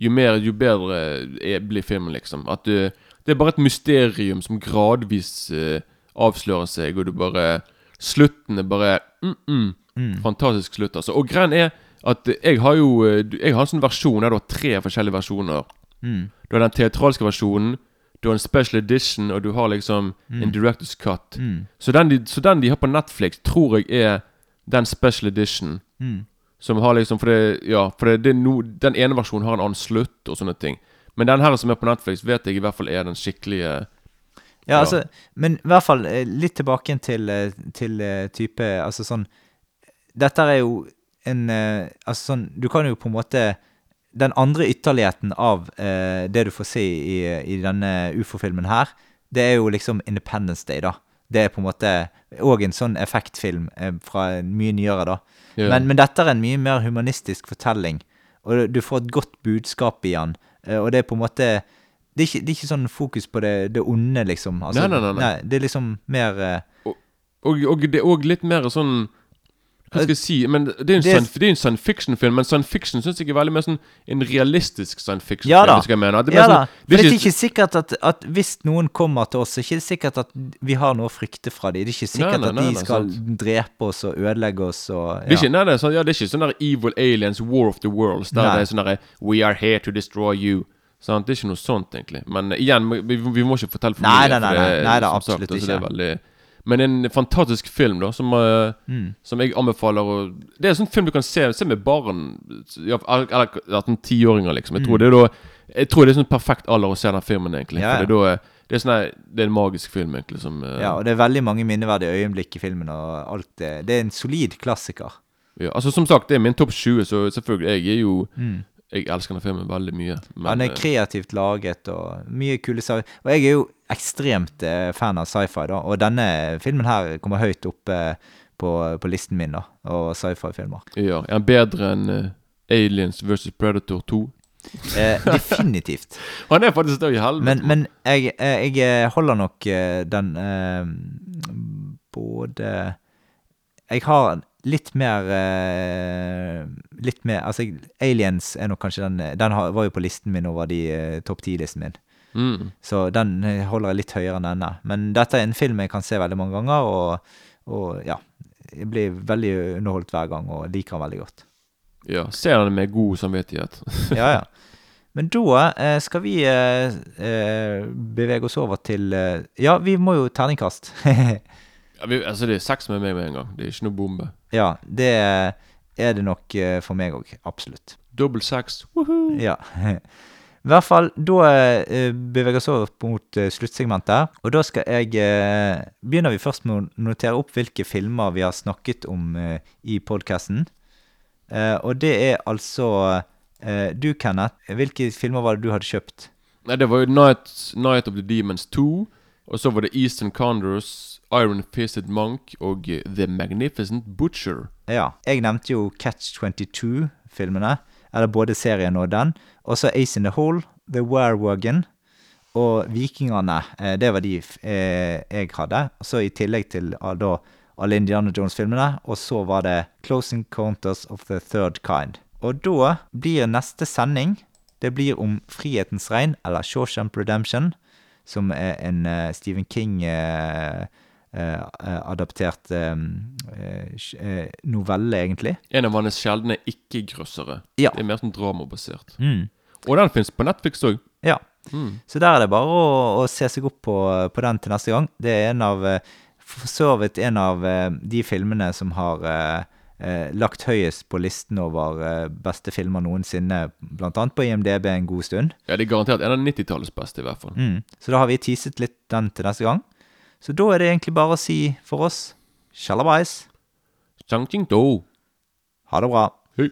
jo mer Jo bedre er, blir filmen, liksom. At du, Det er bare et mysterium som gradvis eh, avslører seg, og du bare Slutten er bare mm, mm, Mm. Fantastisk slutt, altså. Og greien er at jeg har jo eh, Jeg har en sånn versjon der du har tre forskjellige versjoner. Mm. Du har den teatralske versjonen, du har en special edition, og du har liksom Mm. en director's cut. Mm. Så, den de, så den de har på Netflix, tror jeg er den special edition. Mm. Som har liksom For det, ja, for det, det no, den ene versjonen har en annen slutt og sånne ting. Men den her som er på Netflix, vet jeg i hvert fall er den skikkelige Ja, altså, men i hvert fall eh, litt tilbake til, eh, til type Altså sånn Dette er jo en eh, Altså sånn Du kan jo på en måte Den andre ytterligheten av eh, det du får se i, i denne ufo-filmen her, det er jo liksom Independence Day, da. Det er på en måte òg en sånn effektfilm eh, fra mye nyere, da. Yeah. Men, men dette er en mye mer humanistisk fortelling, og du får et godt budskap i den. Og det er på en måte det er, ikke, det er ikke sånn fokus på det, det onde, liksom. Altså, Nei, nei, nei, nei. Det er liksom mer eh, Og, og det er òg litt mer sånn Hva skal jeg si? Men Det er jo en, Det- det er en science fiction-film, men science fiction syns jeg er veldig mer sånn en realistisk science fiction. Ja da. Jeg mene. Det er ja sånn, sånn, For det er ikke sikkert at, at hvis noen kommer til oss, så er det ikke sikkert at vi har noe å frykte fra dem. Det er ikke sikkert nei, at nei, de nei, skal drepe oss og ødelegge oss og Det er ikke, nei, det er sånn, ja, det er ikke sånn der Evil Aliens War of the Worlds Der det er sånn der We are here to destroy you Sant? Det er ikke noe sånt egentlig Men eh, igjen, vi, vi må ikke fortelle for Nei, mye nei, nei, nei, nei, nei, nei, nei sagt, absolutt altså, Det er ikke. Men en fantastisk film da Som, uh, Mm. som jeg anbefaler å, Det er en sånn film du kan se, se med barn Eller eller 18-10-åringer liksom Jeg tror Mm. det er da Jeg tror det er sånn perfekt alder å se den filmen egentlig Ja, For det er da det er, sånne, det er en magisk film egentlig som, uh, Ja, og det er veldig mange minneverdige øyeblikk i filmen, og alt det. Det er en solid klassiker. ja, Altså som sagt, det er min topp 20 Så selvfølgelig, jeg er jo Mm. Jeg elsker den filmen veldig mye men, Han er eh, kreativt laget og mye kule sci Og jeg er jo ekstremt eh, fan av sci-fi, da. Og denne filmen her kommer høyt opp eh, på, på listen min, da. Og sci-fi-filmer. Ja, Er han bedre enn Aliens vs. Predator 2? Eh, definitivt. Han er faktisk det i helvete. Men, men jeg, jeg holder nok den eh, Både Jeg har litt mer eh, Litt mer Altså, Aliens er nok kanskje den Den har, var jo på listen min over de eh, topp ti-listen min. Mm. Så den eh, holder jeg litt høyere enn denne. Men dette er en film jeg kan se veldig mange ganger, og, og ja Jeg blir veldig underholdt hver gang og liker den veldig godt. Ja, ser den med god samvittighet. Ja, ja. Men da eh, skal vi eh, eh, bevege oss over til eh, Ja, vi må jo terningkast. Ja, vi, altså, det er sex med meg med en gang. Det er ikke noe bombe. ja, det er det nok eh, for meg òg. Absolutt. Dobbel sex. Woohoo! Ja. I hvert fall, da eh, beveger vi oss over mot eh, sluttsegmentet. Og da skal jeg Begynner vi først med å notere opp hvilke filmer vi har snakket om i podkasten. Og det er altså Du, Kenneth. Hvilke filmer var det du hadde kjøpt? Nei, det var jo Night, Night of the Demons 2. Og så var det Eastern Condors, Iron Fisted Monk og eh, The Magnificent Butcher. Ja. Jeg nevnte jo Catch 22-filmene. Eller både serien og den. Og så Ace in the Hole, The Werewoggen og Vikingene. Eh, det var de eh, jeg hadde. Så i tillegg til da alle Indiana Jones-filmene. Og så var det Close Encounters of the Third Kind. Og da blir neste sending Det blir om Frihetens regn, eller Shawshamp Redemption, som er en Stephen King-adaptert novelle, egentlig. En av hans sjeldne ikke-grøssere. Ja. Det er mer sånn dramabasert. Mm. Og den fins på Netflix òg. Ja. Mm. Så der er det bare å, å se seg opp på, på den til neste gang. Det er en av eh, For så vidt en av eh, de filmene som har eh, eh, lagt høyest på listen over eh, beste filmer noensinne, annet på IMDb en god stund. Ja, det er garantert en av 90-tallets beste, i hvert fall. Mm. Så da har vi teaset litt den til neste gang. Så da er det egentlig bare å si for oss sjalabais. Ha det bra. Hei.